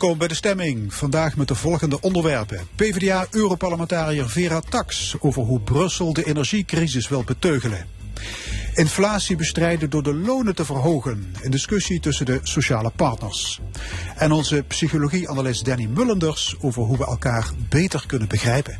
Welkom bij de stemming. Vandaag met de volgende onderwerpen. PvdA-europarlementariër Vera Tax over hoe Brussel de energiecrisis wil beteugelen. Inflatie bestrijden door de lonen te verhogen. Een discussie tussen de sociale partners. En onze psychologieanalist Danny Mullenders over hoe we elkaar beter kunnen begrijpen.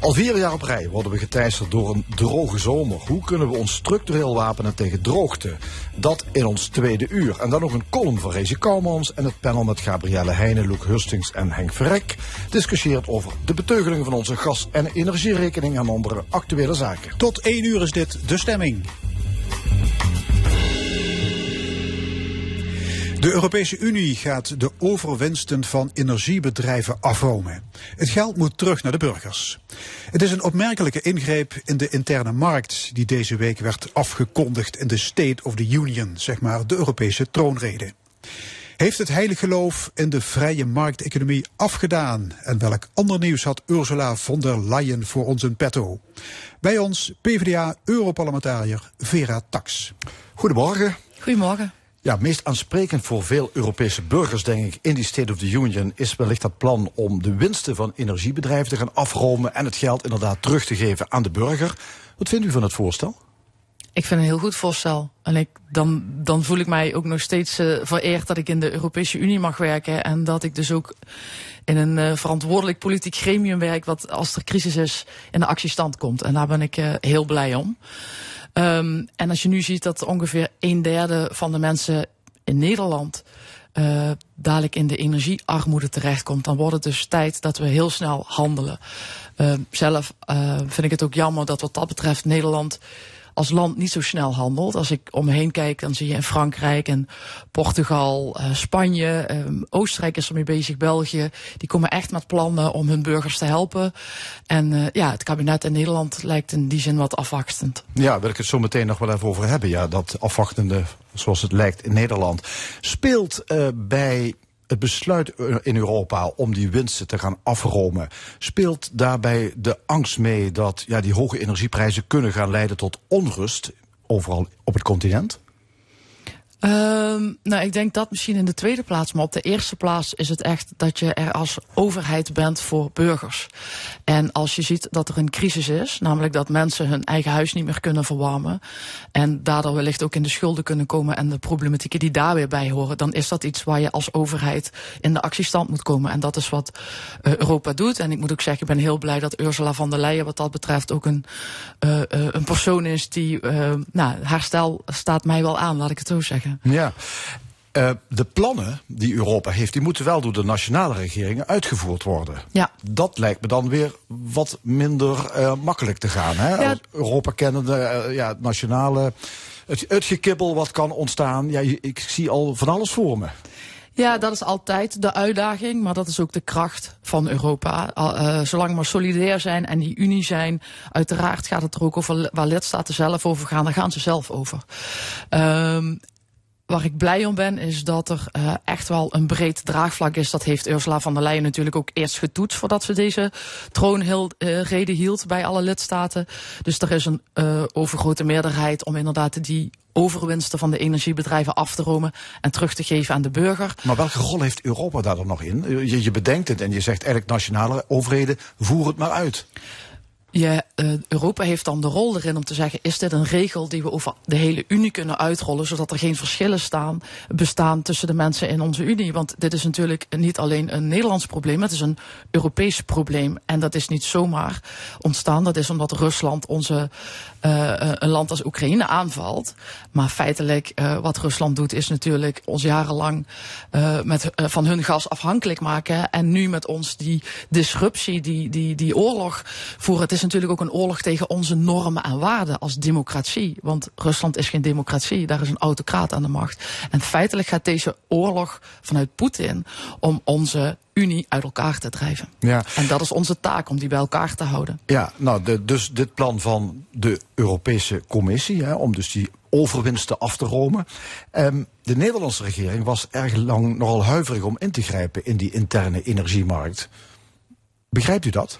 Al vier jaar op rij worden we geteisterd door een droge zomer. Hoe kunnen we ons structureel wapenen tegen droogte? Dat in ons tweede uur. En dan nog een column van Rezi Kouwmans en het panel met Gabrielle Heijnen, Loek Hustings en Henk Verrek discussieert over de beteugeling van onze gas- en energierekening en andere actuele zaken. Tot één uur is dit de stemming. De Europese Unie gaat de overwinsten van energiebedrijven afromen. Het geld moet terug naar de burgers. Het is een opmerkelijke ingreep in de interne markt die deze week werd afgekondigd in de State of the Union, zeg maar de Europese troonrede. Heeft het heilig geloof in de vrije markteconomie afgedaan? En welk ander nieuws had Ursula von der Leyen voor ons in petto? Bij ons PvdA-europarlementariër Vera Tax. Goedemorgen. Goedemorgen. Ja, meest aansprekend voor veel Europese burgers, denk ik, in die State of the Union is wellicht dat plan om de winsten van energiebedrijven te gaan afromen en het geld inderdaad terug te geven aan de burger. Wat vindt u van het voorstel? Ik vind een heel goed voorstel. En ik, dan, dan voel ik mij ook nog steeds uh, vereerd dat ik in de Europese Unie mag werken. En dat ik dus ook in een uh, verantwoordelijk politiek gremium werk. wat als er crisis is in de actiestand komt. En daar ben ik uh, heel blij om. Um, en als je nu ziet dat ongeveer een derde van de mensen in Nederland uh, dadelijk in de energiearmoede terechtkomt, dan wordt het dus tijd dat we heel snel handelen. Uh, zelf uh, vind ik het ook jammer dat wat dat betreft Nederland als land niet zo snel handelt. Als ik om me heen kijk, dan zie je in Frankrijk en Portugal, uh, Spanje, um, Oostenrijk is ermee bezig, België. Die komen echt met plannen om hun burgers te helpen. En uh, ja, het kabinet in Nederland lijkt in die zin wat afwachtend. Ja, wil ik het zo meteen nog wel even over hebben. Ja, dat afwachtende, zoals het lijkt in Nederland. Speelt uh, bij het besluit in Europa om die winsten te gaan afromen, speelt daarbij de angst mee dat ja, die hoge energieprijzen kunnen gaan leiden tot onrust overal op het continent? Um, nou, ik denk dat misschien in de tweede plaats. Maar op de eerste plaats is het echt dat je er als overheid bent voor burgers. En als je ziet dat er een crisis is, namelijk dat mensen hun eigen huis niet meer kunnen verwarmen. En daardoor wellicht ook in de schulden kunnen komen en de problematieken die daar weer bij horen. Dan is dat iets waar je als overheid in de actiestand moet komen. En dat is wat uh, Europa doet. En ik moet ook zeggen, ik ben heel blij dat Ursula von der Leyen wat dat betreft ook een, uh, uh, een persoon is die, nou, haar stijl staat mij wel aan, laat ik het zo zeggen. Ja. Uh, de plannen die Europa heeft, die moeten wel door de nationale regeringen uitgevoerd worden. Ja. Dat lijkt me dan weer wat minder uh, makkelijk te gaan. Hè? Ja. Europa kennende, uh, ja, het nationale, het, het gekibbel wat kan ontstaan. Ja, ik zie al van alles voor me. Ja, dat is altijd de uitdaging, maar dat is ook de kracht van Europa. Uh, zolang we solidair zijn en die unie zijn, uiteraard gaat het er ook over waar lidstaten zelf over gaan, daar gaan ze zelf over. Um, waar ik blij om ben, is dat er uh, echt wel een breed draagvlak is. Dat heeft Ursula van der Leyen natuurlijk ook eerst getoetst voordat ze deze troonrede uh, hield bij alle lidstaten. Dus er is een uh, overgrote meerderheid om inderdaad die overwinsten van de energiebedrijven af te romen en terug te geven aan de burger. Maar welke rol heeft Europa daar dan nog in? Je, je bedenkt het en je zegt eigenlijk nationale overheden, voer het maar uit. Ja, uh, Europa heeft dan de rol erin om te zeggen: is dit een regel die we over de hele Unie kunnen uitrollen, zodat er geen verschillen staan, bestaan tussen de mensen in onze Unie? Want dit is natuurlijk niet alleen een Nederlands probleem, het is een Europees probleem. En dat is niet zomaar ontstaan. Dat is omdat Rusland onze, uh, een land als Oekraïne aanvalt. Maar feitelijk, uh, wat Rusland doet, is natuurlijk ons jarenlang uh, met, van hun gas afhankelijk maken. En nu met ons die disruptie, die, die, die oorlog voeren. Het is natuurlijk ook een oorlog tegen onze normen en waarden als democratie. Want Rusland is geen democratie, daar is een autocraat aan de macht. En feitelijk gaat deze oorlog vanuit Poetin om onze Unie uit elkaar te drijven. Ja. En dat is onze taak, om die bij elkaar te houden. Ja, nou, de, dus dit plan van de Europese Commissie, hè, om dus die overwinsten af te romen. Um, de Nederlandse regering was erg lang nogal huiverig om in te grijpen in die interne energiemarkt. Begrijpt u dat?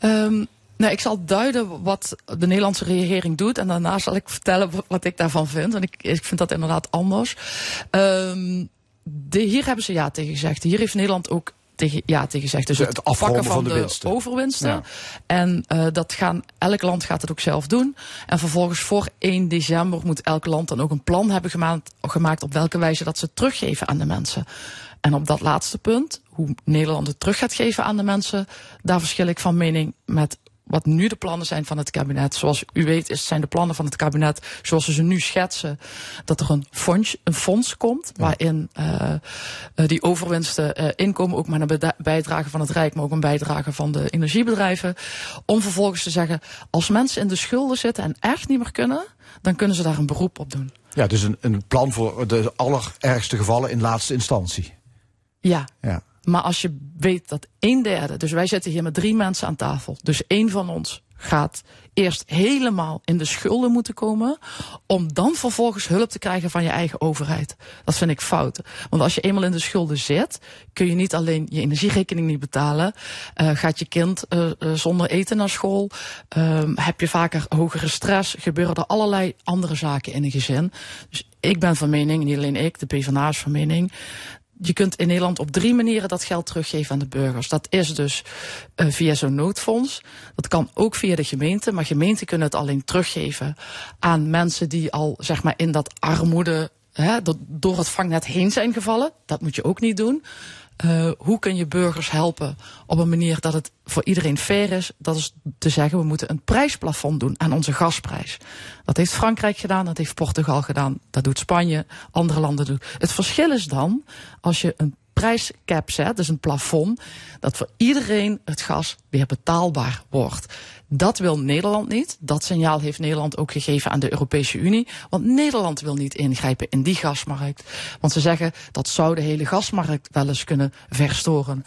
Um, nou, ik zal duiden wat de Nederlandse regering doet. En daarna zal ik vertellen wat ik daarvan vind. Want ik, ik vind dat inderdaad anders. Um, de, hier hebben ze ja tegen gezegd. Hier heeft Nederland ook tegen, ja tegen gezegd. Dus het, afpakken van, de, de overwinsten. Ja. En uh, dat gaan, elk land gaat het ook zelf doen. En vervolgens voor 1 december moet elk land dan ook een plan hebben gemaakt, gemaakt op welke wijze dat ze teruggeven aan de mensen. En op dat laatste punt, hoe Nederland het terug gaat geven aan de mensen, daar verschil ik van mening met wat nu de plannen zijn van het kabinet. Zoals u weet is, zijn de plannen van het kabinet, zoals ze ze nu schetsen, dat er een fonds, een fonds komt waarin uh, die overwinsten uh, inkomen, ook met een bijdrage van het Rijk, maar ook een bijdrage van de energiebedrijven. Om vervolgens te zeggen, als mensen in de schulden zitten en echt niet meer kunnen, dan kunnen ze daar een beroep op doen. Ja, dus een, een plan voor de allerergste gevallen in laatste instantie. Ja. ja. Maar als je weet dat een derde, dus wij zitten hier met drie mensen aan tafel, dus één van ons gaat eerst helemaal in de schulden moeten komen, om dan vervolgens hulp te krijgen van je eigen overheid. Dat vind ik fout. Want als je eenmaal in de schulden zit, kun je niet alleen je energierekening niet betalen, uh, gaat je kind uh, uh, zonder eten naar school, heb je vaker hogere stress, gebeuren er allerlei andere zaken in een gezin. Dus ik ben van mening, niet alleen ik, de PvdA is van mening, je kunt in Nederland op drie manieren dat geld teruggeven aan de burgers. Dat is dus uh, via zo'n noodfonds. Dat kan ook via de gemeente. Maar gemeenten kunnen het alleen teruggeven aan mensen die al zeg maar in dat armoede, hè, door het vangnet heen zijn gevallen. Dat moet je ook niet doen. Uh, hoe kun je burgers helpen op een manier dat het voor iedereen fair is? Dat is te zeggen, we moeten een prijsplafond doen aan onze gasprijs. Dat heeft Frankrijk gedaan, dat heeft Portugal gedaan, dat doet Spanje, andere landen doen. Het verschil is dan, als je een prijscap zet, dus een plafond, dat voor iedereen het gas weer betaalbaar wordt. Dat wil Nederland niet. Dat signaal heeft Nederland ook gegeven aan de Europese Unie. Want Nederland wil niet ingrijpen in die gasmarkt. Want ze zeggen dat zou de hele gasmarkt wel eens kunnen verstoren.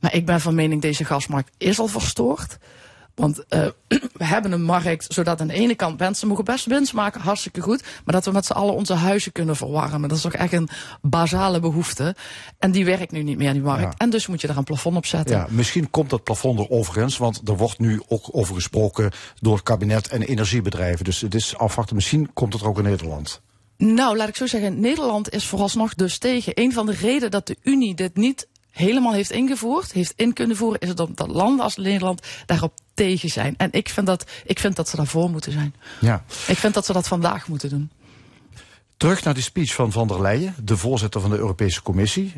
Maar ik ben van mening deze gasmarkt is al verstoord. Want uh, we hebben een markt zodat aan de ene kant mensen mogen best winst maken, hartstikke goed. Maar dat we met z'n allen onze huizen kunnen verwarmen. Dat is toch echt een basale behoefte. En die werkt nu niet meer, die markt. Ja. En dus moet je daar een plafond op zetten. Ja, misschien komt dat plafond er overigens, want er wordt nu ook over gesproken door het kabinet en energiebedrijven. Dus het is afwachten, misschien komt het er ook in Nederland. Nou, laat ik zo zeggen, Nederland is vooralsnog dus tegen. Een van de redenen dat de Unie dit niet helemaal heeft ingevoerd, heeft in kunnen voeren, is dat, dat landen als Nederland daarop tegen zijn. En ik vind dat, ik vind dat ze daarvoor moeten zijn. Ja. Ik vind dat ze dat vandaag moeten doen. Terug naar die speech van van der Leyen, de voorzitter van de Europese Commissie.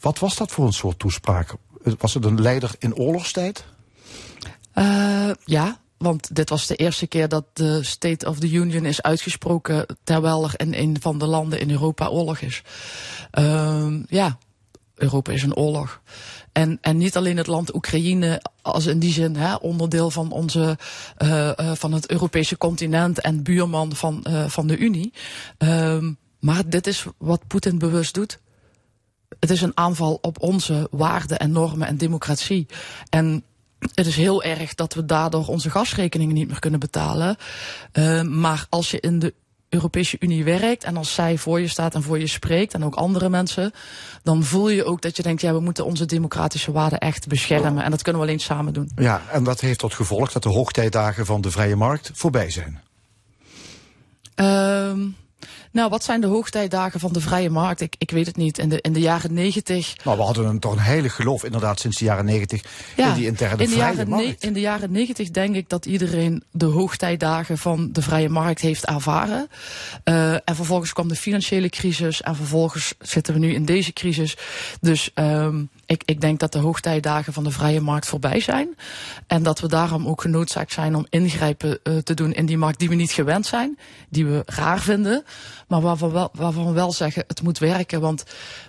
Wat was dat voor een soort toespraak? Was het een leider in oorlogstijd? Uh, ja, want dit was de eerste keer dat de State of the Union is uitgesproken terwijl er in een van de landen in Europa oorlog is. Uh, ja, Europa is een oorlog. En, en niet alleen het land Oekraïne als in die zin hè, onderdeel van, onze, uh, uh, van het Europese continent en buurman van, uh, van de Unie. Um, maar dit is wat Poetin bewust doet. Het is een aanval op onze waarden en normen en democratie. En het is heel erg dat we daardoor onze gasrekeningen niet meer kunnen betalen. Uh, maar als je in de Europese Unie werkt en als zij voor je staat en voor je spreekt en ook andere mensen, dan voel je ook dat je denkt, ja, we moeten onze democratische waarden echt beschermen en dat kunnen we alleen samen doen. Ja, en dat heeft tot gevolg dat de hoogtijdagen van de vrije markt voorbij zijn. Um, nou, wat zijn de hoogtijdagen van de vrije markt? Ik, ik weet het niet. In de, in de jaren negentig... Nou, we hadden een, toch een hele geloof inderdaad sinds de jaren negentig ja, in die interne in de vrije jaren markt. in de jaren negentig denk ik dat iedereen de hoogtijdagen van de vrije markt heeft ervaren. Uh, en vervolgens kwam de financiële crisis en vervolgens zitten we nu in deze crisis. Dus um, ik, ik denk dat de hoogtijdagen van de vrije markt voorbij zijn. En dat we daarom ook genoodzaakt zijn om ingrijpen uh, te doen in die markt die we niet gewend zijn. Die we raar vinden. Maar waarvan we wel, waarvan we wel zeggen het moet werken. Want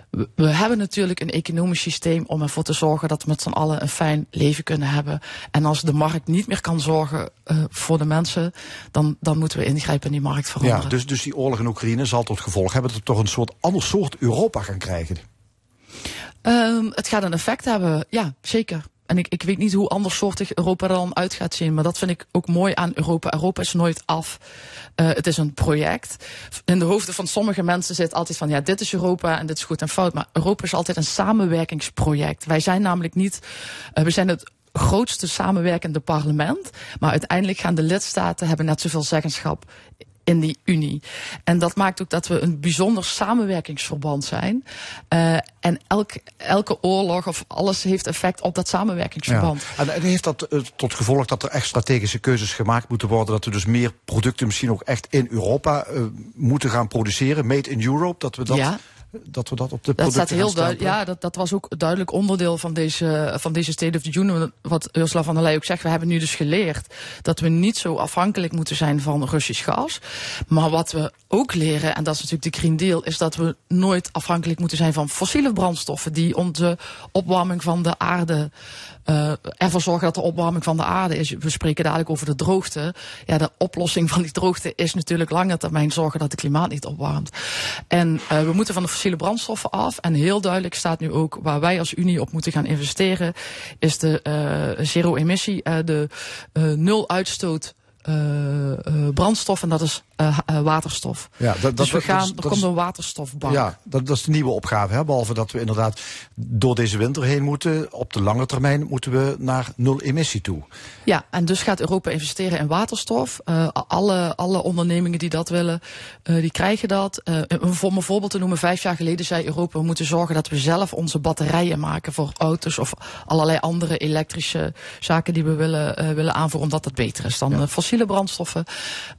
we, we hebben natuurlijk een economisch systeem om ervoor te zorgen dat we met z'n allen een fijn leven kunnen hebben. En als de markt niet meer kan zorgen uh, voor de mensen, dan, dan moeten we ingrijpen in die markt veranderen. Ja, dus, dus die oorlog in Oekraïne zal tot gevolg hebben dat we toch een soort ander soort Europa gaan krijgen. Um, het gaat een effect hebben, ja, zeker. En ik, ik weet niet hoe andersoortig Europa er dan uit gaat zien. Maar dat vind ik ook mooi aan Europa. Europa is nooit af. Uh, het is een project. In de hoofden van sommige mensen zit altijd van... ja, dit is Europa en dit is goed en fout. Maar Europa is altijd een samenwerkingsproject. Wij zijn namelijk niet... Uh, we zijn het grootste samenwerkende parlement. Maar uiteindelijk gaan de lidstaten hebben net zoveel zeggenschap in die Unie. En dat maakt ook dat we een bijzonder samenwerkingsverband zijn. Uh, en elk, elke oorlog of alles heeft effect op dat samenwerkingsverband. Ja. En, en, heeft dat uh, tot gevolg dat er echt strategische keuzes gemaakt moeten worden? Dat we dus meer producten misschien ook echt in Europa uh, moeten gaan produceren? Made in Europe? Dat we dat... Ja dat we dat op de dat staat heel duidelijk. Ja, dat, dat was ook duidelijk onderdeel van deze, van deze State of the Union. Wat Ursula van der Leyen ook zegt. We hebben nu dus geleerd dat we niet zo afhankelijk moeten zijn van Russisch gas. Maar wat we ook leren, en dat is natuurlijk de Green Deal, is dat we nooit afhankelijk moeten zijn van fossiele brandstoffen die onze opwarming van de aarde uh, ervoor zorgen dat de opwarming van de aarde is. We spreken dadelijk over de droogte. Ja, de oplossing van die droogte is natuurlijk lange termijn zorgen dat het klimaat niet opwarmt. En uh, we moeten van de fossiele brandstoffen af. En heel duidelijk staat nu ook waar wij als Unie op moeten gaan investeren, is de uh, zero-emissie, de nul uitstoot uh, uh, brandstof en dat is uh, waterstof. Ja, dat, dus we gaan, dat er komt een waterstofbank. Ja, dat, dat, is de nieuwe opgave. Hè? Behalve dat we inderdaad door deze winter heen moeten. Op de lange termijn moeten we naar nul emissie toe. Ja, en dus gaat Europa investeren in waterstof. alle, alle ondernemingen die dat willen, die krijgen dat. om een voorbeeld te noemen, vijf jaar geleden zei Europa... we moeten zorgen dat we zelf onze batterijen maken voor auto's... of allerlei andere elektrische zaken die we willen, willen aanvoeren... omdat dat beter is dan ja. Fossiele brandstoffen.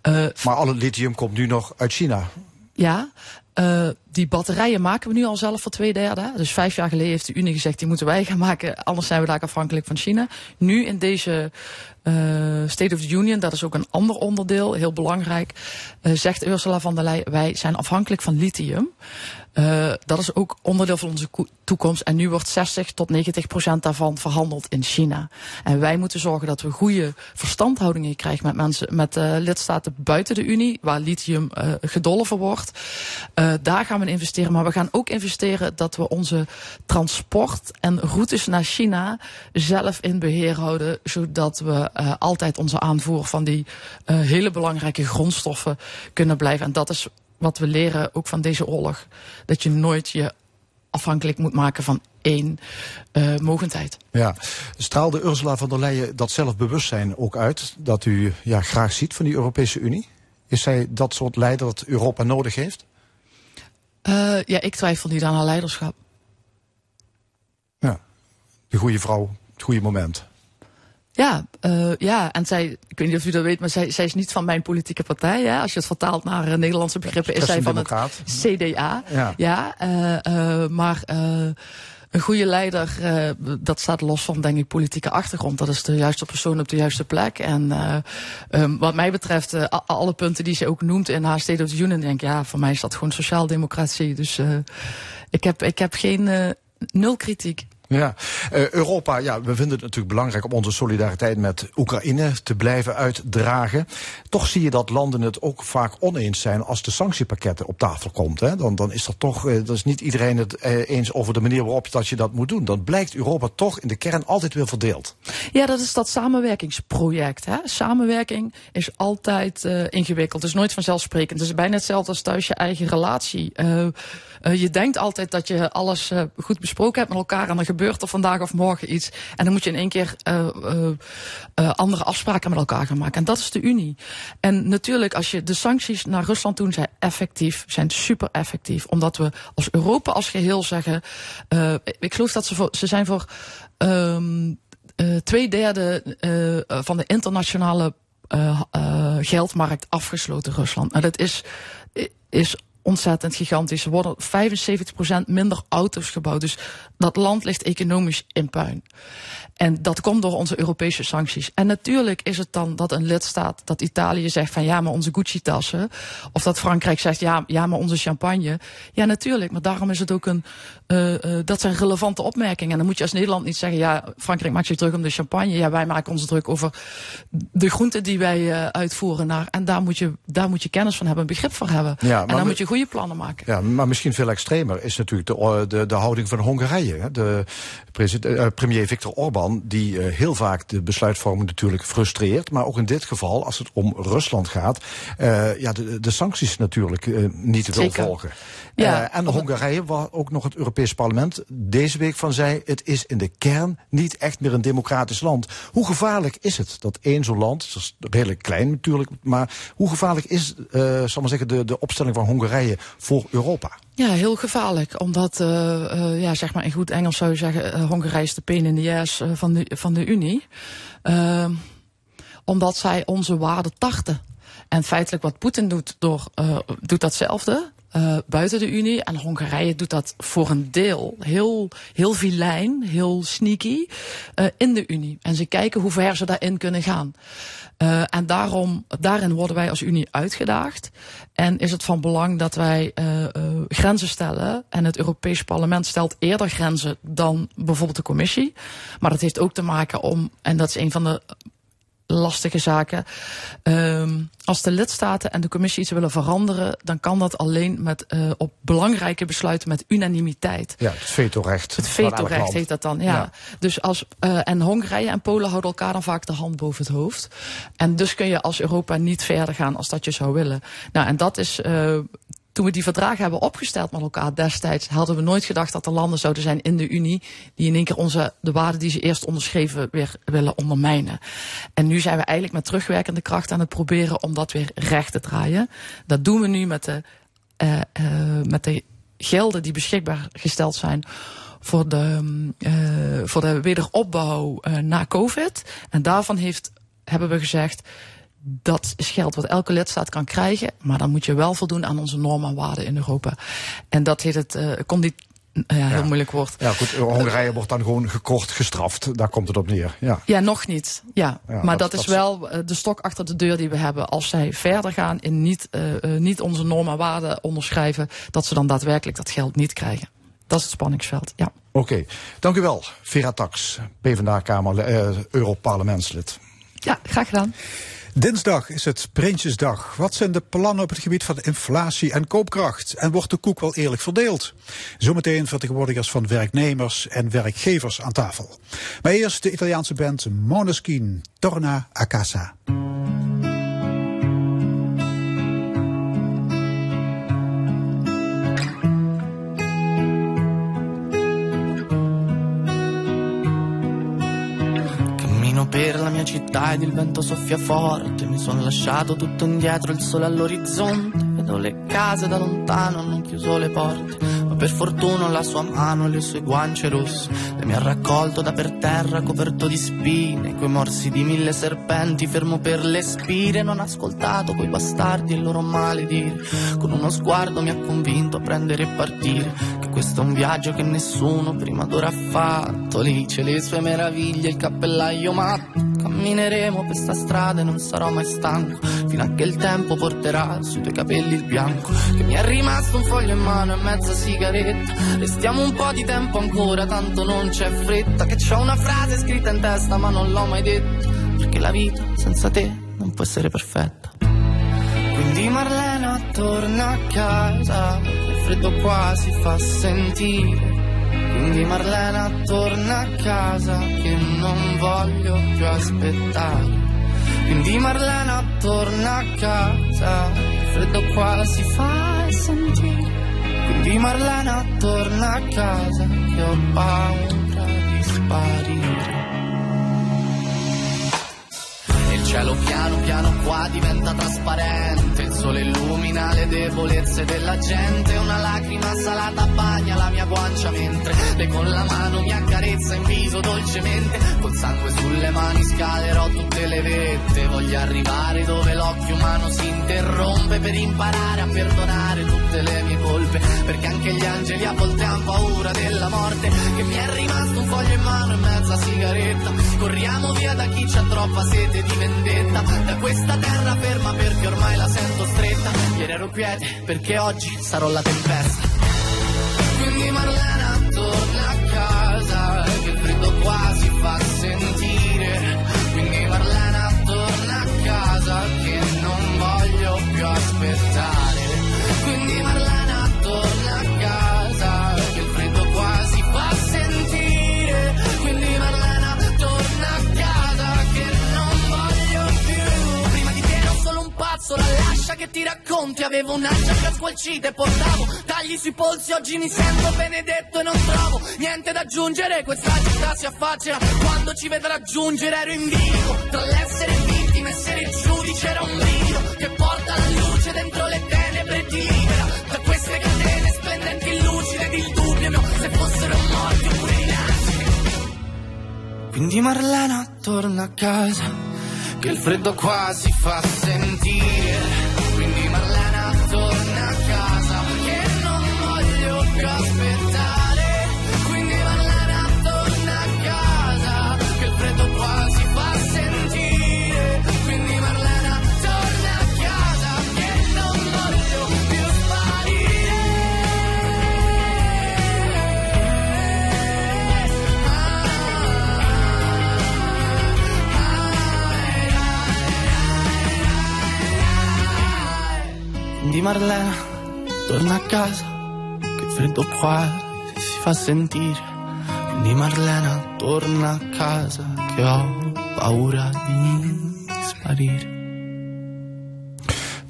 Uh, maar alle lithium komt nu nog uit China. Ja, uh, die batterijen maken we nu al zelf voor twee derde. Dus vijf jaar geleden heeft de Unie gezegd, die moeten wij gaan maken. Anders zijn we daar afhankelijk van China. Nu in deze uh, State of the Union, dat is ook een ander onderdeel, heel belangrijk. Uh, zegt Ursula van der Leyen, wij zijn afhankelijk van lithium. Uh, dat is ook onderdeel van onze toekomst. En nu wordt 60 tot 90 procent daarvan verhandeld in China. En wij moeten zorgen dat we goede verstandhoudingen krijgen met mensen, met uh, lidstaten buiten de Unie, waar lithium uh, gedolven wordt. daar gaan we in investeren. Maar we gaan ook investeren dat we onze transport en routes naar China zelf in beheer houden. Zodat we altijd onze aanvoer van die hele belangrijke grondstoffen kunnen blijven. En dat is wat we leren ook van deze oorlog. Dat je nooit je afhankelijk moet maken van één uh, mogendheid. Ja, straalde Ursula von der Leyen dat zelfbewustzijn ook uit... dat u ja, graag ziet van die Europese Unie? Is zij dat soort leider dat Europa nodig heeft? Uh, ja, ik twijfel niet aan haar leiderschap. Ja, de goede vrouw, het goede moment. Ja, uh, ja, en zij, ik weet niet of u dat weet, maar zij, zij is niet van mijn politieke partij. Hè? Als je het vertaalt naar uh, Nederlandse begrippen, is zij van het CDA. Ja, ja uh, maar een goede leider, dat staat los van, denk ik, politieke achtergrond. Dat is de juiste persoon op de juiste plek. En um, wat mij betreft, alle punten die ze ook noemt in haar State of the Union, denk ik, ja, voor mij is dat gewoon sociaaldemocratie. Dus ik, heb, ik heb geen nul kritiek. Ja, uh, Europa, ja, we vinden het natuurlijk belangrijk om onze solidariteit met Oekraïne te blijven uitdragen. Toch zie je dat landen het ook vaak oneens zijn als de sanctiepakketten op tafel komt. Dan, dan is dat toch, uh, dan is niet iedereen het uh, eens over de manier waarop dat je dat moet doen. Dan blijkt Europa toch in de kern altijd weer verdeeld. Ja, dat is dat samenwerkingsproject. Hè? Samenwerking is altijd ingewikkeld. Het is nooit vanzelfsprekend. Het is bijna hetzelfde als thuis je eigen relatie. Je denkt altijd dat je alles goed besproken hebt met elkaar en dan gebeurt er vandaag of morgen iets. En dan moet je in één keer uh, andere afspraken met elkaar gaan maken. En dat is de Unie. En natuurlijk, als je de sancties naar Rusland doen, zijn effectief, zijn super effectief. Omdat we als Europa als geheel zeggen. ik geloof dat ze, voor, ze zijn voor um, twee derde van de internationale geldmarkt afgesloten, Rusland. En dat is, is ontzettend gigantisch. Er worden 75% minder auto's gebouwd. Dus dat land ligt economisch in puin. En dat komt door onze Europese sancties. En natuurlijk is het dan dat een lidstaat, dat Italië zegt van ja, maar onze Gucci-tassen. Of dat Frankrijk zegt ja, ja, maar onze champagne. Ja, natuurlijk. Maar daarom is het ook een. Uh, uh, dat zijn relevante opmerkingen. En dan moet je als Nederland niet zeggen ja, Frankrijk maakt zich druk om de champagne. Ja, wij maken ons druk over de groenten die wij uh, uitvoeren naar. En daar moet, je, daar moet je kennis van hebben, begrip voor hebben. Ja, en dan moet je goede plannen maken. Ja, maar misschien veel extremer is natuurlijk de, de, de houding van Hongarije. De premier Viktor Orbán die uh, heel vaak de besluitvorming natuurlijk frustreert. Maar ook in dit geval, als het om Rusland gaat, uh, ja, de, de, sancties natuurlijk niet wil volgen. Ja, en Hongarije, waar ook nog het Europees Parlement deze week van zei, het is in de kern niet echt meer een democratisch land. Hoe gevaarlijk is het dat één zo'n land, dat is redelijk klein natuurlijk, maar hoe gevaarlijk is, zal maar zeggen, de, de opstelling van Hongarije voor Europa? Ja, heel gevaarlijk. Omdat, uh, uh, ja, zeg maar in goed Engels zou je zeggen, uh, Hongarije is de pain in the ass van, de, van de Unie. Ehm, omdat zij onze waarden tarten. En feitelijk wat Poetin doet, door, doet datzelfde. Uh, buiten de Unie. En Hongarije doet dat voor een deel heel, heel vilijn, heel sneaky uh, in de Unie. En ze kijken hoe ver ze daarin kunnen gaan. Uh, en daarom, daarin worden wij als Unie uitgedaagd. En is het van belang dat wij grenzen stellen. En het Europees Parlement stelt eerder grenzen dan bijvoorbeeld de Commissie. Maar dat heeft ook te maken om, en dat is een van de lastige zaken. Um, als de lidstaten en de commissie iets willen veranderen, dan kan dat alleen met uh, op belangrijke besluiten met unanimiteit. Ja, het vetorecht. Het vetorecht heet dat dan, ja. ja. Dus als, uh, en Hongarije en Polen houden elkaar dan vaak de hand boven het hoofd. En dus kun je als Europa niet verder gaan als dat je zou willen. Nou, en dat is uh, toen we die verdragen hebben opgesteld met elkaar destijds, hadden we nooit gedacht dat er landen zouden zijn in de Unie die in één keer onze, de waarden die ze eerst onderschreven weer willen ondermijnen. En nu zijn we eigenlijk met terugwerkende kracht aan het proberen om dat weer recht te draaien. Dat doen we nu met de, uh, uh, met de gelden die beschikbaar gesteld zijn voor de, uh, voor de wederopbouw na COVID. En daarvan heeft, hebben we gezegd, dat is geld wat elke lidstaat kan krijgen. Maar dan moet je wel voldoen aan onze normen en waarden in Europa. En dat heet het uh, condit ja, heel ja. moeilijk woord. Ja, goed. Hongarije wordt dan gewoon gekort gestraft. Daar komt het op neer. Ja, ja nog niet. Ja. ja maar dat, dat is dat wel uh, de stok achter de deur die we hebben. Als zij verder gaan in niet, uh, uh, niet onze normen en waarden onderschrijven, dat ze dan daadwerkelijk dat geld niet krijgen. Dat is het spanningsveld. Ja. Oké. Okay. Dank u wel, Vera Tax, PvdA-Kamer, Europarlementslid. Ja, graag gedaan. Dinsdag is het Prinsjesdag. Wat zijn de plannen op het gebied van inflatie en koopkracht? En wordt de koek wel eerlijk verdeeld? Zometeen vertegenwoordigers van werknemers en werkgevers aan tafel. Maar eerst de Italiaanse band Måneskin, Torna a casa. Per la mia città ed il vento soffia forte. Mi sono lasciato tutto indietro, il sole all'orizzonte. Vedo le case da lontano, hanno chiuso le porte. Ma per fortuna la sua mano e le sue guance rosse. E mi ha raccolto da per terra, coperto di spine. Coi morsi di mille serpenti, fermo per le spire. Non ho ascoltato quei bastardi e il loro maledire. Con uno sguardo mi ha convinto a prendere e partire. Questo è un viaggio che nessuno prima d'ora ha fatto. Lì c'è le sue meraviglie, il cappellaio matto. Cammineremo per sta strada e non sarò mai stanco. Fino a che il tempo porterà sui tuoi capelli il bianco. Che mi è rimasto un foglio in mano e mezza sigaretta. Restiamo un po' di tempo ancora, tanto non c'è fretta. Che c'ho una frase scritta in testa ma non l'ho mai detta. Perché la vita senza te non può essere perfetta. Quindi Marlena torna a casa freddo qua si fa sentire quindi Marlena torna a casa che non voglio più aspettare. Quindi Marlena torna a casa, il freddo qua si fa sentire. Quindi Marlena torna a casa che ho paura di sparire. Cielo piano piano qua diventa trasparente, il sole illumina le debolezze della gente, una lacrima salata bagna la mia guancia mentre lei con la mano mi accarezza in viso dolcemente, col sangue sulle mani scalerò tutte le vette, voglio arrivare dove l'occhio umano si interrompe per imparare a perdonare tutte le mie colpe, perché anche gli angeli a volte hanno paura della morte, che mi è rimasto un foglio in mano e mezza sigaretta, corriamo via da chi c'ha troppa sete di vendetta, da questa terra ferma perché ormai la sento stretta, ieri ero quiete perché oggi sarò la tempesta. Quindi Marlena torna a casa, che freddo qua la lascia che ti racconti, avevo un'ansia che squalcita e portavo tagli sui polsi, oggi mi sento benedetto e non trovo niente da aggiungere, questa città si affaccia quando ci vedrà raggiungere. Ero in vivo, tra l'essere vittima e essere giudice. Era un brivido che porta la luce dentro le tenebre e ti libera. Da queste catene splendenti lucide ed il dubbio mio se fossero morti oppure rinasciti. Quindi Marlena torna a casa, che il freddo qua si fa sentire. Quindi Marlena torna a casa, che freddo qua si fa sentire. Quindi Marlena torna a casa, che ho paura di sparire.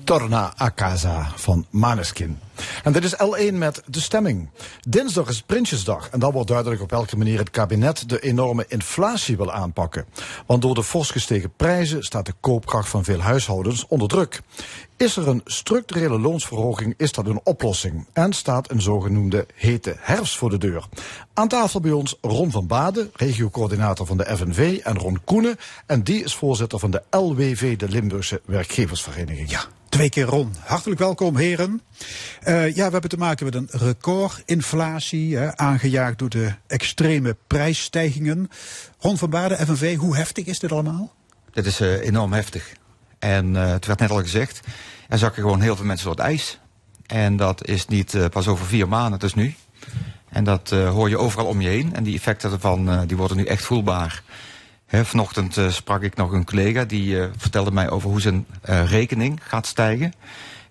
Torna a casa van Maneskin. En dit is L1 met de stemming. Dinsdag is Prinsjesdag en dan wordt duidelijk op welke manier het kabinet de enorme inflatie wil aanpakken. Want door de fors gestegen prijzen staat de koopkracht van veel huishoudens onder druk. Is er een structurele loonsverhoging, is dat een oplossing. En staat een zogenoemde hete herfst voor de deur. Aan tafel bij ons Ron van Baden, regiocoördinator van de FNV, en Ron Koenen. En die is voorzitter van de LWV, de Limburgse Werkgeversvereniging. Ja, twee keer Ron. Hartelijk welkom, heren. Uh, ja, we hebben te maken met een recordinflatie, hè, aangejaagd door de extreme prijsstijgingen. Ron van Baden, FNV, hoe heftig is dit allemaal? Dit is uh, enorm heftig. En uh, het werd net al gezegd, er zakken gewoon heel veel mensen door het ijs. En dat is niet pas over vier maanden, het is nu. En dat hoor je overal om je heen. En die effecten daarvan die worden nu echt voelbaar. He, vanochtend sprak ik nog een collega die vertelde mij over hoe zijn rekening gaat stijgen.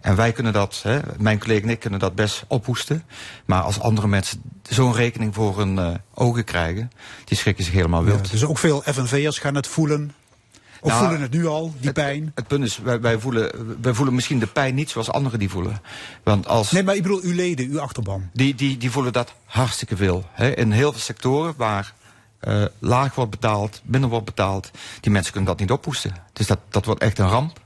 En wij kunnen dat, hè, mijn collega en ik kunnen dat best ophoesten. Maar als andere mensen zo'n rekening voor hun ogen krijgen, die schrikken zich helemaal wild. Ja, dus ook veel FNV'ers gaan het voelen. Of nou, voelen het nu al, die het, pijn? Het punt is, wij, wij, voelen, wij voelen misschien de pijn niet zoals anderen die voelen. Want als, nee, maar ik bedoel uw leden, uw achterban. Die, die, die voelen dat hartstikke veel. Hè. In heel veel sectoren waar uh, laag wordt betaald, minder wordt betaald, die mensen kunnen dat niet ophoesten. Dus dat, dat wordt echt een ramp.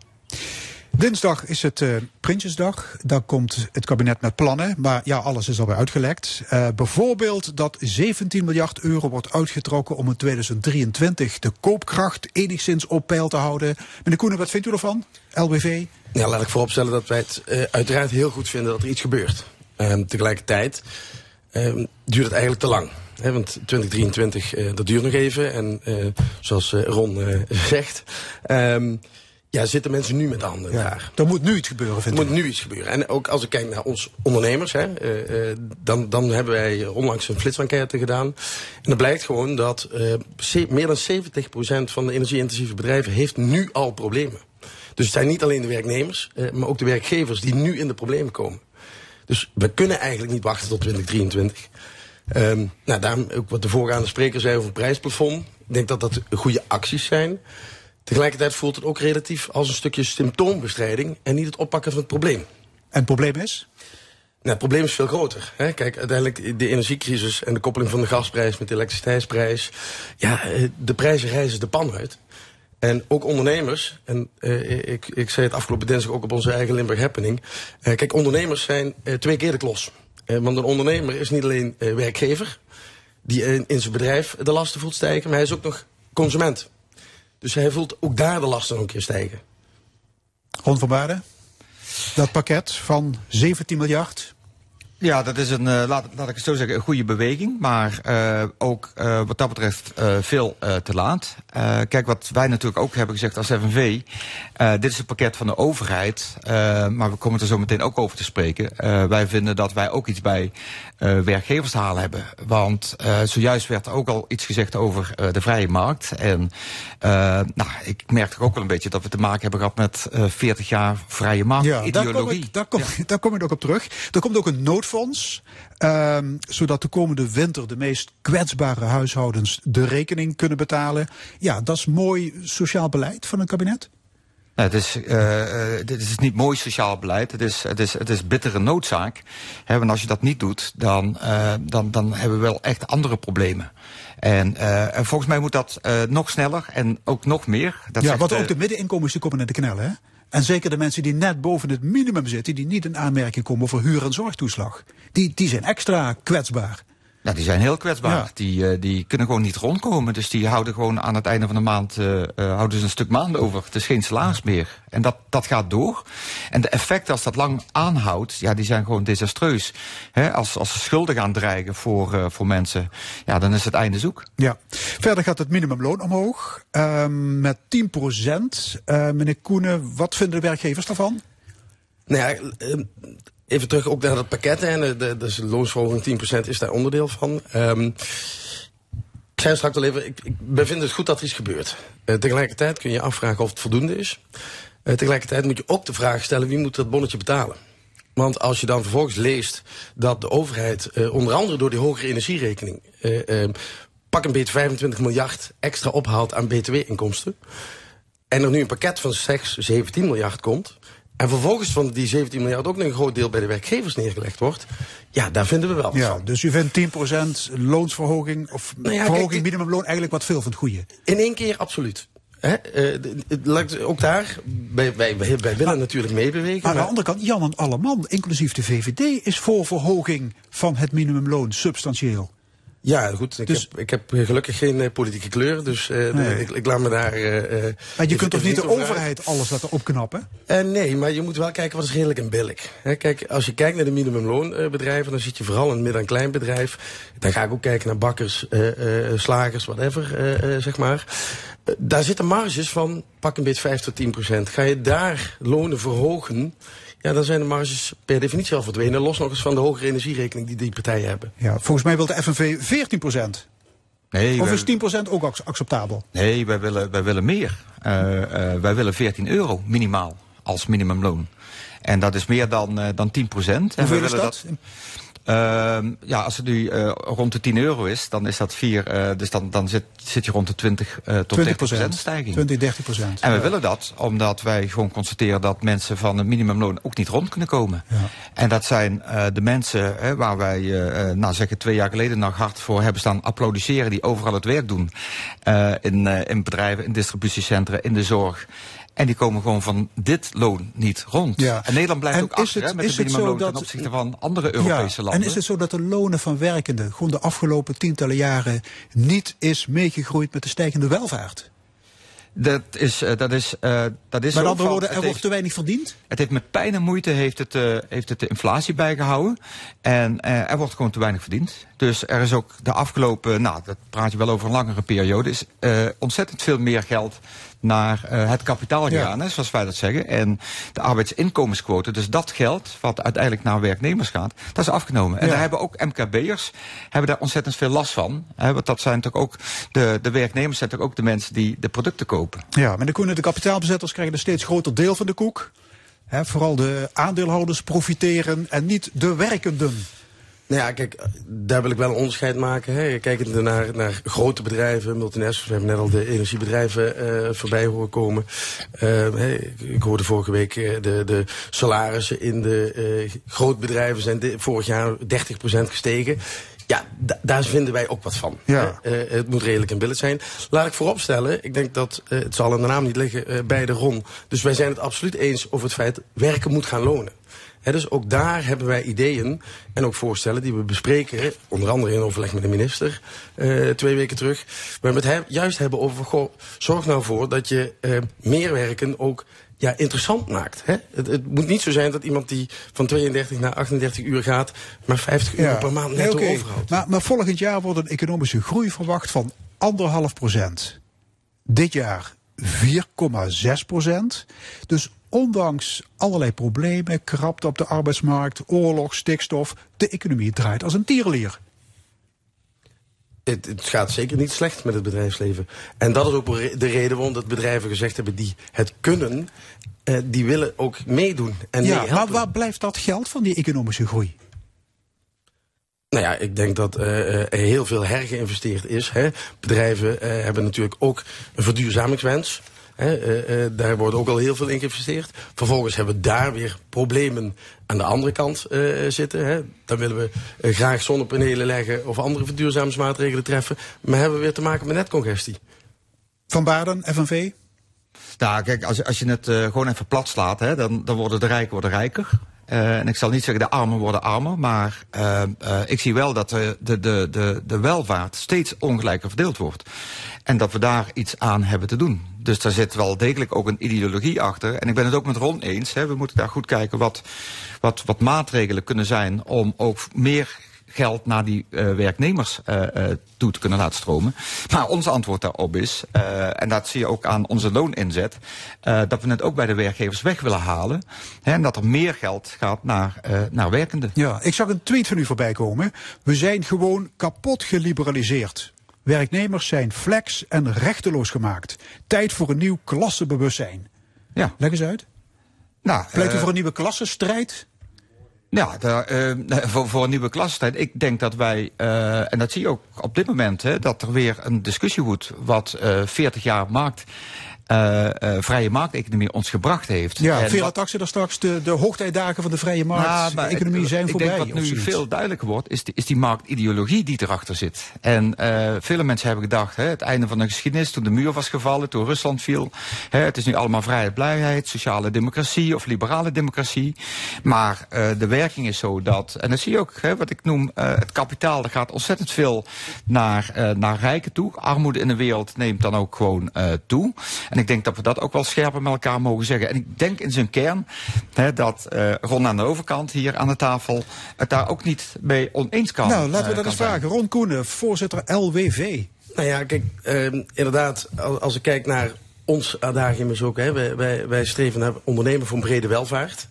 Dinsdag is het uh, Prinsjesdag. Dan komt het kabinet met plannen. Maar ja, alles is alweer uitgelekt. Uh, bijvoorbeeld dat 17 miljard euro wordt uitgetrokken om in 2023 de koopkracht enigszins op peil te houden. Meneer Koenen, wat vindt u ervan? LBV? Ja, laat ik vooropstellen dat wij het uh, uiteraard heel goed vinden dat er iets gebeurt. Um, tegelijkertijd um, duurt het eigenlijk te lang. Want 2023, uh, dat duurt nog even. En uh, zoals uh, Ron zegt, um, ja, zitten mensen nu met de handen ja, Er moet nu iets gebeuren, vind Er ik. moet nu iets gebeuren. En ook als ik kijk naar ons ondernemers, hè, uh, uh, dan, dan hebben wij onlangs een flitsenquête gedaan. En dan blijkt gewoon dat uh, meer dan 70% van de energie-intensieve bedrijven heeft nu al problemen. Dus het zijn niet alleen de werknemers, maar ook de werkgevers die nu in de problemen komen. Dus we kunnen eigenlijk niet wachten tot 2023. Um, nou, daarom ook wat de voorgaande spreker zei over het prijsplafond. Ik denk dat dat goede acties zijn. Tegelijkertijd voelt het ook relatief als een stukje symptoombestrijding en niet het oppakken van het probleem. En het probleem is? Nou, het probleem is veel groter. Hè? Kijk, uiteindelijk de energiecrisis en de koppeling van de gasprijs met de elektriciteitsprijs. Ja, de prijzen reizen de pan uit. En ook ondernemers, en uh, ik, ik zei het afgelopen dinsdag ook op onze eigen Limburg Happening. Uh, kijk, ondernemers zijn uh, twee keer de klos. Want een ondernemer is niet alleen werkgever, die in, zijn bedrijf de lasten voelt stijgen, maar hij is ook nog consument. Dus hij voelt ook daar de lasten een keer stijgen. Ron dat pakket van 17 miljard, ja, dat is een, uh, laat, laat ik het zo zeggen, een goede beweging. Maar uh, ook uh, wat dat betreft veel te laat. kijk, wat wij natuurlijk ook hebben gezegd als FNV. dit is een pakket van de overheid. maar we komen er zo meteen ook over te spreken. wij vinden dat wij ook iets bij werkgevers te halen hebben. Want zojuist werd er ook al iets gezegd over de vrije markt. En nou, ik merk toch ook wel een beetje dat we te maken hebben gehad met 40 jaar vrije markt ja, Daar kom, ik, daar, kom, ja. daar kom ik ook op terug. Er komt ook een noodfonds fonds. Um, zodat de komende winter de meest kwetsbare huishoudens de rekening kunnen betalen. Ja, dat is mooi sociaal beleid van een kabinet. het, is, uh, dit is niet mooi sociaal beleid. Het is, het is, het is bittere noodzaak. He, want als je dat niet doet, dan, uh, dan, dan hebben we wel echt andere problemen. En, uh, en volgens mij moet dat nog sneller en ook nog meer. Dat ja, want ook de middeninkomens die komen naar de knel, hè? En zeker de mensen die net boven het minimum zitten, die niet in aanmerking komen voor huur- en zorgtoeslag, die, die zijn extra kwetsbaar. Ja, die zijn heel kwetsbaar. Die, uh, die kunnen gewoon niet rondkomen. Dus die houden gewoon aan het einde van de maand uh, uh, houden ze een stuk maand over. Het is geen salaris meer. En dat, dat gaat door. En de effecten als dat lang aanhoudt, ja, die zijn gewoon desastreus. He, als, als ze schulden gaan dreigen voor, voor mensen, ja, dan is het einde zoek. Ja. Verder gaat het minimumloon omhoog ehm, met 10 procent. meneer Koenen, wat vinden de werkgevers daarvan? Nou ja, ehm, even terug ook naar het pakket. En de, de, loonsverhoging 10% is daar onderdeel van. Um, ik zei straks al even, ik, bevind het goed dat er iets gebeurt. Uh, tegelijkertijd kun je afvragen of het voldoende is. Uh, tegelijkertijd moet je ook de vraag stellen, wie moet dat bonnetje betalen? Want als je dan vervolgens leest dat de overheid, uh, onder andere door die hogere energierekening, pak een beetje 25 miljard extra ophaalt aan btw-inkomsten. En er nu een pakket van slechts 17 miljard komt. En vervolgens van die 17 miljard ook nog een groot deel bij de werkgevers neergelegd wordt. Ja, daar vinden we wel ja, van. Dus u vindt 10% loonsverhoging of nou ja, verhoging kijk, minimumloon eigenlijk wat veel van het goede? In één keer absoluut. He, uh, ook daar, wij, wij, wij willen maar, natuurlijk meebewegen. Maar aan de andere kant, Jan en Alleman, inclusief de VVD, is voor verhoging van het minimumloon substantieel. Ja, goed. Ik, dus, heb, ik heb gelukkig geen uh, politieke kleur, dus uh, nee. ik, ik, laat me daar. Uh, maar je kunt toch niet de overheid alles laten opknappen? nee, maar je moet wel kijken wat is redelijk en billig. He, kijk, als je kijkt naar de minimumloonbedrijven, dan zit je vooral in het midden- en kleinbedrijf. Dan ga ik ook kijken naar bakkers, slagers, whatever, zeg maar. daar zitten marges van pak een beetje 5 tot 10 procent. Ga je daar lonen verhogen, ja, dan zijn de marges per definitie al verdwenen. Los nog eens van de hogere energierekening die die partijen hebben. Ja, volgens mij wil de FNV 14 procent. Nee, of is 10 procent ook acceptabel? Nee, wij willen, wij willen meer. Uh, uh, wij willen 14 euro minimaal als minimumloon. En dat is meer dan, uh, dan 10 procent. Hoeveel is dat? dat uh, ja, als het nu uh, rond de 10 euro is, dan is dat 4. Uh, dus dan, dan zit, zit je rond de 20 uh, tot 30 procent stijging. 20, 30 procent. En we willen dat omdat wij gewoon constateren dat mensen van een minimumloon ook niet rond kunnen komen. Ja. En dat zijn de mensen waar wij, nou zeggen twee jaar geleden nog hard voor hebben staan applaudisseren, die overal het werk doen. In, in bedrijven, in distributiecentra, in de zorg. En die komen gewoon van dit loon niet rond. Ja. En Nederland blijft en ook achter het, hè, met is de minimumloon dat, ten opzichte van andere Europese ja, landen. En is het zo dat de lonen van werkenden gewoon de afgelopen tientallen jaren niet is meegegroeid met de stijgende welvaart? Dat is, uh, dat is, uh, dat is Met andere woorden, er wordt te weinig verdiend? Het heeft met pijn en moeite heeft het, uh, heeft het de inflatie bijgehouden. En er wordt gewoon te weinig verdiend. Dus er is ook de afgelopen, nou, dat praat je wel over een langere periode, is ontzettend veel meer geld naar uh, het kapitaal gegaan, ja. zoals wij dat zeggen. En de arbeidsinkomensquote, dus dat geld wat uiteindelijk naar werknemers gaat, dat is afgenomen. En ja. daar hebben ook MKB'ers hebben daar ontzettend veel last van. Hè, want dat zijn toch ook de, de werknemers zijn toch ook de mensen die de producten kopen. Ja, maar de koenen, de kapitaalbezetters krijgen een steeds groter deel van de koek. Hè, vooral de aandeelhouders profiteren en niet de werkenden. Nou ja, kijk, daar wil ik wel een onderscheid maken. Hè. Kijkend naar, naar grote bedrijven, multinationals. We hebben net al de energiebedrijven uh, voorbij horen komen. Uh, hey, ik hoorde vorige week uh, de, de salarissen in de grootbedrijven zijn de, vorig jaar 30% gestegen. Ja, da- daar vinden wij ook wat van. Ja. Eh, eh, het moet redelijk in beeld zijn. Laat ik vooropstellen, ik denk dat eh, het zal in de naam niet liggen eh, bij de RON. Dus wij zijn het absoluut eens over het feit werken moet gaan lonen. Dus ook daar hebben wij ideeën en ook voorstellen die we bespreken. Onder andere in overleg met de minister eh, twee weken terug. Waar we het he- juist hebben over, goh, zorg nou voor dat je eh, meer werken ook ja, interessant maakt. Hè? Het, het moet niet zo zijn dat iemand die van 32 naar 38 uur gaat... maar 50 uur per maand Nee, oké. overhoudt. Maar, maar volgend jaar wordt een economische groei verwacht van anderhalf procent. Dit jaar 4,6 procent. Dus ondanks allerlei problemen, krapte op de arbeidsmarkt, oorlog, stikstof, de economie draait als een tierenlier. Het, het gaat zeker niet slecht met het bedrijfsleven. En dat is ook de reden waarom dat bedrijven gezegd hebben die het kunnen... eh, die willen ook meedoen en ja, maar waar blijft dat geld van die economische groei? Nou ja, ik denk dat eh, er heel veel hergeïnvesteerd is. Hè. Bedrijven eh, hebben natuurlijk ook een verduurzamingswens. Hè. Eh, eh, daar wordt ook al heel veel in geïnvesteerd. Vervolgens hebben we daar weer problemen aan de andere kant eh, zitten. Hè. Dan willen we graag zonnepanelen leggen of andere verduurzamingsmaatregelen treffen. Maar hebben we weer te maken met netcongestie. Van Baden, FNV? Nou, kijk, als, als je het eh, gewoon even plat slaat, hè, dan, dan worden de rijken worden rijker. Eh, en ik zal niet zeggen de armen worden armer, maar ik zie wel dat de, de, de, de, de welvaart steeds ongelijker verdeeld wordt. En dat we daar iets aan hebben te doen. Dus daar zit wel degelijk ook een ideologie achter. En ik ben het ook met Ron eens. Hè. We moeten daar goed kijken wat, wat, wat maatregelen kunnen zijn om ook meer geld naar die eh, werknemers eh, toe te kunnen laten stromen. Maar ons antwoord daarop is, en dat zie je ook aan onze looninzet, dat we het ook bij de werkgevers weg willen halen. Hè, en dat er meer geld gaat naar, naar werkenden. Ja, ik zag een tweet van u voorbij komen. We zijn gewoon kapot geliberaliseerd. Werknemers zijn flex en rechteloos gemaakt. Tijd voor een nieuw klassenbewustzijn. Ja. Leg eens uit. Nou, Pleit u eh, voor een nieuwe klassenstrijd? Ja, daar, eh, voor, voor een nieuwe klassentijd. Ik denk dat wij, eh, en dat zie je ook op dit moment, hè, dat er weer een discussie woedt wat eh 40 jaar markt, eh, eh, vrije markteconomie ons gebracht heeft. Ja, En Vera wat- Taxi daar straks. De, de hoogtijdagen van de vrije. Nou, de maar economie ik- zijn ik voorbij. denk wat nu veel duidelijker wordt, is die, is die marktideologie die erachter zit. En eh, vele mensen hebben gedacht, hè, het einde van de geschiedenis, toen de muur was gevallen, toen Rusland viel. Hè, het is nu allemaal vrijheid, blijheid, sociale democratie of liberale democratie. Maar de werking is zo dat, en dat zie je ook, hè, wat ik noem, het kapitaal, er gaat ontzettend veel naar, naar rijken toe. Armoede in de wereld neemt dan ook gewoon toe. En ik denk dat we dat ook wel scherper met elkaar mogen zeggen. En ik denk in zijn kern hè, dat eh Ron aan de overkant hier aan de tafel het daar ook niet mee oneens kan. Nou, laten we eh, dat eens vragen. Ron Koenen, voorzitter LWV. Nou ja, kijk, eh, inderdaad, als, als ik kijk naar ons adagium is ook, hè, wij, wij, wij streven naar ondernemen voor een brede welvaart.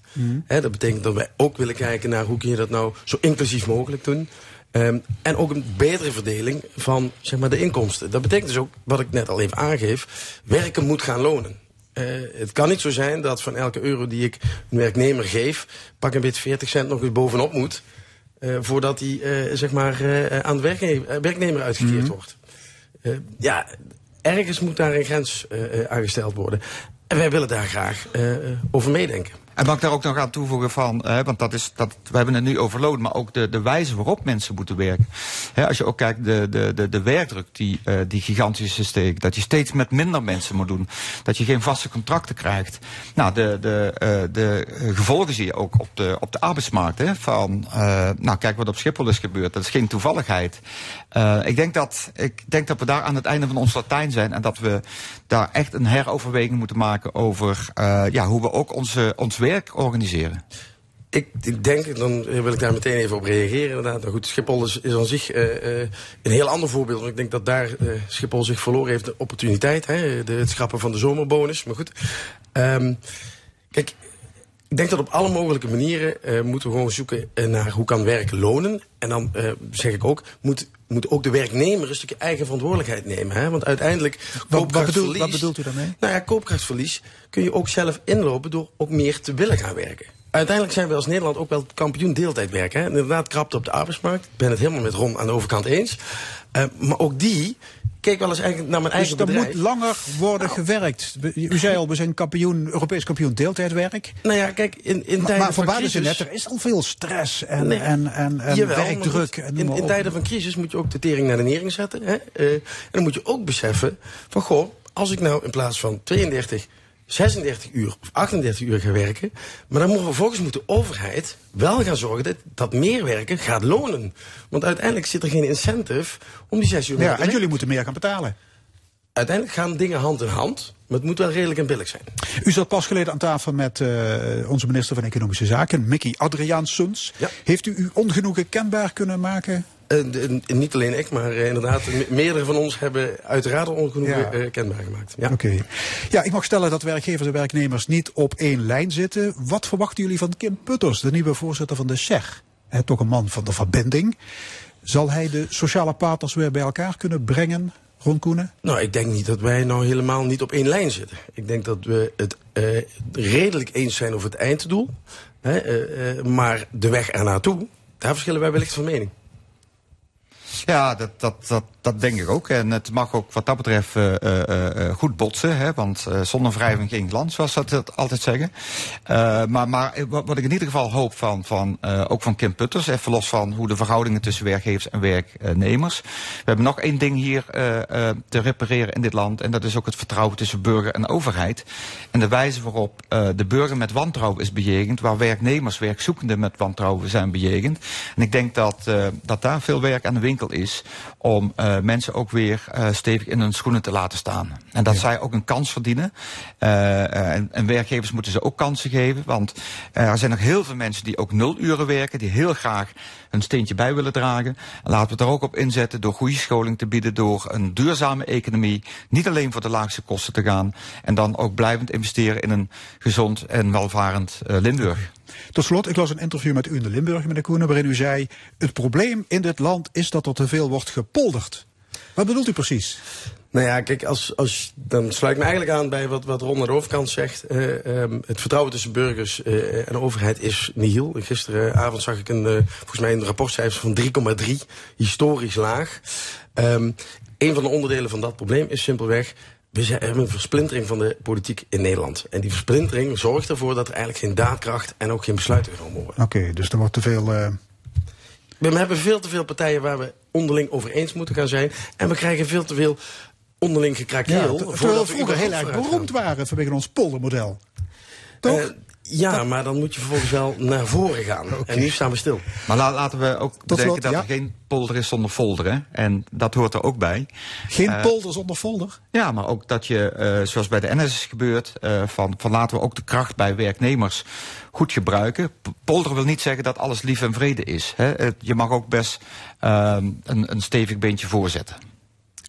Hè, dat betekent dat wij ook willen kijken naar hoe kun je dat nou zo inclusief mogelijk doen. Ehm, en ook een betere verdeling van zeg maar, de inkomsten. Dat betekent dus ook, wat ik net al even aangeef, werken moet gaan lonen. Eh, het kan niet zo zijn dat van elke euro die ik een werknemer geef, pak een beetje 40 cent nog eens bovenop moet. eh, voordat die eh, zeg maar, aan de werknemer, werknemer uitgekeerd wordt. Eh, ja, ergens moet daar een grens aangesteld worden. En wij willen daar graag over meedenken. En mag ik daar ook nog aan toevoegen van, hè, want dat is, dat, we hebben het nu over loon, maar ook de, de wijze waarop mensen moeten werken. Hè, als je ook kijkt, de, de, de, de werkdruk die, eh, die gigantisch is steekt, dat je steeds met minder mensen moet doen, dat je geen vaste contracten krijgt. Nou, de, de, eh, de gevolgen zie je ook op de, op de arbeidsmarkt. Hè, van, eh, nou, kijk wat op Schiphol is gebeurd, dat is geen toevalligheid. Ik, denk dat, ik denk dat we daar aan het einde van ons Latijn zijn en dat we daar echt een heroverweging moeten maken over ja, hoe we ook onze, ons werk organiseren. Ik, ik denk, dan wil ik daar meteen even op reageren inderdaad. Nou goed, Schiphol is, is aan zich eh, eh, een heel ander voorbeeld. Want ik denk dat daar eh, Schiphol zich verloren heeft de opportuniteit. Hè, het schrappen van de zomerbonus. Maar goed. Ehm, kijk, ik denk dat op alle mogelijke manieren moeten we gewoon zoeken naar hoe kan werk lonen. En dan zeg ik ook, moet, moet ook de werknemer een stukje eigen verantwoordelijkheid nemen. Hè? Want uiteindelijk, Wat, wat, bedoelt, koopkrachtverlies- wat bedoelt u daarmee? nou ja, koopkrachtverlies kun je ook zelf inlopen door ook meer te willen gaan werken. Uiteindelijk zijn we als Nederland ook wel kampioen deeltijdwerken. Hè? Inderdaad krapte op de arbeidsmarkt. Ik ben het helemaal met Ron aan de overkant eens. Eh, maar ook die keek wel eens eigenlijk naar mijn Dus eigen er bedrijf. moet langer worden gewerkt. We- U zei al, we zijn kampioen, Europees kampioen deeltijdwerk. Nou ja, kijk, in, in Maar, tijden maar van crisis... net, er is al veel stress en, Nee. en, en, en Jawel, maar werkdruk. En in, maar in tijden van crisis moet je ook de tering naar de nering zetten. Hè? Eh, en dan moet je ook beseffen van, goh, als ik nou in plaats van 32, 36 uur of 38 uur ga werken, maar dan moet vervolgens moet de overheid wel gaan zorgen dat dat meer werken gaat lonen. Want uiteindelijk zit er geen incentive om die zes uur meer Ja, te en werken. jullie moeten meer gaan betalen. Uiteindelijk gaan dingen hand in hand, maar het moet wel redelijk en billig zijn. U zat pas geleden aan tafel met eh, onze minister van Economische Zaken, Mickey Adriaansens. Ja. Heeft u uw ongenoegen kenbaar kunnen maken? Eh, niet alleen ik, maar eh, inderdaad, me- meerdere van ons hebben uiteraard ongenoegen Ja. eh, kenbaar gemaakt. Ja. Oké. Ja, ik mag stellen dat werkgevers en werknemers niet op één lijn zitten. Wat verwachten jullie van Kim Putters, de nieuwe voorzitter van de SEG? Hè, toch een man van de verbinding. Zal hij de sociale partners weer bij elkaar kunnen brengen, Ron Koenen? Nou, ik denk niet dat wij nou helemaal niet op één lijn zitten. Ik denk dat we het eh, redelijk eens zijn over het einddoel. Hè, eh, eh, maar de weg ernaartoe, daar verschillen wij wellicht van mening. Ja, dat, dat, dat, dat denk ik ook. En het mag ook wat dat betreft eh, eh, eh, goed botsen. Hè? Want zonder wrijving geen glans, zoals ze dat altijd zeggen. Maar maar wat, ik in ieder geval hoop van, van ook van Kim Putters... even los van hoe de verhoudingen tussen werkgevers en werknemers... we hebben nog één ding hier te repareren in dit land... en dat is ook het vertrouwen tussen burger en overheid. En de wijze waarop de burger met wantrouwen is bejegend... waar werknemers, werkzoekenden met wantrouwen zijn bejegend. En ik denk dat, dat daar veel werk aan de winkel is... om eh, mensen ook weer eh, stevig in hun schoenen te laten staan. En dat zij ook een kans verdienen. Eh, en, en werkgevers moeten ze ook kansen geven. Want er zijn nog heel veel mensen die ook nul uren werken... die heel graag hun steentje bij willen dragen. En laten we het er ook op inzetten door goede scholing te bieden... door een duurzame economie, niet alleen voor de laagste kosten te gaan... en dan ook blijvend investeren in een gezond en welvarend Limburg. Tot slot, ik las een interview met u in de Limburg, meneer Koenen, waarin u zei: Het probleem in dit land is dat er te veel wordt gepolderd. Wat bedoelt u precies? Nou ja, kijk, als, als, dan sluit ik me eigenlijk aan bij wat, wat Ron aan de overkant zegt. Eh, ehm, het vertrouwen tussen burgers eh, en overheid is nihil. Gisteravond zag ik een, eh, volgens mij een rapportcijfer van 3,3, historisch laag. Ehm, een van de onderdelen van dat probleem is simpelweg... We hebben een versplintering van de politiek in Nederland. En die versplintering zorgt ervoor dat er eigenlijk geen daadkracht en ook geen besluiten genomen worden. Oké, dus er wordt te veel. eh, We hebben veel te veel partijen waar we onderling over eens moeten gaan zijn. En we krijgen veel te veel onderling ja, gekrakeel. ter- terwijl we vroeger heel erg beroemd gaan. waren vanwege ons poldermodel. Toch? Eh, ja, maar dan moet je vervolgens wel naar voren gaan. En nu staan we stil. Maar la- laten we ook bedenken slot, dat ja. er geen polder is zonder folder. Hè? En dat hoort er ook bij. Geen eh, polder zonder folder. Ja, maar ook dat je, eh, zoals bij de NS is gebeurd, eh, van, van laten we ook de kracht bij werknemers goed gebruiken. Polder wil niet zeggen dat alles lief en vrede is. Hè? Je mag ook best ehm, een, een stevig beentje voorzetten.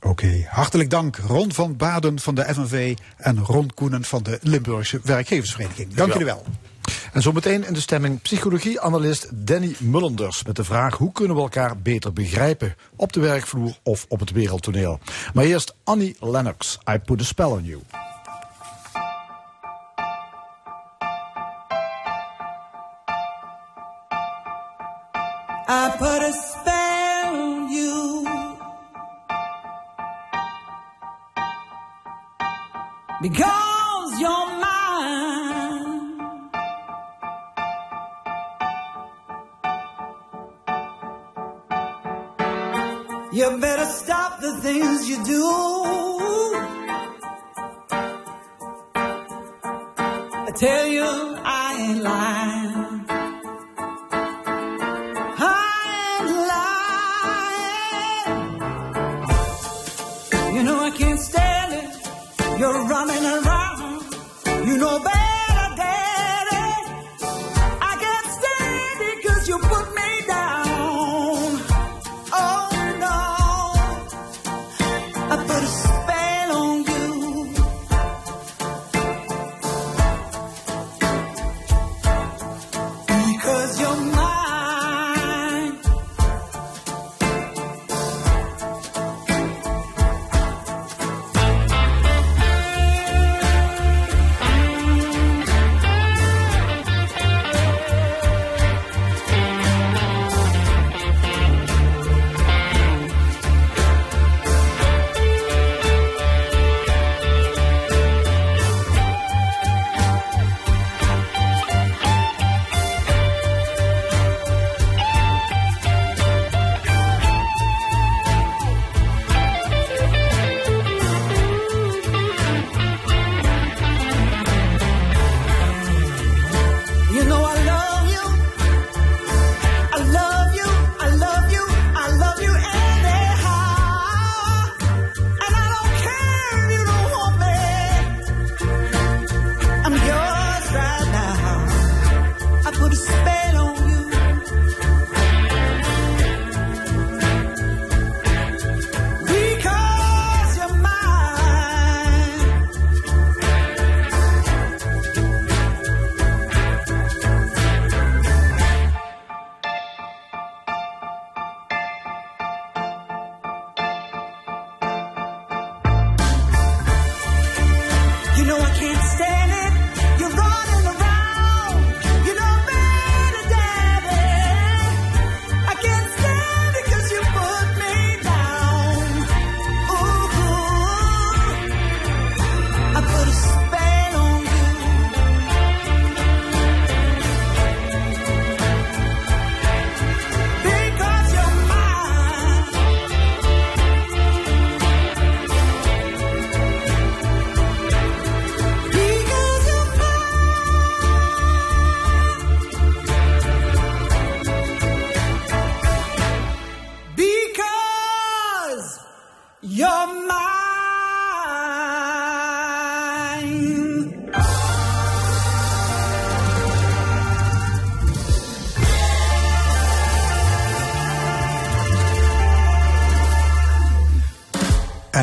Oké, hartelijk dank Ron van Baden van de FNV en Ron Koenen van de Limburgse Werkgeversvereniging. Dank jullie wel. En zometeen in de stemming psychologie-analyst Danny Mullenders met de vraag hoe kunnen we elkaar beter begrijpen op de werkvloer of op het wereldtoneel. Maar eerst Annie Lennox, I Put a Spell on You. I put because you're mine. You better stop the things you do. I tell you, I ain't lying.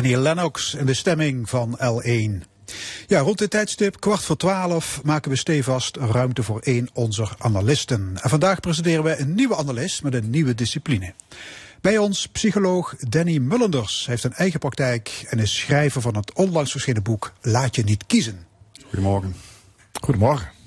Annie Lennox in de stemming van L1. Ja, rond dit tijdstip, kwart voor twaalf, maken we stevast ruimte voor één onze analisten. En vandaag presenteren we een nieuwe analist met een nieuwe discipline. Bij ons psycholoog Danny Mullenders Hij heeft een eigen praktijk en is schrijver van het onlangs verschenen boek Laat je niet kiezen. Goedemorgen. Goedemorgen.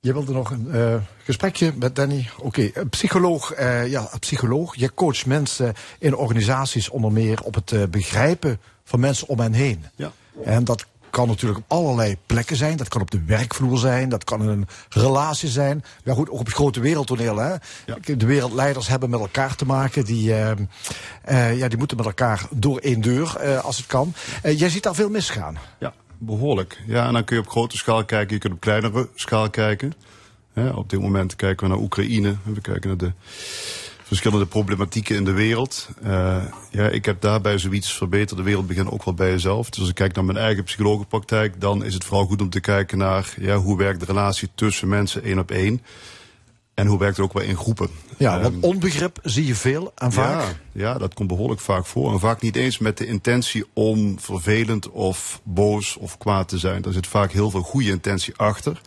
Je wilde nog een uh, gesprekje met Danny. Oké, okay. psycholoog. Uh, ja, psycholoog. Je coacht mensen in organisaties onder meer op het uh, begrijpen van mensen om hen heen. Ja. En dat kan natuurlijk op allerlei plekken zijn. Dat kan op de werkvloer zijn. Dat kan in een relatie zijn. Ja goed, ook op het grote wereldtoneel. Hè? Ja. De wereldleiders hebben met elkaar te maken. Die, uh, uh, ja, die moeten met elkaar door één deur, uh, als het kan. jij ziet daar veel misgaan. Ja, behoorlijk. Ja, en dan kun je op grote schaal kijken. Je kunt op kleinere schaal kijken. op dit moment kijken we naar Oekraïne. We kijken naar de verschillende problematieken in de wereld. Uh, ja, ik heb daarbij zoiets verbeterd. De wereld begint ook wel bij jezelf. Dus als ik kijk naar mijn eigen psychologenpraktijk, dan is het vooral goed om te kijken naar ja, hoe werkt de relatie tussen mensen één op één. En hoe werkt het ook wel in groepen? Ja, want onbegrip zie je veel en vaak. Ja, ja, dat komt behoorlijk vaak voor. En vaak niet eens met de intentie om vervelend of boos of kwaad te zijn. Er zit vaak heel veel goede intentie achter.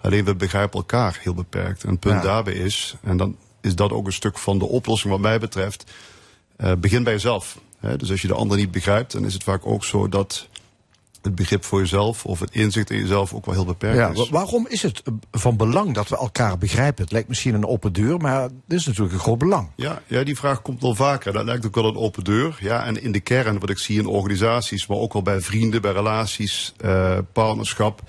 Alleen we begrijpen elkaar heel beperkt. En het punt ja. daarbij is, en dan is dat ook een stuk van de oplossing wat mij betreft. Uh, begin bij jezelf. Dus als je de ander niet begrijpt, dan is het vaak ook zo dat het begrip voor jezelf of het inzicht in jezelf ook wel heel beperkt ja, is. Waarom is het van belang dat we elkaar begrijpen? Het lijkt misschien een open deur, maar dit is natuurlijk een groot belang. Ja, ja die vraag komt wel vaker. Dat lijkt ook wel een open deur. Ja, en in de kern, wat ik zie in organisaties, maar ook wel bij vrienden, bij relaties, uh, partnerschap,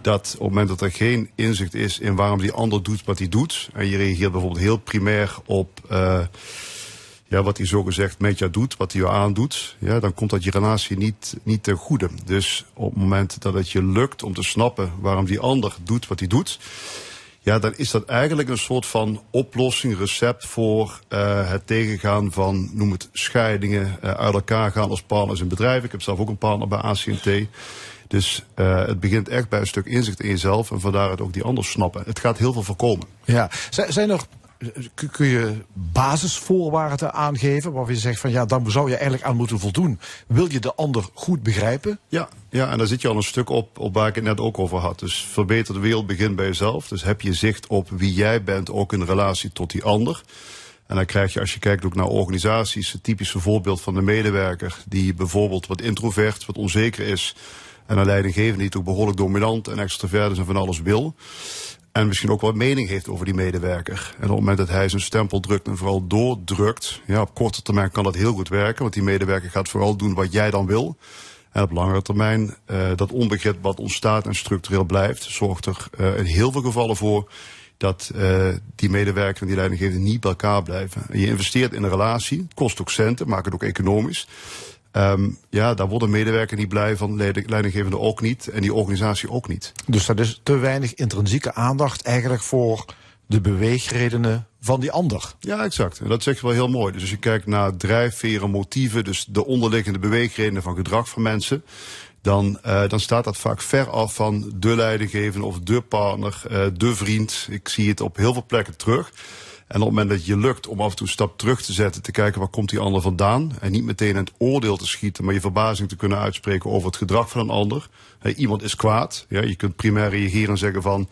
dat op het moment dat er geen inzicht is in waarom die ander doet wat hij doet, en je reageert bijvoorbeeld heel primair op uh, ja, wat hij zogezegd met jou doet, wat hij jou aandoet, ja, dan komt dat je relatie niet, niet ten goede. Dus op het moment dat het je lukt om te snappen waarom die ander doet wat hij doet, ja, dan is dat eigenlijk een soort van oplossing, recept voor uh, het tegengaan van, noem het, scheidingen, uh, uit elkaar gaan als partners in bedrijven. Ik heb zelf ook een partner bij ACNT. Dus uh, het begint echt bij een stuk inzicht in jezelf en vandaar het ook die ander snappen. Het gaat heel veel voorkomen. Ja, zijn er kun je basisvoorwaarden aangeven waarvan je zegt van ja, dan zou je eigenlijk aan moeten voldoen. Wil je de ander goed begrijpen? Ja, ja en daar zit je al een stuk op, op waar ik het net ook over had. Dus verbeter de wereld begint bij jezelf. Dus heb je zicht op wie jij bent, ook in relatie tot die ander. En dan krijg je, als je kijkt ook naar organisaties, het typische voorbeeld van de medewerker die bijvoorbeeld wat introvert, wat onzeker is. En een leidinggevende die toch behoorlijk dominant en extravert is en van alles wil. En misschien ook wat mening heeft over die medewerker. En op het moment dat hij zijn stempel drukt en vooral doordrukt, ja, op korte termijn kan dat heel goed werken. Want die medewerker gaat vooral doen wat jij dan wil. En op langere termijn, uh, dat onbegrip wat ontstaat en structureel blijft, zorgt er uh, in heel veel gevallen voor dat uh, die medewerker en die leidinggevende niet bij elkaar blijven. En je investeert in een relatie, kost ook centen, maakt het ook economisch. Um, ja, daar wordt een medewerker niet blij van, leidinggevende ook niet en die organisatie ook niet. Dus dat is te weinig intrinsieke aandacht eigenlijk voor de beweegredenen van die ander. Ja, exact. En dat zeg je wel heel mooi. Dus als je kijkt naar drijfveren, motieven, dus de onderliggende beweegredenen van gedrag van mensen, dan, uh, dan staat dat vaak ver af van de leidinggevende of de partner, uh, de vriend. Ik zie het op heel veel plekken terug. En op het moment dat je lukt om af en toe een stap terug te zetten, te kijken waar komt die ander vandaan. En niet meteen het oordeel te schieten, maar je verbazing te kunnen uitspreken over het gedrag van een ander. Iemand is kwaad. Ja, je kunt primair reageren en zeggen van,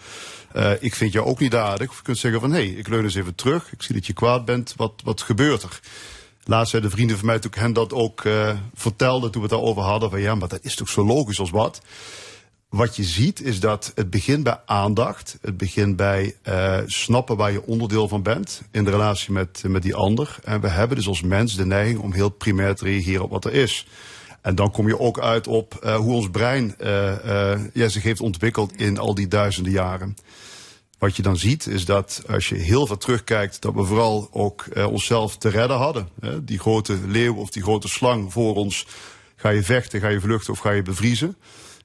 uh, ik vind jou ook niet aardig. Of je kunt zeggen van, hé, hey, ik leun eens even terug. Ik zie dat je kwaad bent. Wat, wat gebeurt er? Laatst zeiden vrienden van mij toen ik hen dat ook uh, vertelde, toen we het daarover hadden, van ja, maar dat is toch zo logisch als wat wat je ziet is dat het begint bij aandacht. Het begint bij uh, snappen waar je onderdeel van bent in de relatie met, met die ander. En we hebben dus als mens de neiging om heel primair te reageren op wat er is. En dan kom je ook uit op uh, hoe ons brein uh, ja, zich heeft ontwikkeld in al die duizenden jaren. Wat je dan ziet is dat als je heel veel terugkijkt, dat we vooral ook onszelf te redden hadden. Die grote leeuw of die grote slang voor ons. Ga je vechten, ga je vluchten of ga je bevriezen?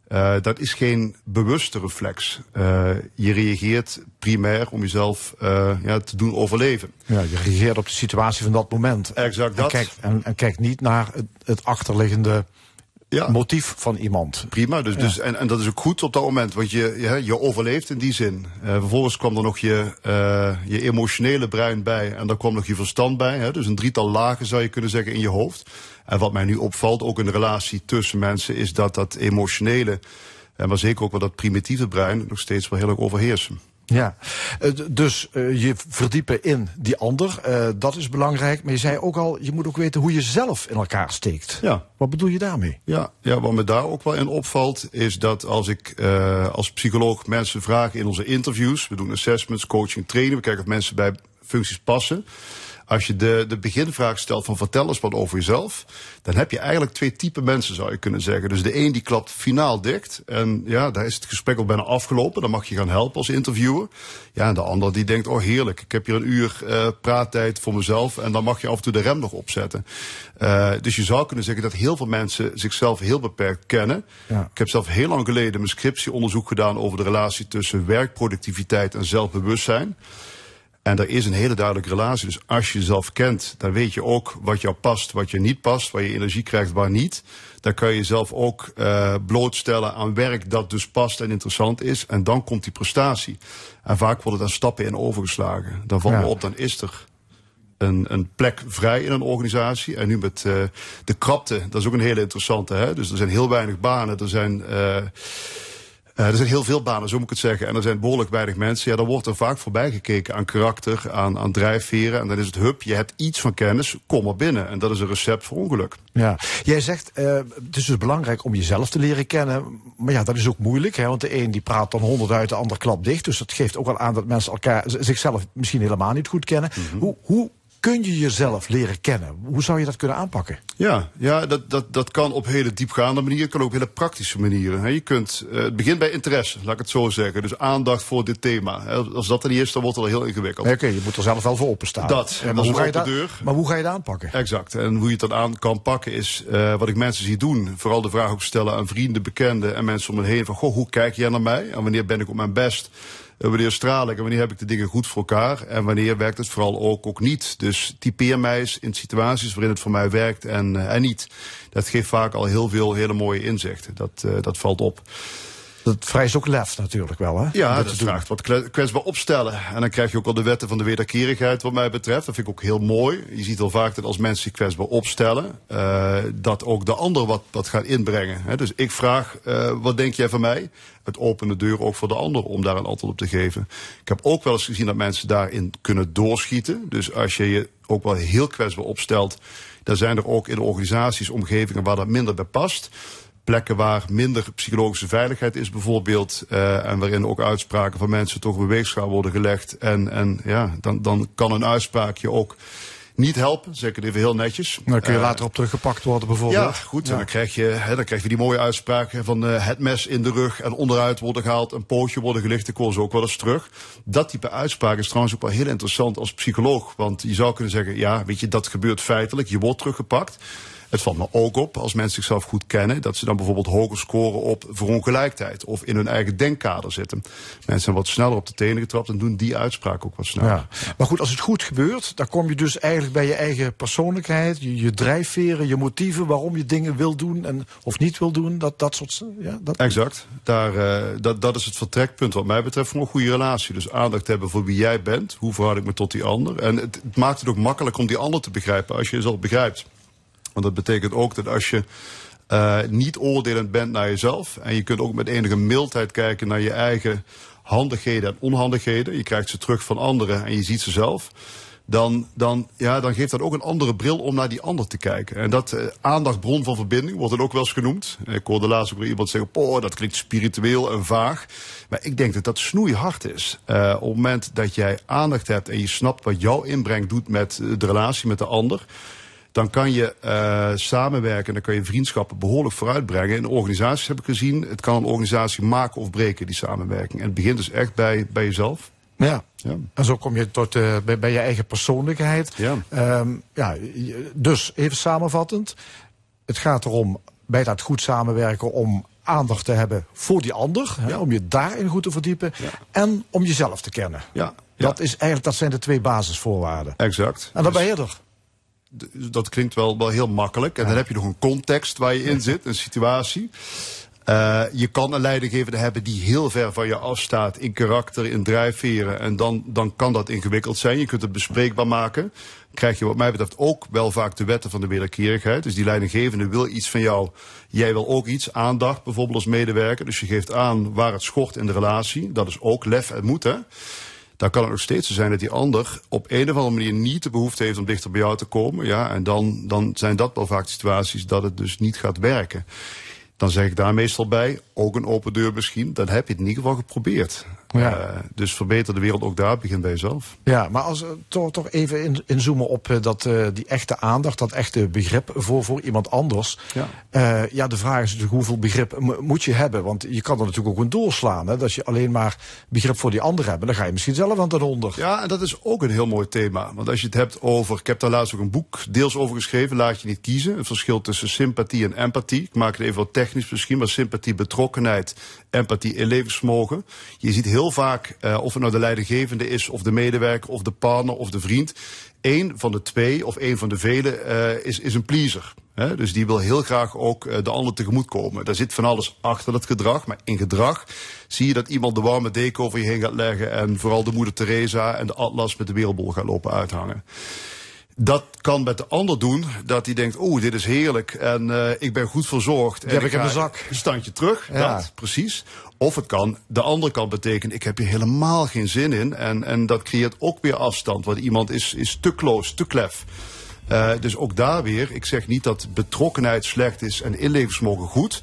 Eh, dat is geen bewuste reflex. Eh, je reageert primair om jezelf eh, ja, te doen overleven. Ja, je reageert op de situatie van dat moment. Exact En dat. kijkt, en, en kijkt niet naar het, het achterliggende Ja. motief van iemand. Prima, dus, dus, en, en dat is ook goed op dat moment, want je, je, je overleeft in die zin. Vervolgens kwam er nog je, je emotionele brein bij en daar kwam nog je verstand bij. Hè? Dus een drietal lagen zou je kunnen zeggen in je hoofd. En wat mij nu opvalt, ook in de relatie tussen mensen, is dat dat emotionele, en maar zeker ook wel dat primitieve brein, nog steeds wel heel erg overheersen. Ja, Eh, dus eh, je verdiepen in die ander, eh, dat is belangrijk. Maar je zei ook al, je moet ook weten hoe je zelf in elkaar steekt. Ja. Wat bedoel je daarmee? Ja, ja, wat me daar ook wel in opvalt, is dat als ik als psycholoog mensen vraag in onze interviews, we doen assessments, coaching, trainen, we kijken of mensen bij functies passen. Als je de, de beginvraag stelt van vertel eens wat over jezelf, dan heb je eigenlijk twee typen mensen zou je kunnen zeggen. Dus de een die klapt finaal dicht en ja, daar is het gesprek al bijna afgelopen, dan mag je gaan helpen als interviewer. Ja, en de ander die denkt, oh heerlijk, ik heb hier een uur eh praattijd voor mezelf en dan mag je af en toe de rem nog opzetten. Eh, dus je zou kunnen zeggen dat heel veel mensen zichzelf heel beperkt kennen. Ja. Ik heb zelf heel lang geleden mijn scriptieonderzoek gedaan over de relatie tussen werkproductiviteit en zelfbewustzijn. En er is een hele duidelijke relatie. Dus als je jezelf kent, dan weet je ook wat jou past, wat je niet past, waar je energie krijgt, waar niet. Dan kan je jezelf ook eh, blootstellen aan werk dat dus past en interessant is. En dan komt die prestatie. En vaak worden daar stappen in overgeslagen. Dan valt Ja. me op, dan is er een, een plek vrij in een organisatie. En nu met eh, de krapte, dat is ook een hele interessante. Hè? Dus er zijn heel weinig banen. Er zijn, eh, er zijn heel veel banen, zo moet ik het zeggen. En er zijn behoorlijk weinig mensen. Ja, dan wordt er vaak voorbij gekeken aan karakter, aan, aan drijfveren. En dan is het hup, je hebt iets van kennis, kom maar binnen. En dat is een recept voor ongeluk. Ja, jij zegt, eh, het is dus belangrijk om jezelf te leren kennen. Maar ja, dat is ook moeilijk, hè, want de een die praat dan honderd uit, de ander klapt dicht. Dus dat geeft ook al aan dat mensen elkaar, zichzelf misschien helemaal niet goed kennen. hoe, hoe kun je jezelf leren kennen? Hoe zou je dat kunnen aanpakken? Ja, ja dat, dat, dat kan op hele diepgaande manieren, kan ook op hele praktische manieren. Je kunt, eh, het begint bij interesse, laat ik het zo zeggen. Dus aandacht voor dit thema. Als dat er niet is, dan wordt het al heel ingewikkeld. Oké, je moet er zelf wel voor openstaan. Dat, dat maar, hoe ga je dat- deur. maar hoe ga je dat aanpakken? Exact. En hoe je het dan aan kan pakken is eh, wat ik mensen zie doen. Vooral de vraag ook stellen aan vrienden, bekenden en mensen om me heen. Van, goh, hoe kijk jij naar mij? En wanneer ben ik op mijn best? Wanneer straal ik? En wanneer heb ik de dingen goed voor elkaar? En wanneer werkt het vooral ook, ook niet? Dus typeer mij eens in situaties waarin het voor mij werkt en, eh, en niet. Dat geeft vaak al heel veel hele mooie inzichten. Dat, eh, dat valt op. Dat vereist ook lef natuurlijk wel, hè? Ja, dat doen. vraagt wat kwetsbaar opstellen. En dan krijg je ook al de wetten van de wederkerigheid wat mij betreft. Dat vind ik ook heel mooi. Je ziet wel vaak dat als mensen zich kwetsbaar opstellen... eh, dat ook de ander wat, wat gaat inbrengen. Hè. Dus ik vraag, eh, wat denk jij van mij? Het opent de deur ook voor de ander om daar een antwoord op te geven. Ik heb ook wel eens gezien dat mensen daarin kunnen doorschieten. Dus als je je ook wel heel kwetsbaar opstelt... dan zijn er ook in organisaties omgevingen waar dat minder bij past plekken waar minder psychologische veiligheid is bijvoorbeeld. eh, en waarin ook uitspraken van mensen toch op een weegschaal worden gelegd. En, en ja, dan, dan kan een uitspraak je ook niet helpen. Zeg ik het even heel netjes. Dan kun je Eh, later op teruggepakt worden bijvoorbeeld. ja, goed. En dan krijg, je, hè, dan krijg je die mooie uitspraken van eh, het mes in de rug en onderuit worden gehaald, een pootje worden gelicht. Ik hoor ze ook wel eens terug. Dat type uitspraak is trouwens ook wel heel interessant als psycholoog. Want je zou kunnen zeggen, ja, weet je, dat gebeurt feitelijk. Je wordt teruggepakt. Het valt me ook op, als mensen zichzelf goed kennen, dat ze dan bijvoorbeeld hoger scoren op verongelijkheid of in hun eigen denkkader zitten. Mensen zijn wat sneller op de tenen getrapt en doen die uitspraak ook wat sneller. Ja. Maar goed, als het goed gebeurt, dan kom je dus eigenlijk bij je eigen persoonlijkheid, je, je drijfveren, je motieven, waarom je dingen wil doen en, of niet wil doen. Dat, dat soort. Ja, dat, Exact. Daar, eh, dat, dat is het vertrekpunt wat mij betreft voor een goede relatie. Dus aandacht hebben voor wie jij bent. Hoe verhoud ik me tot die ander? En het, het maakt het ook makkelijk om die ander te begrijpen als je jezelf begrijpt. Want dat betekent ook dat als je eh, niet oordelend bent naar jezelf. en je kunt ook met enige mildheid kijken naar je eigen handigheden en onhandigheden. je krijgt ze terug van anderen en je ziet ze zelf. Dan, dan, ja, dan geeft dat ook een andere bril om naar die ander te kijken. En dat eh, aandacht, bron van verbinding, wordt het ook wel eens genoemd. Ik hoorde laatst ook weer iemand zeggen: Poh, dat klinkt spiritueel en vaag. Maar ik denk dat dat snoeihard is. Eh, op het moment dat jij aandacht hebt en je snapt wat jouw inbreng doet met eh, de relatie met de ander dan kan je eh, samenwerken, dan kan je vriendschappen behoorlijk vooruitbrengen. In organisaties heb ik gezien, het kan een organisatie maken of breken, die samenwerking. En het begint dus echt bij, bij jezelf. ja. Ja. En zo kom je tot, eh, bij, bij je eigen persoonlijkheid. Ja. Ehm, ja, dus even samenvattend. Het gaat erom bij dat goed samenwerken om aandacht te hebben voor die ander. Hè, om je daarin goed te verdiepen. En om jezelf te kennen. Ja, Dat, is eigenlijk, dat zijn de twee basisvoorwaarden. exact. En dan Dus- ben je er. Dat klinkt wel, wel heel makkelijk. En dan heb je nog een context waar je in zit, een situatie. Eh, je kan een leidinggevende hebben die heel ver van je afstaat in karakter, in drijfveren. En dan, dan kan dat ingewikkeld zijn. Je kunt het bespreekbaar maken. Krijg je wat mij betreft ook wel vaak de wetten van de wederkerigheid. Dus die leidinggevende wil iets van jou. Jij wil ook iets, aandacht bijvoorbeeld als medewerker. Dus je geeft aan waar het schort in de relatie. Dat is ook lef en moed hè. Dan kan het nog steeds zo zijn dat die ander op een of andere manier niet de behoefte heeft om dichter bij jou te komen. Ja, en dan, dan zijn dat wel vaak situaties dat het dus niet gaat werken. Dan zeg ik daar meestal bij, ook een open deur misschien, dan heb je het in ieder geval geprobeerd. Ja. Eh, dus verbeter de wereld ook daar, begin bij jezelf. Ja, maar als we toch, toch even in, inzoomen op eh, dat, eh, die echte aandacht, dat echte begrip voor, voor iemand anders. Ja. Eh, ja, de vraag is natuurlijk hoeveel begrip mo- moet je hebben? Want je kan er natuurlijk ook een doorslaan. Hè? Dat je alleen maar begrip voor die ander hebt. Dan ga je misschien zelf aan ten onder. Ja, en dat is ook een heel mooi thema. Want als je het hebt over, ik heb daar laatst ook een boek deels over geschreven, laat je niet kiezen. Het verschil tussen sympathie en empathie. Ik maak het even wat technisch misschien, maar sympathie, betrokkenheid, empathie, inlevingsvermogen. Je ziet heel vaak, eh, of het nou de leidinggevende is, of de medewerker, of de partner, of de vriend. Eén van de twee, of één van de vele, eh, is, is een pleaser. Dus die wil heel graag ook eh, de ander tegemoetkomen. Daar zit van alles achter dat gedrag. Maar in gedrag zie je dat iemand de warme deken over je heen gaat leggen. En vooral de moeder Teresa en de atlas met de wereldbol gaat lopen uithangen. Dat kan met de ander doen dat hij denkt, oeh, dit is heerlijk en eh, ik ben goed verzorgd. Die en heb ik in mijn zak. Een standje terug, Ja. dat, precies. Of het kan de andere kant betekenen, ik heb hier helemaal geen zin in. En, en dat creëert ook weer afstand, want iemand is, is te close, te klef. Eh, dus ook daar weer, ik zeg niet dat betrokkenheid slecht is en inlevingsvermogen goed.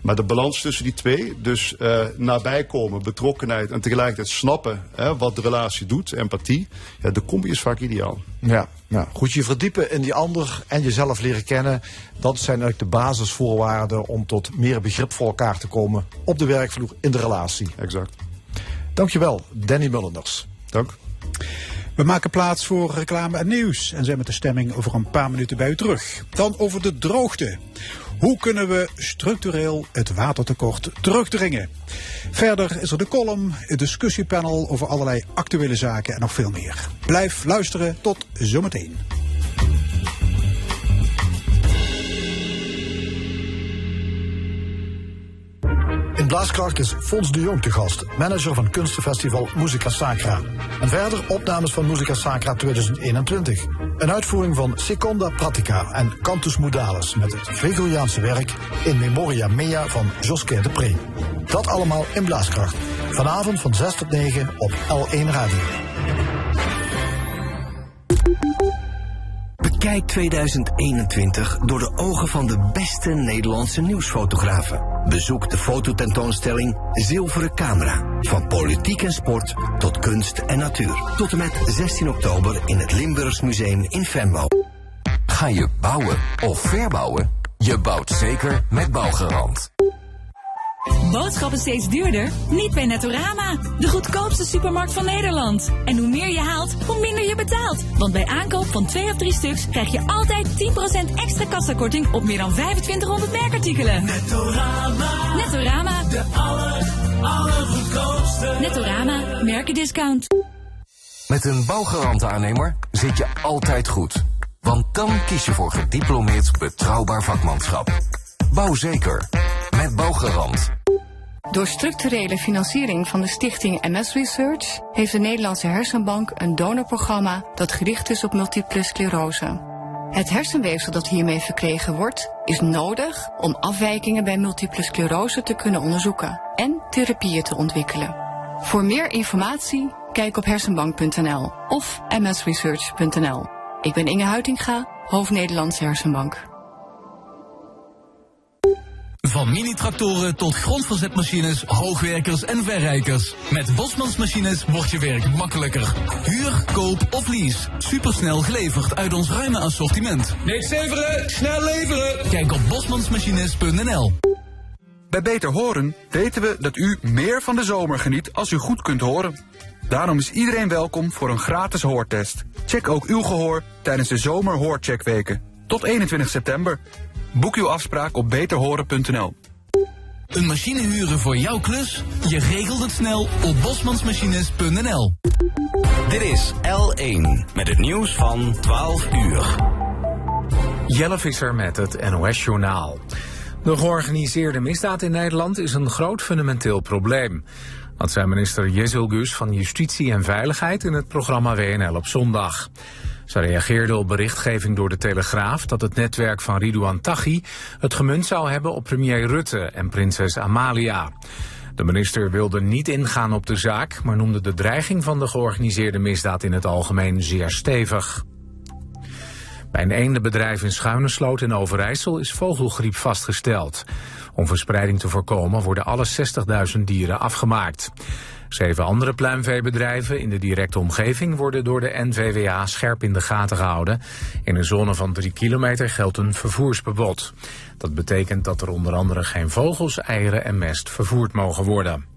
Maar de balans tussen die twee, dus eh nabij komen, betrokkenheid en tegelijkertijd snappen hè, wat de relatie doet, empathie, ja, de combi is vaak ideaal. Ja, ja, goed je verdiepen in die ander en jezelf leren kennen. Dat zijn eigenlijk de basisvoorwaarden om tot meer begrip voor elkaar te komen op de werkvloer in de relatie. Exact. Dankjewel, Danny Mullenders. Dank. We maken plaats voor reclame en nieuws en zijn met de stemming over een paar minuten bij u terug. Dan over de droogte. Hoe kunnen we structureel het watertekort terugdringen? Verder is er de column, het discussiepanel over allerlei actuele zaken en nog veel meer. Blijf luisteren, tot zometeen. In Blaaskracht is Fons de Jong te gast, manager van kunstenfestival Musica Sacra. En verder opnames van Musica Sacra 2021. Een uitvoering van Seconda Pratica en Cantus Modalis met het Gregoriaanse werk In Memoria Mea van Josquin de Pre. Dat allemaal in Blaaskracht. Vanavond van 6 tot 9 op L1 Radio. Bekijk 2021 door de ogen van de beste Nederlandse nieuwsfotografen. Bezoek de fototentoonstelling Zilveren Camera. Van politiek en sport tot kunst en natuur. Tot en met 16 oktober in het Limburgs Museum in Venlo. Ga je bouwen of verbouwen? Je bouwt zeker met Bouwgarant. Boodschappen steeds duurder? Niet bij Nettorama, de goedkoopste supermarkt van Nederland. En hoe meer je haalt, hoe minder je betaalt. Want bij aankoop van twee of drie stuks krijg je altijd 10% extra kassakorting op meer dan 2500 merkartikelen. Nettorama. Nettorama. De aller, allergoedkoopste. Nettorama, merkendiscount. Met een bouwgarant-aannemer zit je altijd goed. Want dan kies je voor gediplomeerd betrouwbaar vakmanschap. Bouw zeker. Met Bouwgarant. Door structurele financiering van de stichting MS Research heeft de Nederlandse Hersenbank een donorprogramma dat gericht is op multiple sclerose. Het hersenweefsel dat hiermee verkregen wordt, is nodig om afwijkingen bij multiple sclerose te kunnen onderzoeken en therapieën te ontwikkelen. Voor meer informatie kijk op hersenbank.nl of msresearch.nl. Ik ben Inge Huitinga, hoofd Nederlandse Hersenbank. Van mini-tractoren tot grondverzetmachines, hoogwerkers en verrijkers. Met Bosmans Machines wordt je werk makkelijker. Huur, koop of lease. Supersnel geleverd uit ons ruime assortiment. Niks leveren, snel leveren. Kijk op bosmansmachines.nl Bij Beter Horen weten we dat u meer van de zomer geniet als u goed kunt horen. Daarom is iedereen welkom voor een gratis hoortest. Check ook uw gehoor tijdens de zomerhoorcheckweken. Tot 21 september. Boek uw afspraak op beterhoren.nl. Een machine huren voor jouw klus? Je regelt het snel op bosmansmachines.nl. Dit is L1 met het nieuws van 12 uur. Jelle Visser met het NOS-journaal. De georganiseerde misdaad in Nederland is een groot fundamenteel probleem. Dat zei minister Jezelgus van Justitie en Veiligheid in het programma WNL op zondag. Ze reageerde op berichtgeving door de Telegraaf dat het netwerk van Ridouan Taghi het gemunt zou hebben op premier Rutte en prinses Amalia. De minister wilde niet ingaan op de zaak, maar noemde de dreiging van de georganiseerde misdaad in het algemeen zeer stevig. Bij een eendenbedrijf in Schuinesloot in Overijssel is vogelgriep vastgesteld. Om verspreiding te voorkomen worden alle 60.000 dieren afgemaakt. Zeven andere pluimveebedrijven in de directe omgeving worden door de NVWA scherp in de gaten gehouden. In een zone van 3 kilometer geldt een vervoersverbod. Dat betekent dat er onder andere geen vogels, eieren en mest vervoerd mogen worden.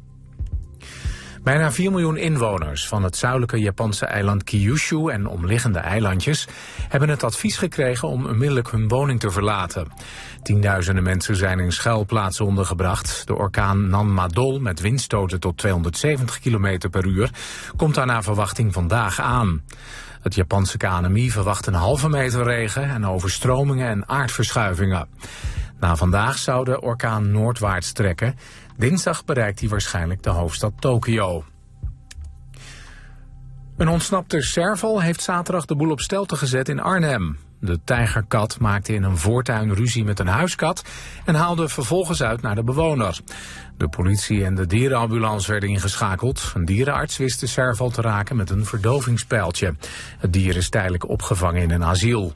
Bijna 4 miljoen inwoners van het zuidelijke Japanse eiland Kyushu en omliggende eilandjes hebben het advies gekregen om onmiddellijk hun woning te verlaten. Tienduizenden mensen zijn in schuilplaatsen ondergebracht. De orkaan Nanmadol met windstoten tot 270 km per uur komt daar naar verwachting vandaag aan. Het Japanse KNMI verwacht een halve meter regen en overstromingen en aardverschuivingen. Na vandaag zou de orkaan noordwaarts trekken. Dinsdag bereikt hij waarschijnlijk de hoofdstad Tokio. Een ontsnapte serval heeft zaterdag de boel op stelte gezet in Arnhem. De tijgerkat maakte in een voortuin ruzie met een huiskat en haalde vervolgens uit naar de bewoner. De politie en de dierenambulance werden ingeschakeld. Een dierenarts wist de serval te raken met een verdovingspijltje. Het dier is tijdelijk opgevangen in een asiel.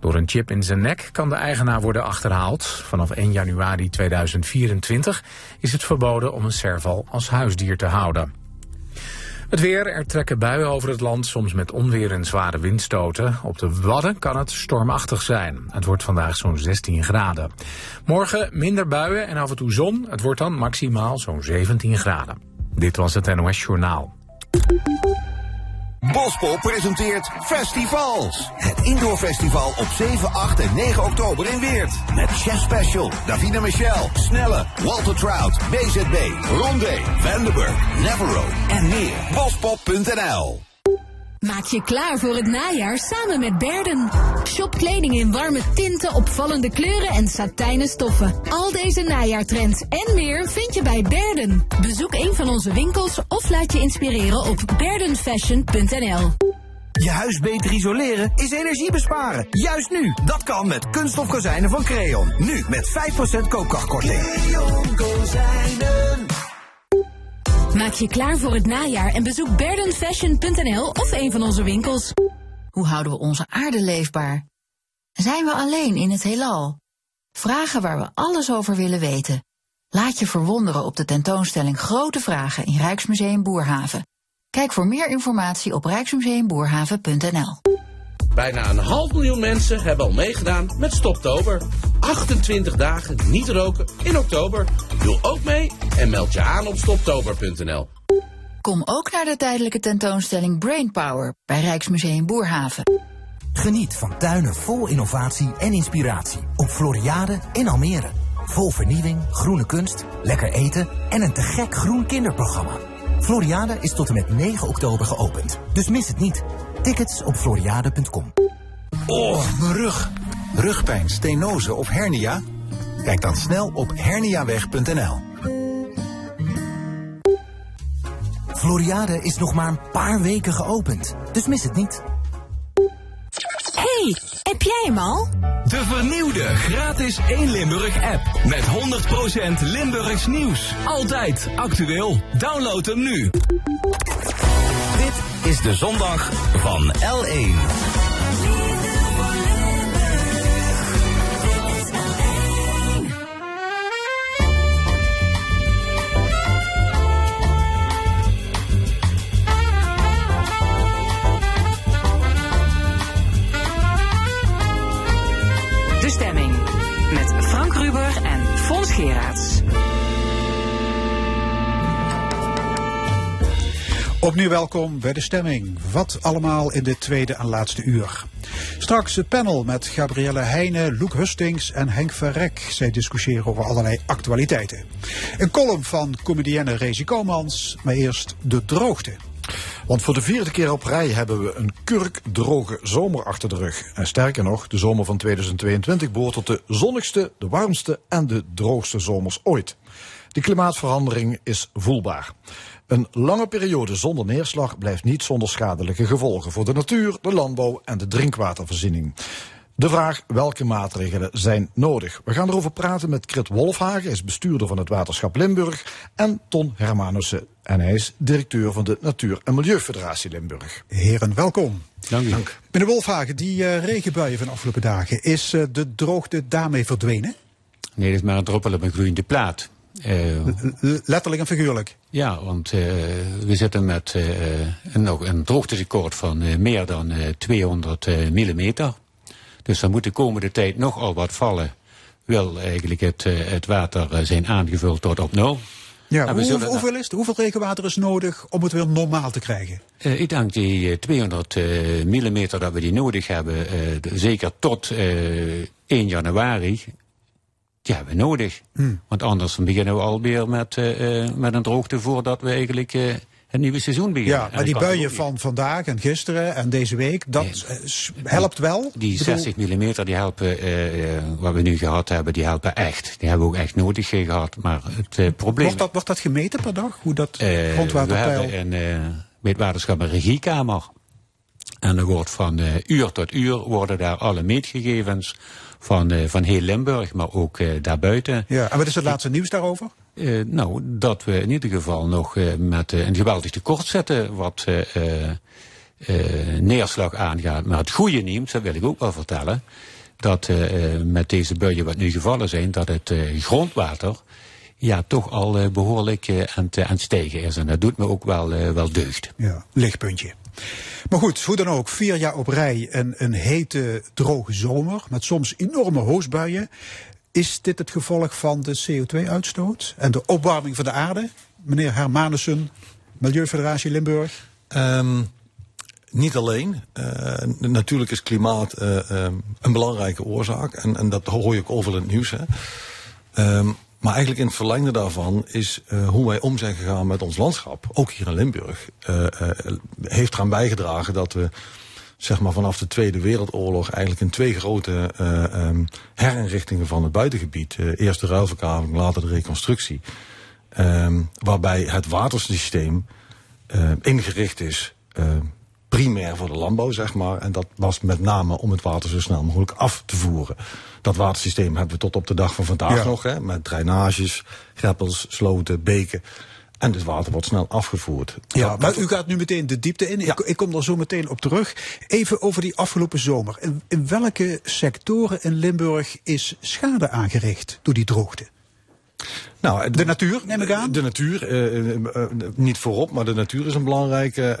Door een chip in zijn nek kan de eigenaar worden achterhaald. Vanaf 1 januari 2024 is het verboden om een serval als huisdier te houden. Het weer, er trekken buien over het land, soms met onweer en zware windstoten. Op de Wadden kan het stormachtig zijn. Het wordt vandaag zo'n 16 graden. Morgen minder buien en af en toe zon. Het wordt dan maximaal zo'n 17 graden. Dit was het NOS Journaal. Bospop presenteert Festivals. Het indoorfestival op 7, 8 en 9 oktober in Weert. Met Chef Special, Davina Michel, Snelle, Walter Trout, BZB, Rondé, Vandenberg, Navarro en meer. Bospop.nl Maak je klaar voor het najaar samen met Berden. Shop kleding in warme tinten, opvallende kleuren en satijnen stoffen. Al deze najaartrends en meer vind je bij Berden. Bezoek een van onze winkels of laat je inspireren op berdenfashion.nl. Je huis beter isoleren is energie besparen. Juist nu. Dat kan met kunststof kozijnen van Creon. Nu met 5% koopkrachtkorting. Maak je klaar voor het najaar en bezoek berdenfashion.nl of een van onze winkels. Hoe houden we onze aarde leefbaar? Zijn we alleen in het heelal? Vragen waar we alles over willen weten. Laat je verwonderen op de tentoonstelling Grote Vragen in Rijksmuseum Boerhaven. Kijk voor meer informatie op rijksmuseumboerhaven.nl. Bijna een half miljoen mensen hebben al meegedaan met Stoptober. 28 dagen niet roken in oktober. Doe ook mee en meld je aan op stoptober.nl. Kom ook naar de tijdelijke tentoonstelling Brainpower bij Rijksmuseum Boerhaven. Geniet van tuinen vol innovatie en inspiratie op Floriade in Almere. Vol vernieuwing, groene kunst, lekker eten en een te gek groen kinderprogramma. Floriade is tot en met 9 oktober geopend, dus mis het niet. Tickets op floriade.com. Oh, mijn rug. Rugpijn, stenose of hernia? Kijk dan snel op herniaweg.nl. Floriade is nog maar een paar weken geopend, dus mis het niet. Hey, heb jij hem al? De vernieuwde gratis 1 Limburg app. Met 100% Limburgs nieuws. Altijd actueel. Download hem nu. Dit is de zondag van L1. De stemming. Met Frank Ruber en Fons Geraerts. Opnieuw welkom bij de stemming. Wat allemaal in dit tweede en laatste uur. Straks het panel met Gabrielle Heijnen, Loek Hustings en Henk Verrek. Zij discussiëren over allerlei actualiteiten. Een column van comedienne Rezi Komans, maar eerst de droogte. Want voor de vierde keer op rij hebben we een kurkdroge zomer achter de rug. En sterker nog, de zomer van 2022 behoort tot de zonnigste, de warmste en de droogste zomers ooit. De klimaatverandering is voelbaar. Een lange periode zonder neerslag blijft niet zonder schadelijke gevolgen voor de natuur, de landbouw en de drinkwatervoorziening. De vraag welke maatregelen zijn nodig. We gaan erover praten met Krit Wolfhagen, hij is bestuurder van het Waterschap Limburg, en Ton Hermanussen, en hij is directeur van de Natuur- en Milieufederatie Limburg. Heren, welkom. Dank u. Meneer Wolfhagen, die uh, regenbuien van de afgelopen dagen, is uh, de droogte daarmee verdwenen? Nee, dat is maar een druppel op een gloeiende plaat. Uh, letterlijk en figuurlijk? Ja, want uh, we zitten met uh, een, nog een droogtetekort van meer dan 200 millimeter. Dus dan moet de komende tijd nogal wat vallen. Wil eigenlijk het, het water zijn aangevuld tot op nul. Ja, hoe, hoeveel, is het? hoeveel regenwater is nodig om het weer normaal te krijgen? Uh, ik denk die 200 uh, millimeter dat we die nodig hebben, uh, zeker tot 1 januari, die hebben we nodig. Hmm. Want anders beginnen we alweer met, met een droogte voordat we eigenlijk het nieuwe seizoen beginnen. Ja, maar die buien van vandaag en gisteren en deze week, dat nee, helpt wel? Die 60 mm die helpen, uh, wat we nu gehad hebben, die helpen echt. Die hebben we ook echt nodig gehad. Maar het probleem... Wordt dat, wordt dat gemeten per dag? Hoe dat grondwaterpeil... We hebben een meetwaterschap een regiekamer. En er wordt van uur tot uur worden daar alle meetgegevens van, van heel Limburg, maar ook daarbuiten. Ja, en wat is het laatste nieuws daarover? Uh, nou, dat we in ieder geval nog met een geweldig tekort zetten wat neerslag aangaat. Maar het goede nieuws, dat wil ik ook wel vertellen, dat met deze buien wat nu gevallen zijn, dat het grondwater ja, toch al behoorlijk aan, te, aan het stijgen is. En dat doet me ook wel, wel deugd. Ja, lichtpuntje. Maar goed, hoe dan ook, vier jaar op rij een, een hete, droge zomer met soms enorme hoosbuien. Is dit het gevolg van de CO2-uitstoot en de opwarming van de aarde? Meneer Hermanussen, Milieufederatie Limburg. Um, niet alleen. Uh, natuurlijk is klimaat uh, um, een belangrijke oorzaak. En, en, dat hoor je ook overal in het nieuws. Hè. Um, maar eigenlijk in het verlengde daarvan is uh, hoe wij om zijn gegaan met ons landschap, ook hier in Limburg, heeft eraan bijgedragen dat we zeg maar vanaf de Tweede Wereldoorlog eigenlijk in twee grote um, herinrichtingen van het buitengebied. Eerst de ruilverkaveling, later de reconstructie. Um, waarbij het watersysteem ingericht is primair voor de landbouw, zeg maar. En dat was met name om het water zo snel mogelijk af te voeren. Dat watersysteem hebben we tot op de dag van vandaag ja. nog, hè, met drainages, greppels, sloten, beken. En het water wordt snel afgevoerd. Ja, dat, maar dat... u gaat nu meteen de diepte in. Ja. Ik, ik, kom daar zo meteen op terug. Even over die afgelopen zomer. In, in welke sectoren in Limburg is schade aangericht door die droogte? Nou, de natuur, neem ik aan? De natuur, uh, uh, uh, niet voorop, maar de natuur is een belangrijke.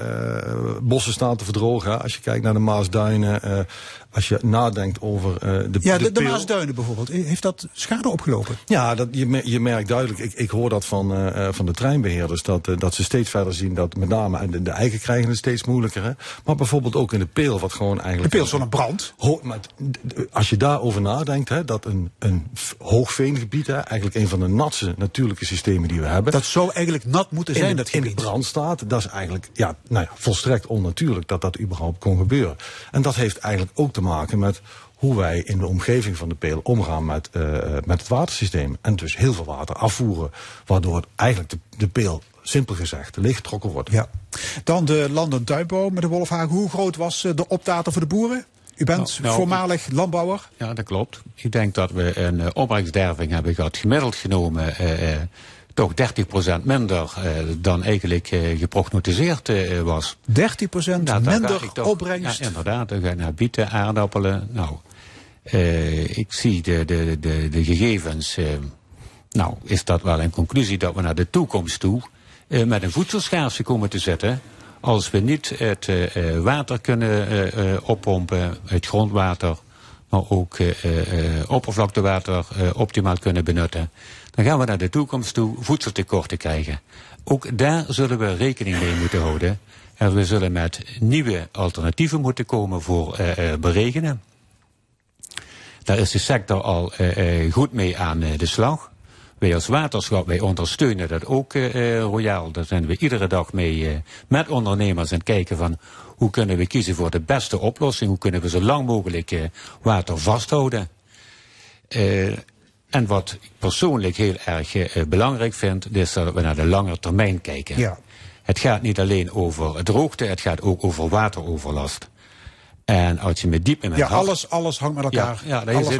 bossen staan te verdrogen. Als je kijkt naar de Maasduinen, als je nadenkt over de Ja, de, de, de Maasduinen bijvoorbeeld. Heeft dat schade opgelopen? Ja, dat, je, je merkt duidelijk, ik, ik hoor dat van, van de treinbeheerders, dat, dat ze steeds verder zien dat met name de, de eiken krijgen het steeds moeilijker. Hè? Maar bijvoorbeeld ook in de Peel, wat gewoon eigenlijk... De Peel is zo'n brand. Ho, maar als je daarover nadenkt, hè, dat een, een hoogveengebied, hè, eigenlijk een van de natste natuurlijke systemen die we hebben. Dat zou eigenlijk nat moeten zijn, in, dat gebied. In brand staat, dat is eigenlijk ja, nou ja, volstrekt onnatuurlijk dat dat überhaupt kon gebeuren. En dat heeft eigenlijk ook te maken met hoe wij in de omgeving van de peel omgaan met, uh, met het watersysteem. En dus heel veel water afvoeren, waardoor eigenlijk de, de peel simpel gezegd leeggetrokken wordt. Ja. Dan de land- en tuinbouw met de Wolfhagen. Hoe groot was de optater voor de boeren? U bent nou, nou, voormalig landbouwer? Ja, dat klopt. Ik denk dat we een uh, opbrengstderving hebben gehad, gemiddeld genomen. Uh, uh, toch 30% minder dan eigenlijk geprognotiseerd was. 30% nou, minder toch, opbrengst? Ja, inderdaad. Dan ga naar bieten, aardappelen. Nou, ik zie de, de, de, de gegevens. nou, is dat wel een conclusie dat we naar de toekomst toe met een voedselschaarste komen te zitten als we niet het uh, water kunnen uh, oppompen, het grondwater, maar ook eh, eh, eh, oppervlaktewater eh, optimaal kunnen benutten, dan gaan we naar de toekomst toe voedseltekorten krijgen. Ook daar zullen we rekening mee moeten houden. En we zullen met nieuwe alternatieven moeten komen voor eh, eh, beregenen. Daar is de sector al eh, eh, goed mee aan eh, de slag. Wij als waterschap, wij ondersteunen dat ook eh, royaal. Daar zijn we iedere dag mee eh, met ondernemers het kijken van hoe kunnen we kiezen voor de beste oplossing. Hoe kunnen we zo lang mogelijk water vasthouden. En wat ik persoonlijk heel erg belangrijk vind, is dat we naar de lange termijn kijken. Ja. Het gaat niet alleen over droogte, het gaat ook over wateroverlast. En als je met diep in het Ja, hart- alles, alles hangt met elkaar. ja, ja daar zit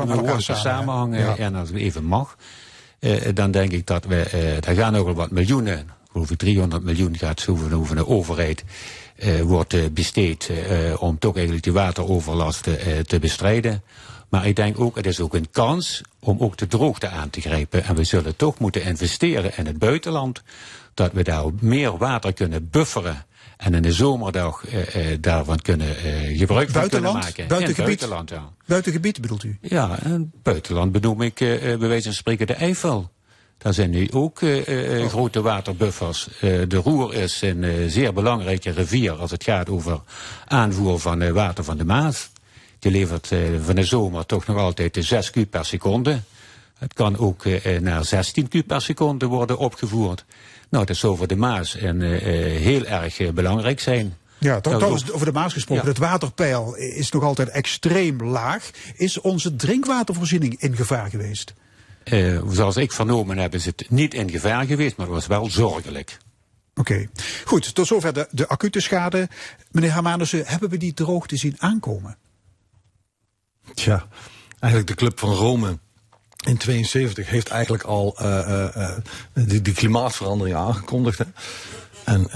een samenhang. Ja. En als het even mag, dan denk ik dat we, eh daar gaan nog wel wat miljoenen, ik 300 miljoen gaat van van de overheid, eh, wordt eh, besteed eh, om toch eigenlijk die wateroverlast eh, te bestrijden. Maar ik denk ook, het is ook een kans om ook de droogte aan te grijpen. En we zullen toch moeten investeren in het buitenland. Dat we daar meer water kunnen bufferen. En in de zomerdag eh, eh, daarvan kunnen eh, gebruik van kunnen maken. Buitengebied? buitenland, ja. Buitengebied bedoelt u? Ja, en buitenland bedoel ik bij wijze van spreken de Eifel. Daar zijn nu ook eh, grote waterbuffers. De Roer is een zeer belangrijke rivier als het gaat over aanvoer van water van de Maas. Die levert van de zomer toch nog altijd de 6 kub per seconde. Het kan ook naar 16 kub per seconde worden opgevoerd. Nou, dat zou voor de Maas en, eh, eh, heel erg eh, belangrijk zijn. Ja, toch, is over de Maas gesproken. Ja. Het waterpeil is nog altijd extreem laag. Is onze drinkwatervoorziening in gevaar geweest? Eh, zoals ik vernomen heb, is het niet in gevaar geweest, maar het was wel zorgelijk. Oké, goed. Tot zover de, de acute schade. Meneer Hermanussen, hebben we die droogte zien aankomen? Tja, eigenlijk de Club van Rome in 72 heeft eigenlijk al eh, eh, eh, die, die klimaatverandering aangekondigd. Hè. En,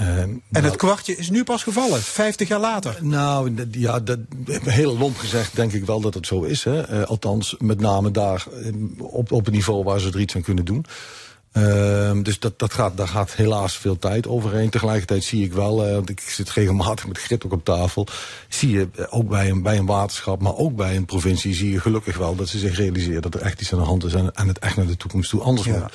En het kwartje is nu pas gevallen, 50 jaar later. Nou, ja, dat, heel lomp gezegd denk ik wel dat het zo is. Hè. Althans, met name daar op, op een niveau waar ze er iets aan kunnen doen. Ehm, dus dat, dat gaat, daar gaat helaas veel tijd overheen. Tegelijkertijd zie ik wel, eh, want ik zit regelmatig met Grit ook op tafel. Zie je eh, ook bij een, bij een waterschap, maar ook bij een provincie, zie je gelukkig wel dat ze zich realiseren dat er echt iets aan de hand is en, en het echt naar de toekomst toe anders Ja. moet.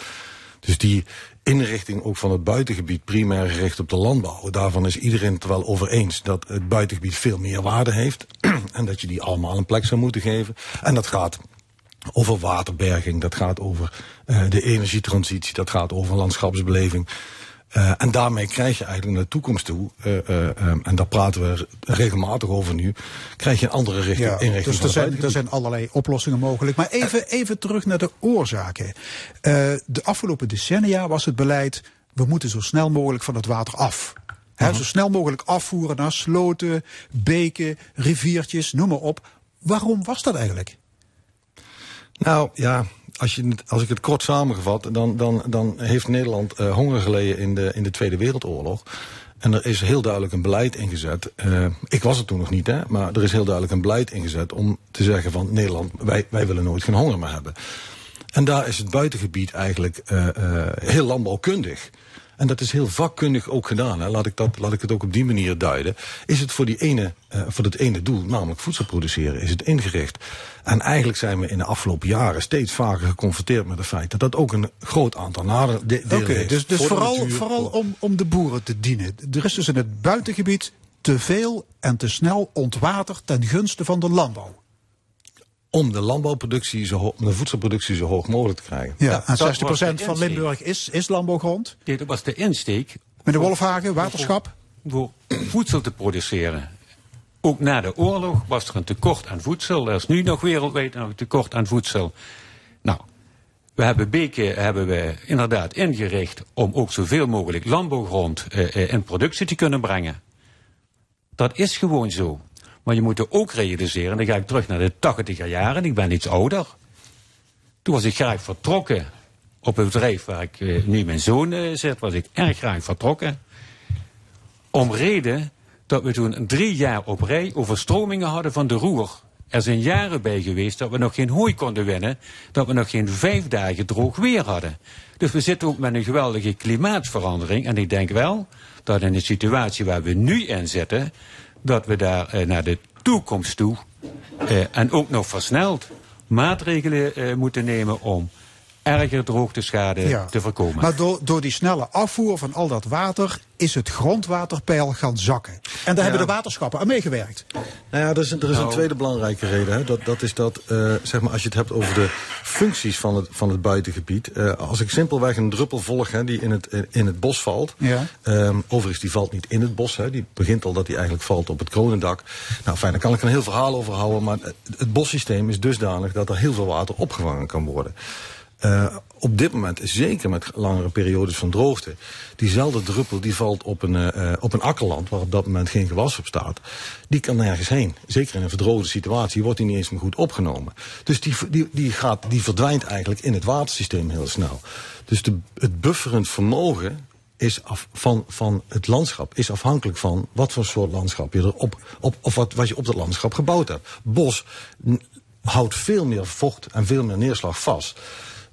Dus die inrichting ook van het buitengebied, primair gericht op de landbouw, daarvan is iedereen het wel over eens dat het buitengebied veel meer waarde heeft. en dat je die allemaal een plek zou moeten geven. En dat gaat over waterberging, dat gaat over eh, de energietransitie, dat gaat over landschapsbeleving. Eh, en daarmee krijg je eigenlijk naar de toekomst toe, eh, en daar praten we regelmatig over nu, krijg je een andere richting, Ja, inrichting dus er zijn, er zijn allerlei oplossingen mogelijk. Maar even, even terug naar de oorzaken. De afgelopen decennia was het beleid... we moeten zo snel mogelijk van het water af. Hè, Zo snel mogelijk afvoeren naar sloten, beken, riviertjes, noem maar op. Waarom was dat eigenlijk? Nou ja, als, je, het- als ik het kort samengevat, dan, dan, dan heeft Nederland eh, honger geleden in de, in de Tweede Wereldoorlog. En er is heel duidelijk een beleid ingezet. eh, ik was er toen nog niet, hè, maar er is heel duidelijk een beleid ingezet om te zeggen van Nederland, wij, wij willen nooit geen honger meer hebben. En daar is het buitengebied eigenlijk eh, heel landbouwkundig. En dat is heel vakkundig ook gedaan. Hè. Laat, ik dat, laat ik het ook op die manier duiden. Is het voor, die ene, eh, voor dat ene doel, namelijk voedsel produceren, is het ingericht. En eigenlijk zijn we in de afgelopen jaren steeds vaker geconfronteerd met het feit dat dat ook een groot aantal nadelen heeft. dus, dus Voor vooral, natuur, vooral voor- om, om de boeren te dienen. Er is dus in het buitengebied te veel en te snel ontwaterd ten gunste van de landbouw. Om de landbouwproductie, zo om de voedselproductie zo hoog mogelijk te krijgen. Ja, en dat was 60% de van. Limburg is, is landbouwgrond. Dit was de insteek. Meneer Wolfhagen, waterschap. Voor voedsel te produceren. Ook na de oorlog was er een tekort aan voedsel. Er is nu nog wereldwijd nog een tekort aan voedsel. Nou, we hebben beken hebben we inderdaad ingericht om ook zoveel mogelijk landbouwgrond eh, eh, in productie te kunnen brengen. Dat is gewoon zo. Maar je moet er ook realiseren, en dan ga ik terug naar de tachtiger jaren, ik ben iets ouder. Toen was ik graag vertrokken op het bedrijf waar ik eh, nu mijn zoon eh, zit, was ik erg graag vertrokken. Om reden dat we toen drie jaar op rij overstromingen hadden van de roer. Er zijn jaren bij geweest dat we nog geen hooi konden winnen, dat we nog geen vijf dagen droog weer hadden. Dus we zitten ook met een geweldige klimaatverandering. En ik denk wel dat in de situatie waar we nu in zitten, dat we daar eh, naar de toekomst toe eh, en ook nog versneld maatregelen eh, moeten nemen om erger droogteschade Ja. te voorkomen. Maar door, door die snelle afvoer van al dat water is het grondwaterpeil gaan zakken. En daar hebben de waterschappen aan meegewerkt. Nou ja, er is, een- er is een Nou. tweede belangrijke reden. Hè. Dat, dat is dat, eh, zeg maar, als je het hebt over de functies van het, van het buitengebied. eh, als ik simpelweg een druppel volg hè, die in het, eh, in het bos valt. Ja. Ehm, overigens, die valt niet in het bos. Hè. Die begint al dat die eigenlijk valt op het kronendak. Nou fijn, daar kan ik een heel verhaal over houden. Maar het, het bossysteem is dusdanig dat er heel veel water opgevangen kan worden. Eh, op dit moment, zeker met langere periodes van droogte, diezelfde druppel die valt op een, eh, op een akkerland waar op dat moment geen gewas op staat, die kan nergens heen. Zeker in een verdroogde situatie wordt die niet eens meer goed opgenomen. Dus die, die, die, gaat, die verdwijnt eigenlijk in het watersysteem heel snel. Dus de, het bufferend vermogen is af, van, van het landschap is afhankelijk van wat voor soort landschap je erop, op, of wat, wat je op dat landschap gebouwd hebt. Bos houdt veel meer vocht en veel meer neerslag vast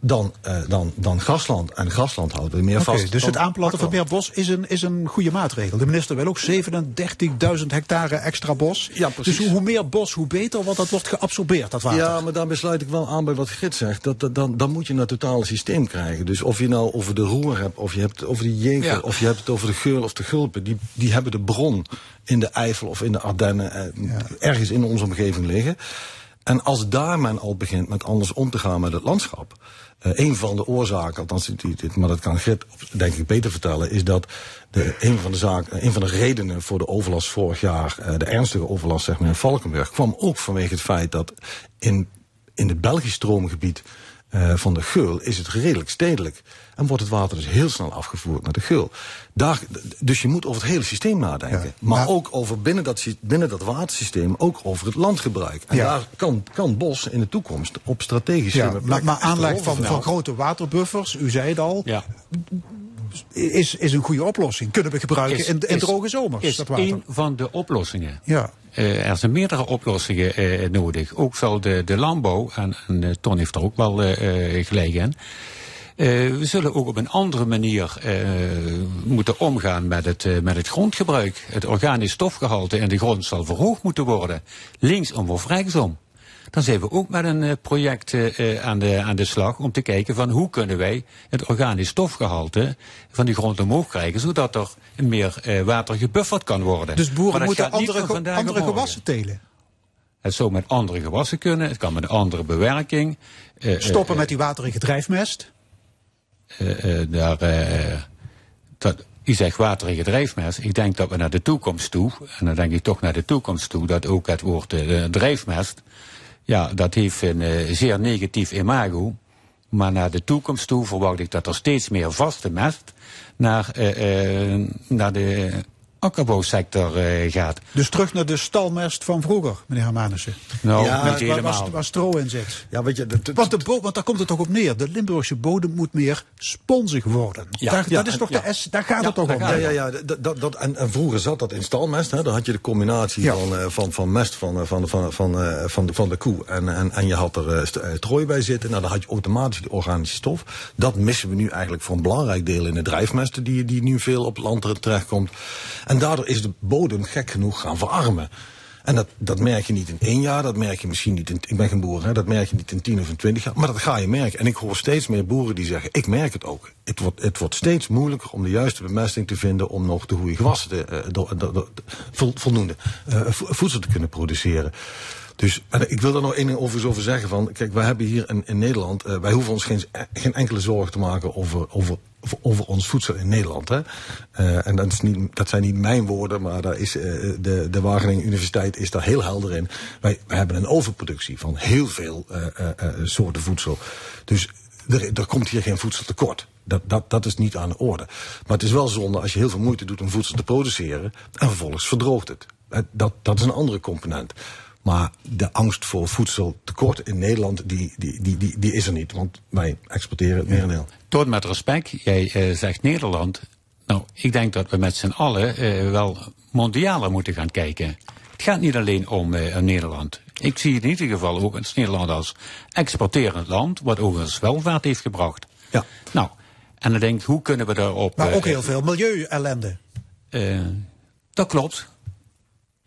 dan, eh, dan, dan grasland. En grasland houdt weer meer vast. dus dan het aanplanten van meer bos is een, is een goede maatregel. De minister wil ook 37.000 hectare extra bos. Ja, precies. Dus hoe meer bos, hoe beter, want dat wordt geabsorbeerd, dat water. Ja, maar daarbij sluit ik wel aan bij wat Grit zegt. Dat, dat, dan, dan moet je een totale systeem krijgen. Dus of je nou over de roer hebt, of je hebt het over de jeger, Ja. of je hebt het over de geul of de gulpen. Die, die hebben de bron in de Eifel of in de Ardennen eh, ergens in onze omgeving liggen. En als daar men al begint met anders om te gaan met het landschap. Eh, een van de oorzaken, althans, maar dat kan Grit denk ik beter vertellen, is dat de, een, van de zaken, een van de redenen voor de overlast vorig jaar, eh, de ernstige overlast zeg maar, in Valkenburg, kwam ook vanwege het feit dat in, in het Belgisch stroomgebied eh, van de Geul is het redelijk stedelijk. En wordt het water dus heel snel afgevoerd naar de Geul. Daar, dus je moet over het hele systeem nadenken. maar, ook over binnen dat, binnen dat watersysteem, ook over het landgebruik. En Ja. daar kan, kan Bos in de toekomst op strategische Ja, maar, echt aanleg van, van grote waterbuffers, u zei het al, Ja. is, is een goede oplossing. Kunnen we gebruiken Is- in, in is- droge zomers, Is dat water. een van de oplossingen. Ja. Eh, er zijn meerdere oplossingen eh, nodig. Ook zal de, de landbouw, en, en eh, Ton heeft er ook wel gelijk in. We zullen ook op een andere manier moeten omgaan met het, met het grondgebruik. Het organisch stofgehalte in de grond zal verhoogd moeten worden. Linksom of rechtsom. Dan zijn we ook met een eh, project eh, eh, aan, de, aan de slag om te kijken van hoe kunnen wij het organisch stofgehalte van die grond omhoog krijgen, zodat er meer water gebufferd kan worden. Dus boeren moeten andere, andere gewassen telen. Het zou met andere gewassen kunnen, het kan met een andere bewerking. Stoppen met die waterige drijfmest. daar, dat, u zegt waterige drijfmest. Ik denk dat we naar de toekomst toe, en dan denk ik toch naar de toekomst toe, dat ook het woord eh, drijfmest, ja, dat heeft een eh, zeer negatief imago. Maar naar de toekomst toe verwacht ik dat er steeds meer vaste mest naar, eh, eh, naar de akkerbouwsector eh, gaat. Dus terug naar de stalmest van vroeger, meneer Hermanussen. Nou, Ja, niet waar, helemaal. waar, waar stro in zit. Ja, weet je, de- Want, de want daar komt het toch op neer. De Limburgse bodem moet meer sponsig worden. Ja, daar, ja, dat is en- toch ja. de S, daar gaat Ja, het toch om. Ja, ja, ja. Dat, dat, dat, en, en vroeger zat dat in stalmest. Hè. Daar had je de combinatie Ja. van, eh, van, van mest van, eh, van, van, van, eh, van, de, van de koe. En, en, en je had er st- strooi bij zitten. Nou, dan had je automatisch de organische stof. Dat missen we nu eigenlijk voor een belangrijk deel in de drijfmesten. Die, die nu veel op het land terechtkomt. En daardoor is de bodem gek genoeg gaan verarmen. En dat, dat merk je niet in één jaar, dat merk je misschien niet in, ik ben geen boer, hè, dat merk je niet in tien of in twintig jaar, maar dat ga je merken. En ik hoor steeds meer boeren die zeggen, ik merk het ook. Het wordt, het wordt steeds moeilijker om de juiste bemesting te vinden om nog de goede gewassen, te, eh, do- do- do- vol- voldoende eh, vo- voedsel te kunnen produceren. Dus en ik wil daar nog één ding over, over zeggen. Van, kijk, wij hebben hier in, Nederland, eh, wij hoeven ons geen, geen enkele zorgen te maken over, over, over, ons voedsel in Nederland. Hè. Eh, en dat, is niet, dat zijn niet mijn woorden, maar daar is, eh, de, de Wageningen Universiteit is daar heel helder in. Wij, hebben een overproductie van heel veel eh, soorten voedsel. Dus er, komt hier geen voedseltekort. Dat, dat, dat is niet aan de orde. Maar het is wel zonde als je heel veel moeite doet om voedsel te produceren en vervolgens verdroogt het. Dat, dat is een andere component. Maar de angst voor voedseltekort in Nederland, die, die, die, die, die is er niet. Want wij exporteren het merendeel. Toon met respect, jij eh, zegt Nederland. Nou, ik denk dat we met z'n allen eh, wel mondialer moeten gaan kijken. Het gaat niet alleen om eh, Nederland. Ik zie in ieder geval ook het Nederland als exporterend land, wat overigens welvaart heeft gebracht. Ja. Nou, en dan denk ik, hoe kunnen we daarop... Maar ook heel veel milieu-ellende. eh, dat klopt.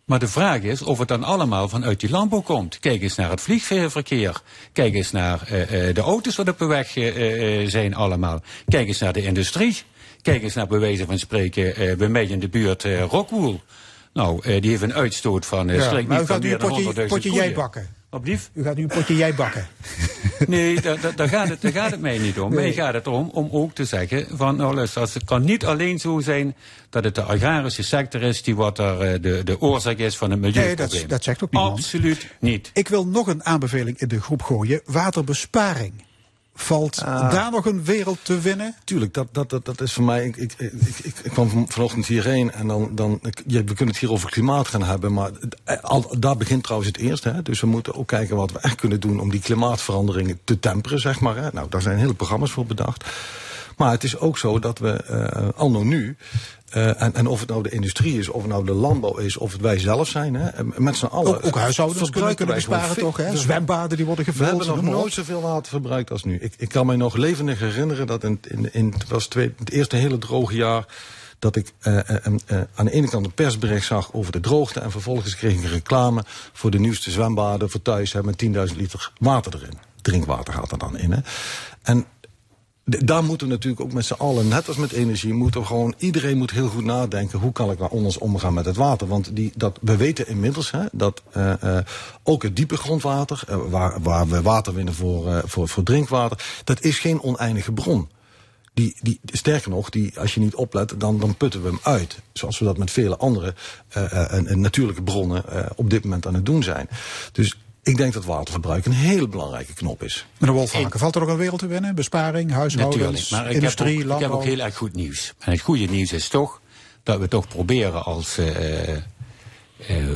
Maar de vraag is of het dan allemaal vanuit die landbouw komt. Kijk eens naar het vliegverkeer. Kijk eens naar uh, uh, de auto's wat op de weg uh, zijn allemaal. Kijk eens naar de industrie. Kijk eens naar bewijzen van spreken bij mij in de buurt Rockwool. Nou, die heeft een uitstoot van uh, Ja, niet van gaat nu meer een dan 100.000 potje, potje jij bakken. Opnieuw? U gaat nu een potje jij bakken. Nee, daar, gaat het, daar gaat het mij niet om. Nee. Mij gaat het erom om ook te zeggen van, nou luister, het kan niet alleen zo zijn dat het de agrarische sector is die wat er eh, de, de oorzaak is van het Nee, milieuprobleem. dat, dat zegt ook niemand. Absoluut niet. Ik wil nog een aanbeveling in de groep gooien. Waterbesparing. Valt Ah. daar nog een wereld te winnen? Tuurlijk, dat, dat, dat, dat is voor mij. Ik, ik, ik, ik, kwam van- vanochtend hierheen en dan. dan ja, we kunnen het hier over klimaat gaan hebben, maar eh, al, daar begint trouwens het eerste. Hè. Dus we moeten ook kijken wat we echt kunnen doen om die klimaatveranderingen te temperen, zeg maar. Hè. Nou, daar zijn hele programma's voor bedacht. Maar het is ook zo dat we eh anno nu. Eh, en, en of het nou de industrie is, of het nou de landbouw is, of het wij zelf zijn, hè, met z'n allen. Ook, ook huishoudens kunnen, besparen toch? Hè? we- Zwembaden die worden we gevuld. hebben nog nooit zoveel water verbruikt als nu. Ik, ik kan mij nog levendig herinneren dat in, in, in het, was twee, het eerste hele droge jaar dat ik eh, eh, aan de ene kant een persbericht zag over de droogte en vervolgens kreeg ik een reclame voor de nieuwste zwembaden voor thuis hè, met 10.000 liter water erin. Drinkwater gaat er dan in. Hè. En daar moeten we natuurlijk ook met z'n allen, net als met energie, moeten we gewoon, iedereen moet heel goed nadenken, hoe kan ik nou anders omgaan met het water? Want die, dat, we weten inmiddels hè, dat eh, eh, ook het diepe grondwater, eh, waar, waar we water winnen voor, voor, voor drinkwater, dat is geen oneindige bron. Die, die, sterker nog, die, als je niet oplet, dan, dan putten we hem uit. Zoals we dat met vele andere natuurlijke bronnen op dit moment aan het doen zijn. Dus ik denk dat waterverbruik een hele belangrijke knop is. Meneer Wolfhaken, valt er nog een wereld te winnen? Besparing, huishoudens, Natuurlijk, maar ik heb, industrie, ook, ik landbouw? heb ook heel erg goed nieuws. En het goede nieuws is toch dat we toch proberen als eh, eh,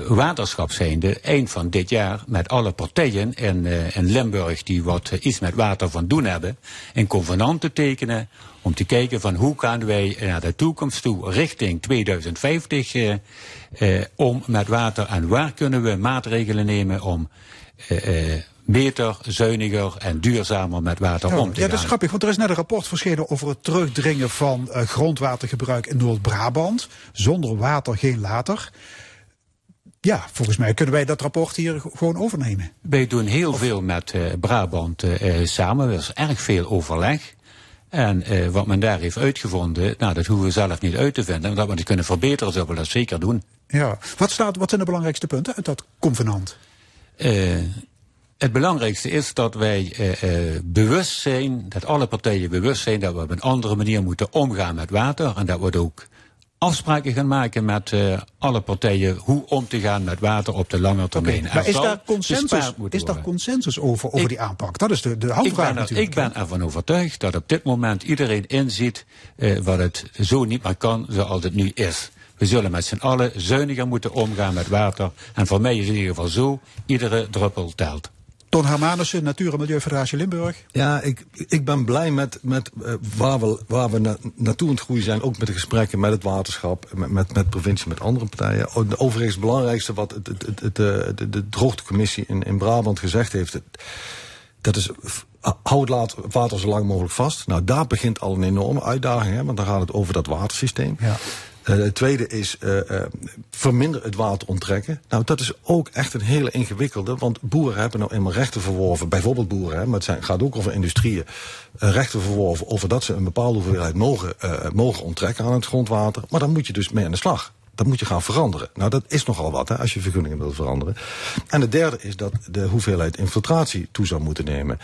waterschap zijnde eind van dit jaar met alle partijen in, eh, in Limburg die wat iets met water van doen hebben, een convenant te tekenen om te kijken van hoe gaan wij naar de toekomst toe richting 2050 eh, eh, om met water en waar kunnen we maatregelen nemen om beter, zuiniger en duurzamer met water Ja, om te ja, gaan. dat is grappig, want er is net een rapport verschenen over het terugdringen van eh, grondwatergebruik in Noord-Brabant. Zonder water geen later. Ja, volgens mij kunnen wij dat rapport hier gewoon overnemen. Wij doen heel veel met eh, Brabant eh, eh, samen. Er is erg veel overleg. En eh, wat men daar heeft uitgevonden, nou, dat hoeven we zelf niet uit te vinden. Maar dat we het kunnen verbeteren, zullen we dat zeker doen. Ja. Wat, staat, wat zijn de belangrijkste punten uit dat convenant? Eh, het belangrijkste is dat wij eh, eh, bewust zijn, dat alle partijen bewust zijn dat we op een andere manier moeten omgaan met water. En dat we ook afspraken gaan maken met alle partijen hoe om te gaan met water op de lange termijn. Er Maar is daar consensus, is daar consensus over, over Ik- die aanpak? Dat is de, de Ik handvraag ben, er, natuurlijk. ik ben ervan overtuigd dat op dit moment iedereen inziet wat het zo niet meer kan zoals het nu is. We zullen met z'n allen zuiniger moeten omgaan met water. En voor mij is het in ieder geval zo, iedere druppel telt. Ton Hermanussen, Natuur- en Milieufederatie Limburg. Ja, ik, ik ben blij met, met eh, waar we, waar we na- naartoe aan het groeien zijn. Ook met de gesprekken met het waterschap, met, met, met provincie, met andere partijen. O- de- Overigens het belangrijkste wat het, het, het, het, eh, de, de droogtecommissie in, in Brabant gezegd heeft. dat is, f- hou het water zo lang mogelijk vast. Nou, daar begint al een enorme uitdaging. Hè, want dan gaat het over dat watersysteem. Ja. Eh, het tweede is eh, eh, verminder het water onttrekken. Nou, dat is ook echt een hele ingewikkelde. Want boeren hebben nou eenmaal rechten verworven. Bijvoorbeeld boeren, hè, maar het zijn, gaat ook over industrieën. rechten verworven over dat ze een bepaalde hoeveelheid mogen, mogen onttrekken aan het grondwater. Maar dan moet je dus mee aan de slag. Dat moet je gaan veranderen. Nou, dat is nogal wat hè, als je vergunningen wil veranderen. En het derde is dat de hoeveelheid infiltratie toe zou moeten nemen.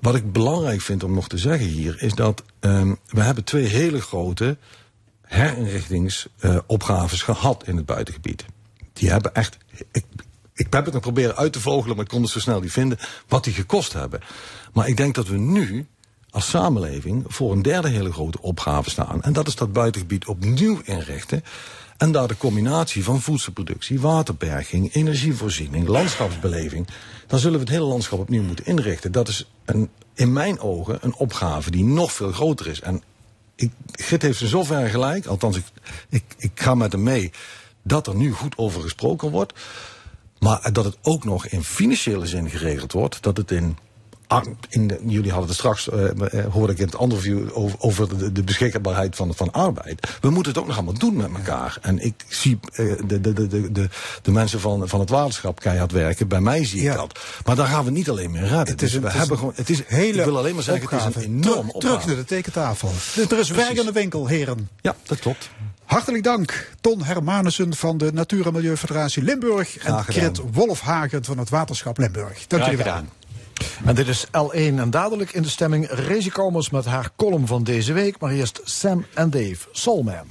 Wat ik belangrijk vind om nog te zeggen hier, is dat ehm, we hebben twee hele grote herinrichtingsopgaves gehad in het buitengebied. Die hebben echt. Ik, ik heb het nog proberen uit te vogelen, maar ik kon het zo snel niet vinden. wat die gekost hebben. Maar ik denk dat we nu als samenleving voor een derde hele grote opgave staan. En dat is dat buitengebied opnieuw inrichten. En daar de combinatie van voedselproductie, waterberging, energievoorziening, landschapsbeleving. Dan zullen we het hele landschap opnieuw moeten inrichten. Dat is een, in mijn ogen een opgave die nog veel groter is. En ik, Git heeft in zoverre gelijk, althans ik, ik, ik ga met hem mee, dat er nu goed over gesproken wordt. Maar dat het ook nog in financiële zin geregeld wordt. Dat het in in de- jullie hadden het straks, eh, hoorde ik in het andere view over, over de, de beschikbaarheid van, van arbeid. We moeten het ook nog allemaal doen met elkaar. En ik zie eh, de, de, de, de, de, mensen van, van het waterschap keihard werken. Bij mij zie ik dat. Maar daar gaan we niet alleen mee redden. Het is Dus we het hebben gewoon, het is, hele ik wil alleen maar zeggen, opgave. het is een enorm Terug- naar de tekentafel. Er is werk in de winkel, heren. Ja, dat klopt. Hartelijk dank, Ton Hermanussen van de Natuur- en Milieufederatie Limburg. En. Krit Wolfhagen van het Waterschap Limburg. Dank jullie wel. En dit is L1 en dadelijk in de stemming Rezi Komers met haar column van deze week. Maar eerst Sam en Dave, Soulman.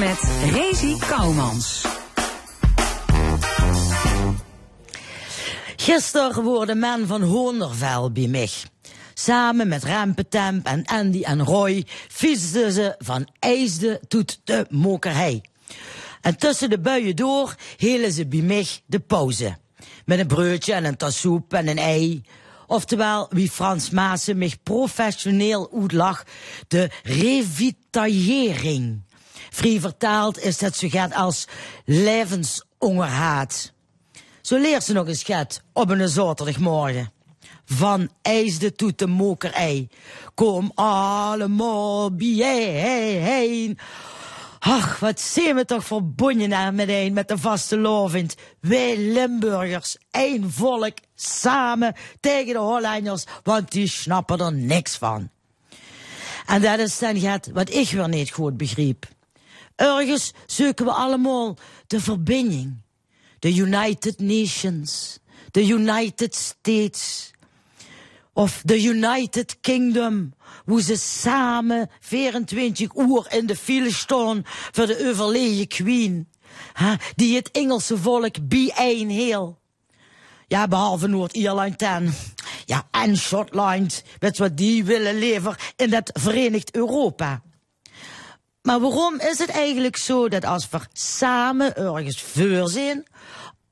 Met Rezi Kouwmans. Gisteren worden men van Hoondervel bij mij. Samen met Rempetemp en Andy en Roy fietsten ze van IJsde tot de mokerij. En tussen de buien door hielden ze bij mij de pauze. Met een broodje en een tas soep en een ei. Oftewel, wie Frans Maassen mij professioneel uitlag, de revitalisering. Vrij vertaald is het zo gaat als levensongerhaat. Zo leert ze nog eens schat op een zaterdagmorgen. Van IJsde tot de mokerij. Kom allemaal bijeen. Ach, wat zijn we toch verbonden naar meteen met de vaste lovend. Wij Limburgers, één volk, samen tegen de Hollanders, want die snappen er niks van. En dat is dan gaat wat ik weer niet goed begreep. Ergens zoeken we allemaal de verbinding. De United Nations, de United States of de United Kingdom, hoe ze samen 24 uur in de file staan voor de overleden queen, hè, die het Engelse volk bijeen heel. Ja, behalve Noord-Ierland dan. Ja, en Schotland, je wat die willen leven in dat Verenigd Europa. Maar waarom is het eigenlijk zo dat als we samen ergens voor zijn,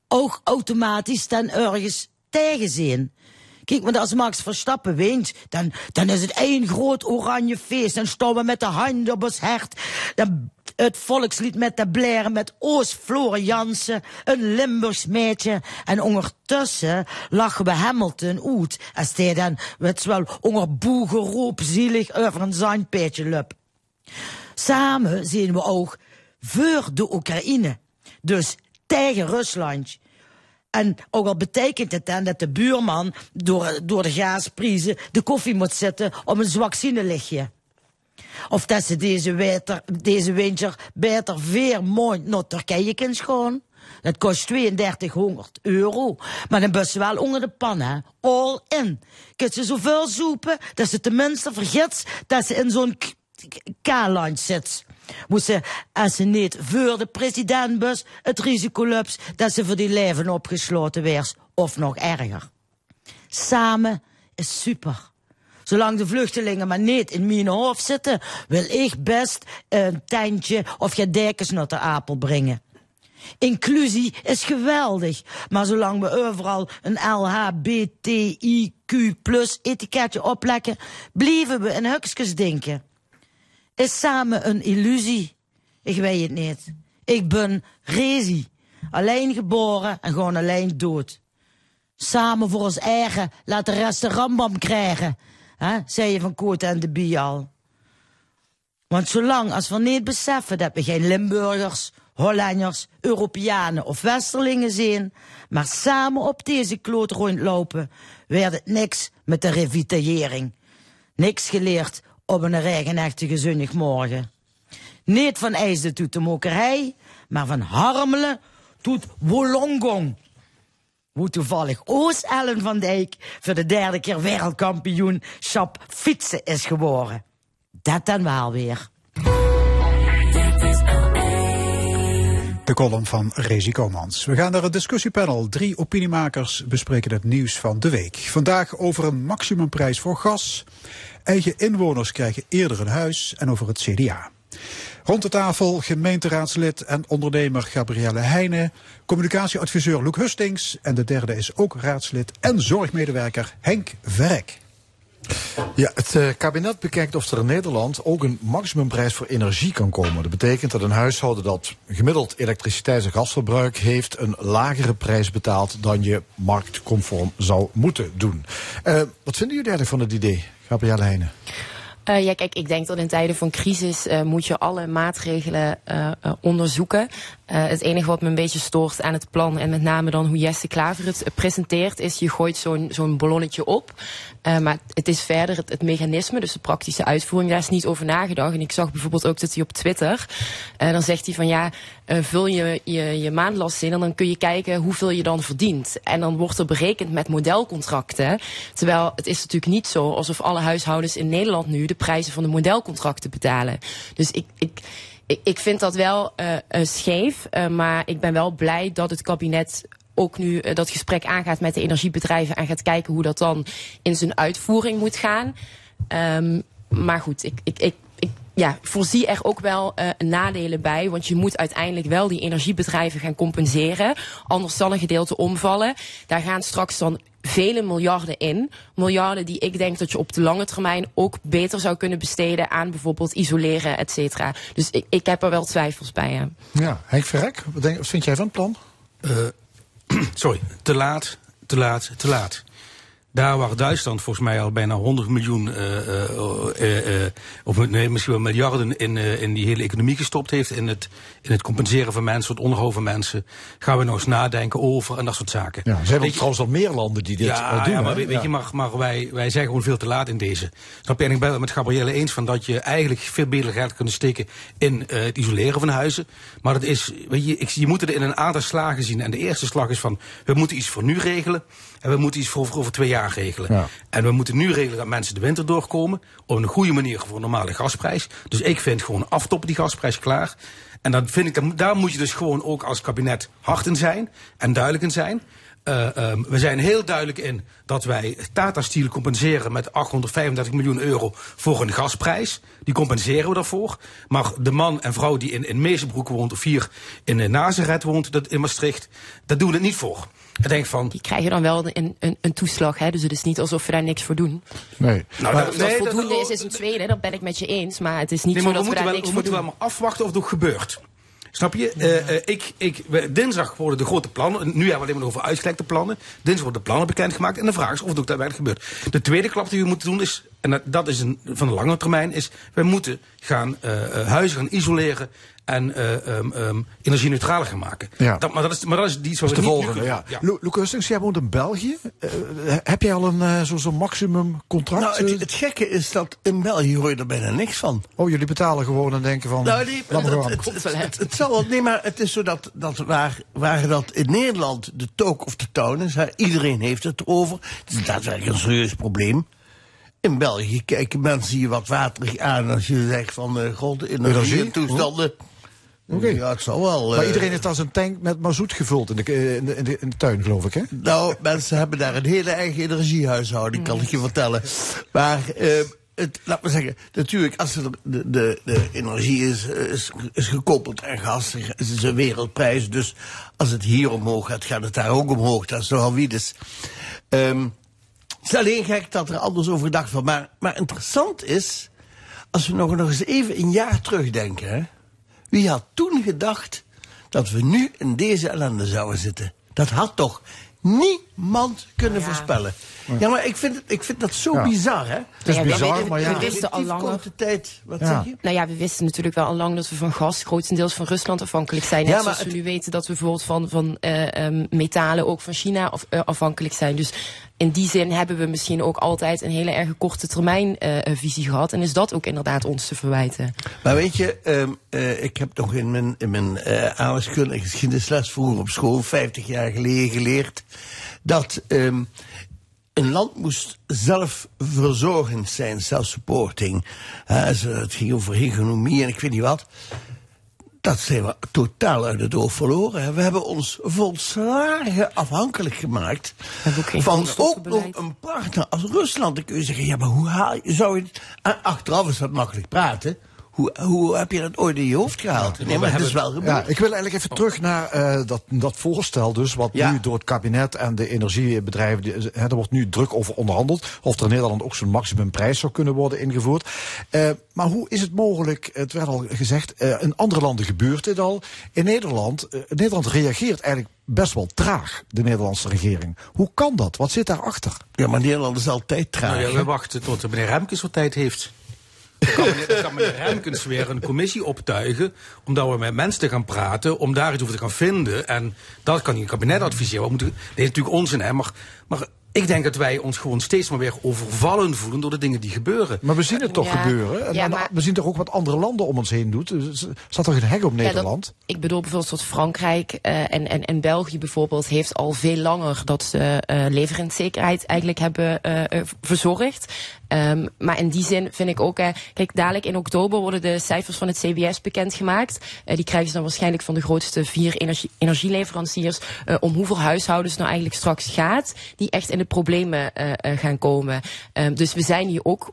ook automatisch dan ergens tegen zijn? Kijk, want als Max Verstappen wint, dan, dan is het één groot oranje feest. Dan staan we met de handen op ons hart. Dan het volkslied met de blaren met Oost Floren Jansen, een Limburgs meisje. En ondertussen lachen we Hamilton uit. Als hij dan, wel, onder boegeroep zielig over een zandpeetje lup. Samen zien we ook voor de Oekraïne. Dus tegen Rusland. En ook al betekent het dan dat de buurman door, door de gasprijzen de koffie moet zetten om een zwak zinnelichtje. Of dat ze deze, weter, deze winter beter vier maand naar Turkije kunnen gaan. Dat kost 3200 euro. Maar dan best wel onder de pan, hè. All in. Kun ze zoveel soepen, dat ze tenminste vergeet dat ze in zo'n k- k- K-land zit. Ze, als ze niet voor de presidentbus het risico loopt dat ze voor die leven opgesloten weers. Of nog erger. Samen is super. Zolang de vluchtelingen maar niet in mijn hoofd zitten, wil ik best een tentje of je dekens naar de apel brengen. Inclusie is geweldig, maar zolang we overal een LHBTIQ plus etiketje oplekken, blijven we in hukjes denken. Is samen een illusie? Ik weet het niet. Ik ben Rezi, alleen geboren en gewoon alleen dood. Samen voor ons eigen, laat de rest de rambam krijgen, hè, zei je van Koot en de Bial. Want zolang als we niet beseffen dat we geen Limburgers, Hollanders, Europeanen of Westerlingen zijn, maar samen op deze kloot rondlopen, werd het niks met de revitalisering. Niks geleerd op een regenachtige zondagmorgen. Niet van IJsden tot de mokerij, maar van Harmelen tot Wollongong. Hoe toevallig Oost-Ellen van Dijk voor de derde keer wereldkampioen Schap fietsen is geworden. Dat dan wel weer. De column van Rezi Komans. We gaan naar het discussiepanel. Drie opiniemakers bespreken het nieuws van de week. Vandaag over een maximumprijs voor gas. Eigen inwoners krijgen eerder een huis en over het CDA. Rond de tafel gemeenteraadslid en ondernemer Gabrielle Heijnen, communicatieadviseur Loek Hustings en de derde is ook raadslid en zorgmedewerker Henk Verrek. Ja, het eh, kabinet bekijkt of er in Nederland ook een maximumprijs voor energie kan komen. Dat betekent dat een huishouden dat gemiddeld elektriciteits- en gasverbruik heeft, een lagere prijs betaalt dan je marktconform zou moeten doen. Eh, wat vinden jullie eigenlijk van het idee, Gabrielle Heijnen? Eh, ja, kijk, ik denk dat in tijden van crisis eh, moet je alle maatregelen eh, onderzoeken. Het enige wat me een beetje stoort aan het plan, en met name dan hoe Jesse Klaver het presenteert, is je gooit zo'n zo'n ballonnetje op. Eh, maar het is verder het, mechanisme, dus de praktische uitvoering, daar is niet over nagedacht. En ik zag bijvoorbeeld ook dat hij op Twitter, eh, dan zegt hij van ja, eh, vul je, je je maandlast in en dan kun je kijken hoeveel je dan verdient. En dan wordt er berekend met modelcontracten. Terwijl het is natuurlijk niet zo alsof alle huishoudens in Nederland nu de prijzen van de modelcontracten betalen. Dus ik, ik, ik, vind dat wel eh, scheef, maar ik ben wel blij dat het kabinet ook nu eh, dat gesprek aangaat met de energiebedrijven en gaat kijken hoe dat dan in zijn uitvoering moet gaan. Ehm, maar goed, ik, ik, ik, ik ja, voorzie er ook wel eh, nadelen bij. Want je moet uiteindelijk wel die energiebedrijven gaan compenseren. Anders zal een gedeelte omvallen. Daar gaan straks dan vele miljarden in. Miljarden die ik denk dat je op de lange termijn ook beter zou kunnen besteden aan bijvoorbeeld isoleren, et cetera. Dus ik, ik heb er wel twijfels bij. Ja. Ja, Henk Verrek, wat, denk, wat vind jij van het plan? Sorry, te laat, te laat, te laat. Daar waar Duitsland volgens mij al bijna 100 miljoen, eh, eh, eh, of nee, misschien wel miljarden in, in die hele economie gestopt heeft. In het, in het compenseren van mensen, het onderhouden van mensen. Gaan we nog eens nadenken over en dat soort zaken. Ja, er zijn Weet je- trouwens al meer landen die dit ja, al doen. ja, maar weet, Ja. je, maar, maar wij, wij zijn gewoon veel te laat in deze. Snap je? En ik ben het met Gabrielle eens van dat je eigenlijk veel beter geld kunt steken in het isoleren van huizen. Maar dat is, weet je, ik, je moet het in een aantal slagen zien. En de eerste slag is van, we moeten iets voor nu regelen. En we moeten iets voor, voor over twee jaar regelen. Ja. En we moeten nu regelen dat mensen de winter doorkomen. Op een goede manier voor een normale gasprijs. Dus ik vind gewoon aftoppen die gasprijs klaar. En dan vind ik, dat- daar moet je dus gewoon ook als kabinet hard in zijn. En duidelijk in zijn. Eh, ehm, we zijn heel duidelijk in dat wij Tata Steel compenseren met 835 miljoen euro voor een gasprijs. Die compenseren we daarvoor. Maar de man en vrouw die in, in Meesenbroek woont of hier in uh, Nazareth woont, dat in Maastricht, daar doen we het niet voor. Ik denk van... Die krijgen dan wel een, een, een toeslag, hè? dus het is niet alsof we daar niks voor doen. Nee. Nou, Maar dat- nee, voldoende dat- is, is een tweede, dat ben ik met je eens. Maar het is niet Nee, zo maar we dat we, moeten, daar wel, niks we voor moeten doen. wel maar afwachten of het ook gebeurt. Snap je? Eh, eh, ik, ik, we- dinsdag worden de grote plannen, nu hebben we alleen maar over uitgelekte plannen. Dinsdag worden de plannen bekendgemaakt en de vraag is of het ook daadwerkelijk gebeurt. De tweede klap die we moeten doen is, en dat, dat is een, van de lange termijn, is wij moeten gaan eh, huizen gaan isoleren en eh, ehm, ehm, energie-neutraal gaan maken. Ja. Dat, maar, dat is, maar dat is iets Dat wat is de we volgende, ja. Luc Hustings, jij woont in België. Eh, heb jij al een eh, zo- zo'n maximum contract? Nou, het, het gekke is dat in België hoor je er bijna niks van. Oh, jullie betalen gewoon en denken van... Nou, nee, laat maar het, het, het, zal wel. Nee, maar het is zo dat, dat waar, waar dat in Nederland de talk of the town is, hè, iedereen heeft het erover. Het is daadwerkelijk een serieus probleem. In België kijken mensen hier wat waterig aan als je zegt van uh, god, energietoestanden. Oké. Ja, het zal wel. Maar eh, iedereen heeft dan zijn tank met mazoet gevuld in de, eh, in de, in de, in de tuin, geloof ik, hè? Nou, mensen hebben daar een hele eigen energiehuishouding, kan ik je vertellen. Maar, eh, het, laat maar zeggen, natuurlijk, als de, de, de energie is, is, is gekoppeld aan gas, het is een wereldprijs. Dus als het hier omhoog gaat, gaat het daar ook omhoog. Dat is nogal wie dus. Ehm, het is alleen gek dat er anders over gedacht wordt. Maar, maar interessant is, als we nog, nog eens even een jaar terugdenken. Hè, wie had toen gedacht dat we nu in deze ellende zouden zitten? Dat had toch niemand kunnen voorspellen. Ja, maar ik vind, het, ik vind dat zo Ja. bizar, hè? Het is Ja, we bizar, weten- maar ja. we wisten al korte tijd, wat Ja. zeg je? Nou ja, we wisten natuurlijk wel al lang dat we van gas grotendeels van Rusland afhankelijk zijn. Net Ja, maar zoals we nu weten dat we bijvoorbeeld van, van eh, ehm, metalen ook van China af, eh, afhankelijk zijn. Dus in die zin hebben we misschien ook altijd een hele erg korte termijn eh, eh, visie gehad. En is dat ook inderdaad ons te verwijten. Maar weet je, ehm, eh, ik heb nog in mijn, in mijn aardrijkskunde en geschiedenisles vroeger op school, 50 jaar geleden, geleerd dat ehm, een land moest zelfverzorgend zijn, self-supporting. Hè, ze- het ging over economie en ik weet niet wat. Dat zijn we totaal uit het oog verloren. We hebben ons volslagen afhankelijk gemaakt van ook nog een partner als Rusland. Dan kun je zeggen, ja, maar hoe haal je, zou je en Achteraf is dat makkelijk praten. Hoe, hoe heb je dat ooit in je hoofd gehaald? nee, maar het is wel gebeurd. Ja, ik wil eigenlijk even terug naar eh, dat, dat voorstel dus, wat Ja. nu door het kabinet en de energiebedrijven, die- hè, er wordt nu druk over onderhandeld, of er in Nederland ook zo'n maximumprijs zou kunnen worden ingevoerd. Eh, maar hoe is het mogelijk, het werd al gezegd, eh, in andere landen gebeurt dit al. In Nederland, eh, Nederland reageert eigenlijk best wel traag, de Nederlandse regering. Hoe kan dat? Wat zit daarachter? Ja, maar Nederland is altijd traag. Nou ja, we wachten tot meneer Remkes wat tijd heeft. Kan meneer, kan meneer Remkes weer een commissie optuigen. Omdat we met mensen te gaan praten. Om daar iets over te gaan vinden. En dat kan een kabinet adviseren. We moeten, dit is natuurlijk onzin, hè. Maar, maar ik denk dat wij ons gewoon steeds maar weer overvallen voelen. door de dingen die gebeuren. Maar we zien het toch Ja. gebeuren. En Ja, dan- maar- we zien toch ook wat andere landen om ons heen doen. Dus, staat er een hek op Ja, dat- Nederland? ik bedoel bijvoorbeeld dat Frankrijk eh, en, en, en België bijvoorbeeld heeft al veel langer dat ze eh leveringszekerheid eigenlijk hebben eh, verzorgd. Ehm, maar in die zin vind ik ook, kijk, dadelijk in oktober worden de cijfers van het CBS bekendgemaakt. Eh, die krijgen ze dan waarschijnlijk van de grootste vier energie, energieleveranciers. eh, om hoeveel huishoudens nou eigenlijk straks gaat, die echt in de problemen eh, gaan komen. Ehm, dus we zijn hier ook,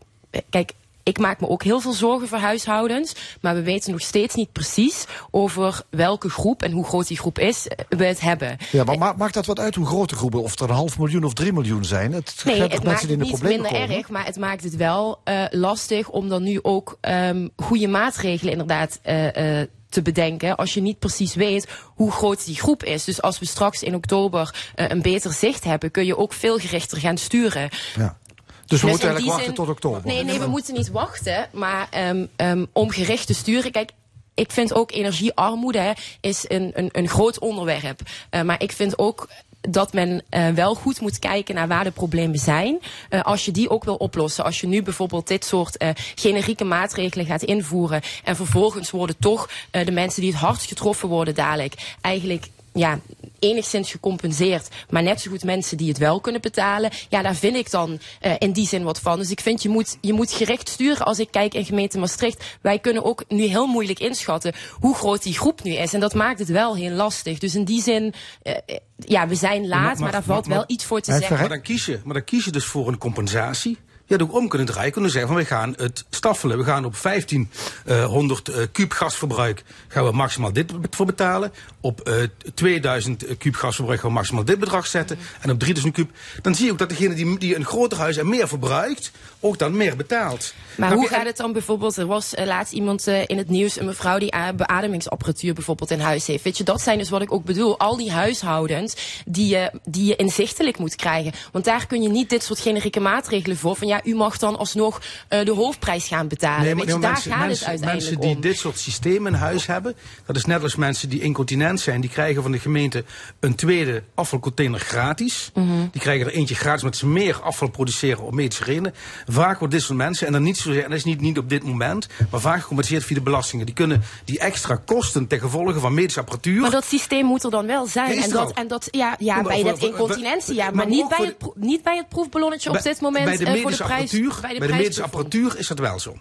kijk, ik maak me ook heel veel zorgen voor huishoudens. Maar we weten nog steeds niet precies over welke groep en hoe groot die groep is eh, we het hebben. Ja, maar ma- maakt dat wat uit hoe groot de groepen, of er een half miljoen of drie miljoen zijn? Het Nee, het maakt mensen die het in de niet minder komen? erg, maar het maakt het wel eh, lastig om dan nu ook ehm, goede maatregelen inderdaad eh, te bedenken als je niet precies weet hoe groot die groep is. Dus als we straks in oktober een beter zicht hebben, kun je ook veel gerichter gaan sturen. Ja. Dus we Dus moeten eigenlijk wachten zin- tot oktober. Nee, nee, we moeten niet wachten. Maar ehm, ehm, om gericht te sturen. Kijk, ik vind ook energiearmoede hè, is een, een, een groot onderwerp. Eh, maar ik vind ook dat men eh, wel goed moet kijken naar waar de problemen zijn. Eh, als je die ook wil oplossen. Als je nu bijvoorbeeld dit soort eh, generieke maatregelen gaat invoeren. En vervolgens worden toch eh, de mensen die het hardst getroffen worden dadelijk eigenlijk ja, enigszins gecompenseerd. Maar net zo goed mensen die het wel kunnen betalen. Ja, daar vind ik dan eh, in die zin wat van. Dus ik vind je moet, je moet gericht sturen. Als ik kijk in gemeente Maastricht. Wij kunnen ook nu heel moeilijk inschatten hoe groot die groep nu is. En dat maakt het wel heel lastig. Dus in die zin, eh, eh, ja, we zijn laat. Maar, daar valt wel iets voor te zeggen. Maar dan, kies je, maar dan kies je dus voor een compensatie. Je had ook om kunnen draaien, kunnen zeggen van we gaan het staffelen. We gaan op 1500 uh, kuub gasverbruik gaan we maximaal dit voor betalen. Op uh, 2000 kuub gasverbruik gaan we maximaal dit bedrag zetten. En op 3000 kuub. Dan zie je ook dat degene die, die een groter huis en meer verbruikt, ook dan meer betaalt. Maar hoe gaat het dan bijvoorbeeld? Er was eh, laatst iemand eh, in het nieuws, een mevrouw die beademingsapparatuur bijvoorbeeld in huis heeft. Weet je, dat zijn dus wat ik ook bedoel. Al die huishoudens die je, die je inzichtelijk moet krijgen. Want daar kun je niet dit soort generieke maatregelen voor. Van ja, u mag dan alsnog eh, de hoofdprijs gaan betalen. Nee, Weet maar je, daar mensen, gaat mensen, het uiteindelijk mensen die om. dit soort systemen in huis hebben, dat is net als mensen die incontinent zijn, die krijgen van de gemeente een tweede afvalcontainer gratis. Mhm. Die krijgen er eentje gratis, omdat ze meer afval produceren op medische redenen. Vaak wordt dit soort mensen, en dan niet zozeer, en dat is niet, niet op dit moment, maar vaak gecompenseerd via de belastingen. Die kunnen die extra kosten ten gevolge van medische apparatuur. Maar dat systeem moet er dan wel zijn. En, dat, en dat, ja, ja bij dat incontinentie, ja, maar maar, niet, bij het, niet bij het proefballonnetje op dit moment bij de eh, de medische prijs. apparatuur, bij de bij de medische apparatuur is dat wel zo.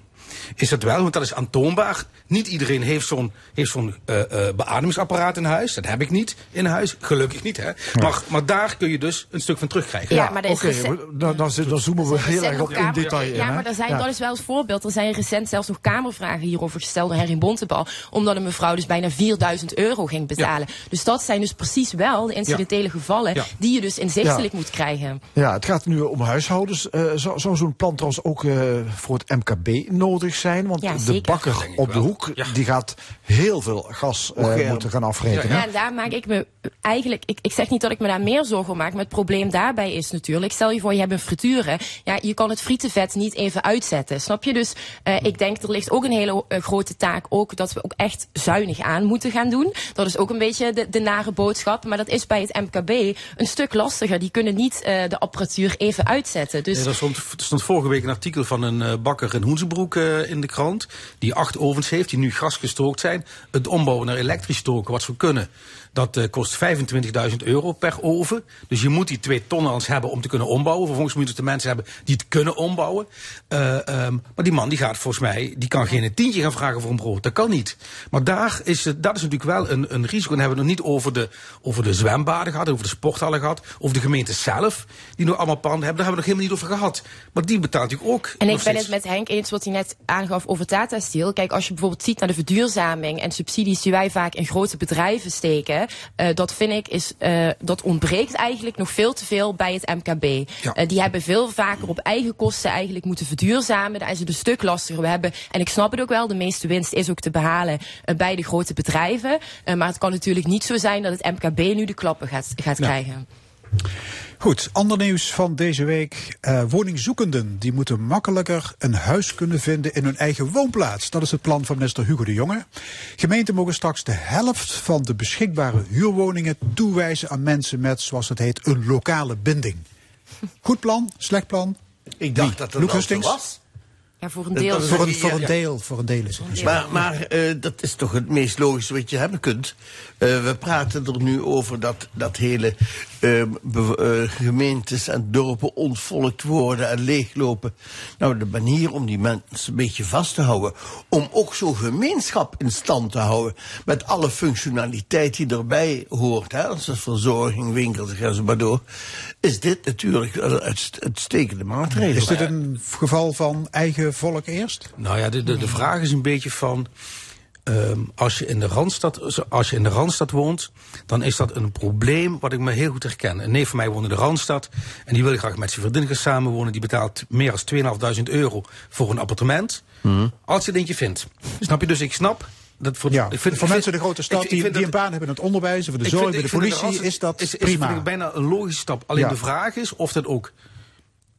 Is dat wel, want dat is aantoonbaar. Niet iedereen heeft zo'n heeft zo'n eh, eh, beademingsapparaat in huis. Dat heb ik niet in huis. Gelukkig niet, hè. Maar, maar daar kun je dus een stuk van terugkrijgen. Ja, maar er is Oké, dan, dan, dan zoomen we heel erg op in detail in. Ja, maar er zijn, Ja. dat is wel als voorbeeld. Er zijn recent zelfs nog kamervragen hierover gesteld door Henry Bontebal. Omdat een mevrouw dus bijna 4000 euro ging betalen. Dus dat zijn dus precies wel de incidentele gevallen Ja. die je dus inzichtelijk Ja. moet krijgen. Ja, het gaat nu om huishoudens. Eh, zou zou zo'n plan trouwens ook eh, voor het MKB nodig zijn? Want Ja, de bakker op de hoek die gaat heel veel gas eh, moeten gaan afrekenen. Ja, en daar maak ik me eigenlijk, ik, ik zeg niet dat ik me daar meer zorgen om maak, maar het probleem daarbij is natuurlijk, stel je voor je hebt een frituur, hè, ja, je kan het frietenvet niet even uitzetten, snap je? Dus eh, ik denk er ligt ook een hele eh, grote taak ook dat we ook echt zuinig aan moeten gaan doen. Dat is ook een beetje de, de nare boodschap, maar dat is bij het MKB een stuk lastiger. Die kunnen niet eh, de apparatuur even uitzetten. Dus er, stond, er stond vorige week een artikel van een bakker in Hoensebroek in de krant. Die acht ovens heeft, die nu gasgestookt zijn. Het ombouwen naar elektrisch stoken, wat ze kunnen. Dat eh, kost 25.000 euro per oven. Dus je moet die twee tonnens hebben om te kunnen ombouwen. Vervolgens moet je de mensen hebben die het kunnen ombouwen. Eh, ehm, maar die man die gaat volgens mij, die kan geen tientje gaan vragen voor een brood. Dat kan niet. Maar daar is dat is natuurlijk wel een, een risico. En hebben we het nog niet over de, over de zwembaden gehad, over de sporthallen gehad, over de gemeente zelf, die nog allemaal panden hebben. Daar hebben we nog helemaal niet over gehad. Maar die betaalt natuurlijk ook. En ik ben het met Henk eens wat hij net aangaf over Tata Steel. Kijk, als je bijvoorbeeld ziet naar de verduurzaming en subsidies die wij vaak in grote bedrijven steken, eh, dat vind ik is, eh, dat ontbreekt eigenlijk nog veel te veel bij het MKB. Ja. Eh, die hebben veel vaker op eigen kosten eigenlijk moeten verduurzamen. Daar is het een stuk lastiger. We hebben, en ik snap het ook wel, de meeste winst is ook te behalen eh, bij de grote bedrijven. Maar het kan natuurlijk niet zo zijn dat het MKB nu de klappen gaat, gaat krijgen. Goed, ander nieuws van deze week. Eh, woningzoekenden die moeten makkelijker een huis kunnen vinden in hun eigen woonplaats. Dat is het plan van minister Hugo de Jonge. Gemeenten mogen straks de helft van de beschikbare huurwoningen toewijzen aan mensen met, zoals het heet, een lokale binding. Goed plan? Slecht plan? Ik dacht dat dat al Hustings? was. Ja, voor een deel. Voor een, voor deel, voor een deel is het. Maar, maar eh, dat is toch het meest logische wat je hebben kunt. Eh, we praten er nu over dat, dat hele eh, be- eh, gemeentes en dorpen ontvolkt worden en leeglopen. Nou, de manier om die mensen een beetje vast te houden, om ook zo'n gemeenschap in stand te houden, met alle functionaliteit die erbij hoort, hè, zoals verzorging, winkels, ga zo maar door, is dit natuurlijk een uitst- uitstekende maatregel. Is dit een geval van eigen volk eerst? Nou ja, de, de, de vraag is een beetje van. ehm, als, je in de Randstad, als je in de Randstad woont, dan is dat een probleem wat ik me heel goed herken. Een neef van mij woont in de Randstad en die wil graag met zijn vriendin gaan samenwonen. Die betaalt meer dan 2.500 euro voor een appartement. Als je er eentje vindt. Snap je? Dus ik snap. Dat voor, Ja, ik vind- voor ik mensen in de grote stad ik die, die een baan hebben in het onderwijs, of in de zorg, vind- bij de politie, is dat is, is, prima. bijna een logische stap. Alleen Ja. de vraag is of dat ook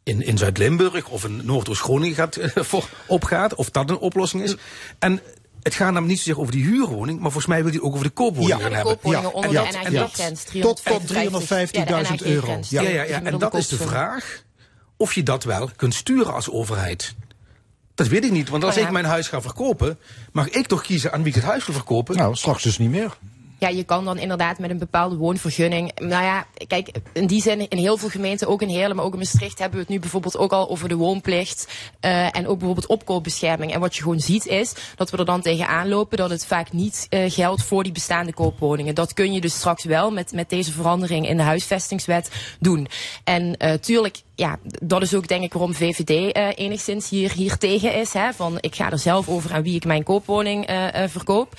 in, in Zuid-Limburg of in Noordoost-Groningen gaat, eh, voor, opgaat. Of dat een oplossing is. En het gaat namelijk niet zozeer over die huurwoning, maar volgens mij wil hij ook over de koopwoning Ja. gaan de hebben. koopwoningen onder de En NHG-grens. Tot- tot 350.000 euro. Ja, ja, ja. En dat is de vraag of je dat wel kunt sturen als overheid. Dat weet ik niet, want als Oh ja. ik mijn huis ga verkopen, mag ik toch kiezen aan wie ik het huis wil verkopen? Nou, straks dus niet meer. Ja, je kan dan inderdaad met een bepaalde woonvergunning. Nou ja, kijk, in die zin, in heel veel gemeenten, ook in Heerlen, maar ook in Maastricht, hebben we het nu bijvoorbeeld ook al over de woonplicht. eh, en ook bijvoorbeeld opkoopbescherming. En wat je gewoon ziet is dat we er dan tegenaan lopen dat het vaak niet eh, geldt voor die bestaande koopwoningen. Dat kun je dus straks wel met, met deze verandering in de huisvestingswet doen. En eh, tuurlijk ja, dat is ook denk ik waarom VVD eh, enigszins hier, hier tegen is. Hè, van ik ga er zelf over aan wie ik mijn koopwoning eh, verkoop.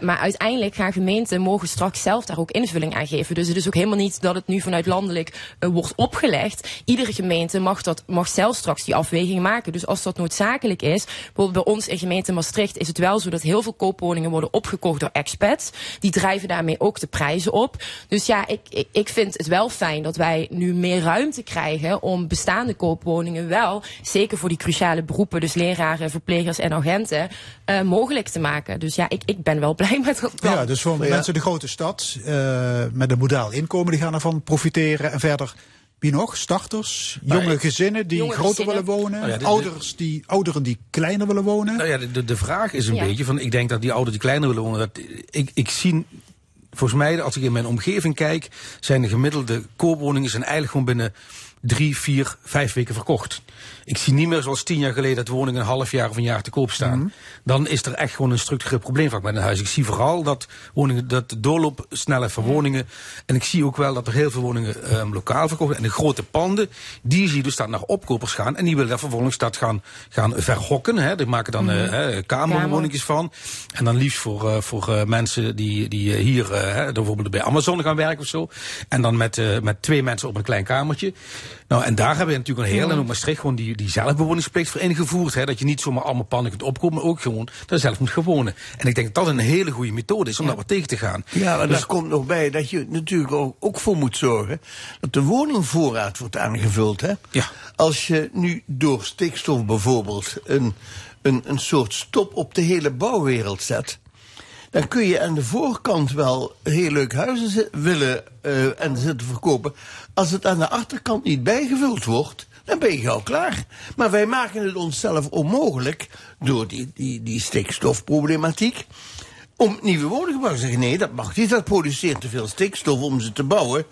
Maar uiteindelijk gaan gemeenten mogen straks zelf daar ook invulling aan geven. Dus het is ook helemaal niet dat het nu vanuit landelijk wordt opgelegd. Iedere gemeente mag, dat, mag zelf straks die afweging maken. Dus als dat noodzakelijk is, bijvoorbeeld bij ons in gemeente Maastricht is het wel zo dat heel veel koopwoningen worden opgekocht door expats. Die drijven daarmee ook de prijzen op. Dus ja, ik, ik, ik vind het wel fijn dat wij nu meer ruimte krijgen om bestaande koopwoningen wel, zeker voor die cruciale beroepen, dus leraren, verplegers en agenten, eh, mogelijk te maken. Dus ja, ik, ik ben wel blij met dat plan. Ja, dus voor Ja. mensen in de grote stad eh, met een modaal inkomen, die gaan ervan profiteren. En verder, wie nog? Starters, jonge gezinnen die jonge groter gezinnen. willen wonen, Nou ja, de- de- ouders die, ouderen die kleiner willen wonen. Nou ja, de, de, de vraag is een Ja. beetje van, ik denk dat die ouderen die kleiner willen wonen, dat, ik, ik zie, volgens mij, als ik in mijn omgeving kijk, zijn de gemiddelde koopwoningen zijn eigenlijk gewoon binnen drie, vier, vijf weken verkocht. Ik zie niet meer zoals tien jaar geleden dat woningen een half jaar of een jaar te koop staan. Dan is er echt gewoon een structureel probleem vaak met een huis. Ik zie vooral dat woningen, dat de doorloop sneller van woningen. En ik zie ook wel dat er heel veel woningen ehm, lokaal verkocht worden. En de grote panden, die zie je dus dat naar opkopers gaan. En die willen daar vervolgens dat gaan, gaan verhokken. Hè. Die maken dan eh hè, kamerwoningjes van. En dan liefst voor, eh, voor eh, mensen die, die eh, hier eh, bijvoorbeeld bij Amazon gaan werken of zo. En dan met, eh, met twee mensen op een klein kamertje. Nou, en daar hebben we natuurlijk een heel en ook Maastricht gewoon die, die zelfbewoningsplicht voor ingevoerd. Hè, dat je niet zomaar allemaal pannen kunt opkopen, maar ook gewoon daar zelf moet gaan wonen. En ik denk dat dat een hele goede methode is om daar wat tegen te gaan. Ja, maar Dus- daar komt nog bij dat je natuurlijk ook, ook voor moet zorgen dat de woningvoorraad wordt aangevuld. Hè? Ja. Als je nu door stikstof bijvoorbeeld een, een, een soort stop op de hele bouwwereld zet. Dan kun je aan de voorkant wel heel leuk huizen willen eh, en zitten verkopen. Als het aan de achterkant niet bijgevuld wordt, dan ben je gauw klaar. Maar wij maken het onszelf onmogelijk door die, die, die stikstofproblematiek om nieuwe woningen te bouwen. Zeggen nee, dat mag niet. Dat produceert te veel stikstof om ze te bouwen.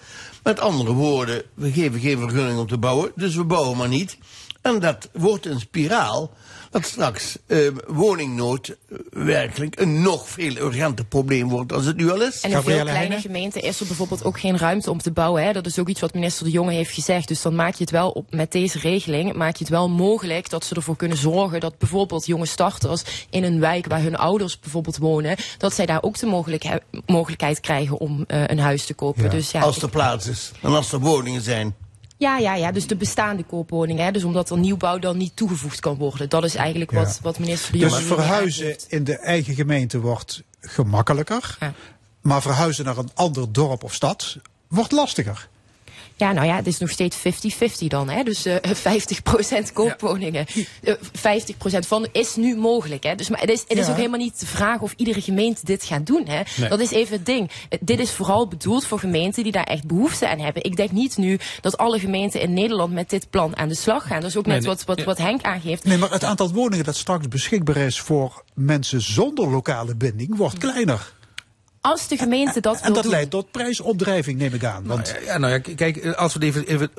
Met andere woorden, we geven geen vergunning om te bouwen, dus we bouwen maar niet. En dat wordt een spiraal dat straks eh, woningnood eh, werkelijk een nog veel urgenter probleem wordt dan het nu al is. En in veel kleine gemeenten is er bijvoorbeeld ook geen ruimte om te bouwen. Hè. Dat is ook iets wat minister De Jonge heeft gezegd. Dus dan maak je het wel op, met deze regeling maak je het wel mogelijk dat ze ervoor kunnen zorgen dat bijvoorbeeld jonge starters in een wijk waar hun ouders bijvoorbeeld wonen, dat zij daar ook de mogelijkheid, mogelijkheid krijgen om eh, een huis te kopen. Dus ja, als er plaats is en als er woningen zijn. Ja, ja, ja, dus de bestaande koopwoningen. Hè. Dus omdat er nieuwbouw dan niet toegevoegd kan worden. Dat is eigenlijk wat, wat minister De Dus verhuizen in de eigen gemeente wordt gemakkelijker. Maar verhuizen naar een ander dorp of stad wordt lastiger. Ja, nou ja, het is nog steeds 50-50 dan. Hè? Dus eh 50% koopwoningen. Eh, 50% van is nu mogelijk. Hè? Dus, maar het is, het is Ja. ook helemaal niet de vraag of iedere gemeente dit gaat doen. Hè? Nee. Dat is even het ding. Eh, dit is vooral bedoeld voor gemeenten die daar echt behoefte aan hebben. Ik denk niet nu dat alle gemeenten in Nederland met dit plan aan de slag gaan. Dat is ook net Nee, wat, wat, wat Henk aangeeft. Nee, maar het aantal woningen dat straks beschikbaar is voor mensen zonder lokale binding wordt kleiner. Als de gemeente dat En wil dat doen. leidt tot prijsopdrijving, neem ik aan. Want Ja, nou ja, kijk, als we het even, even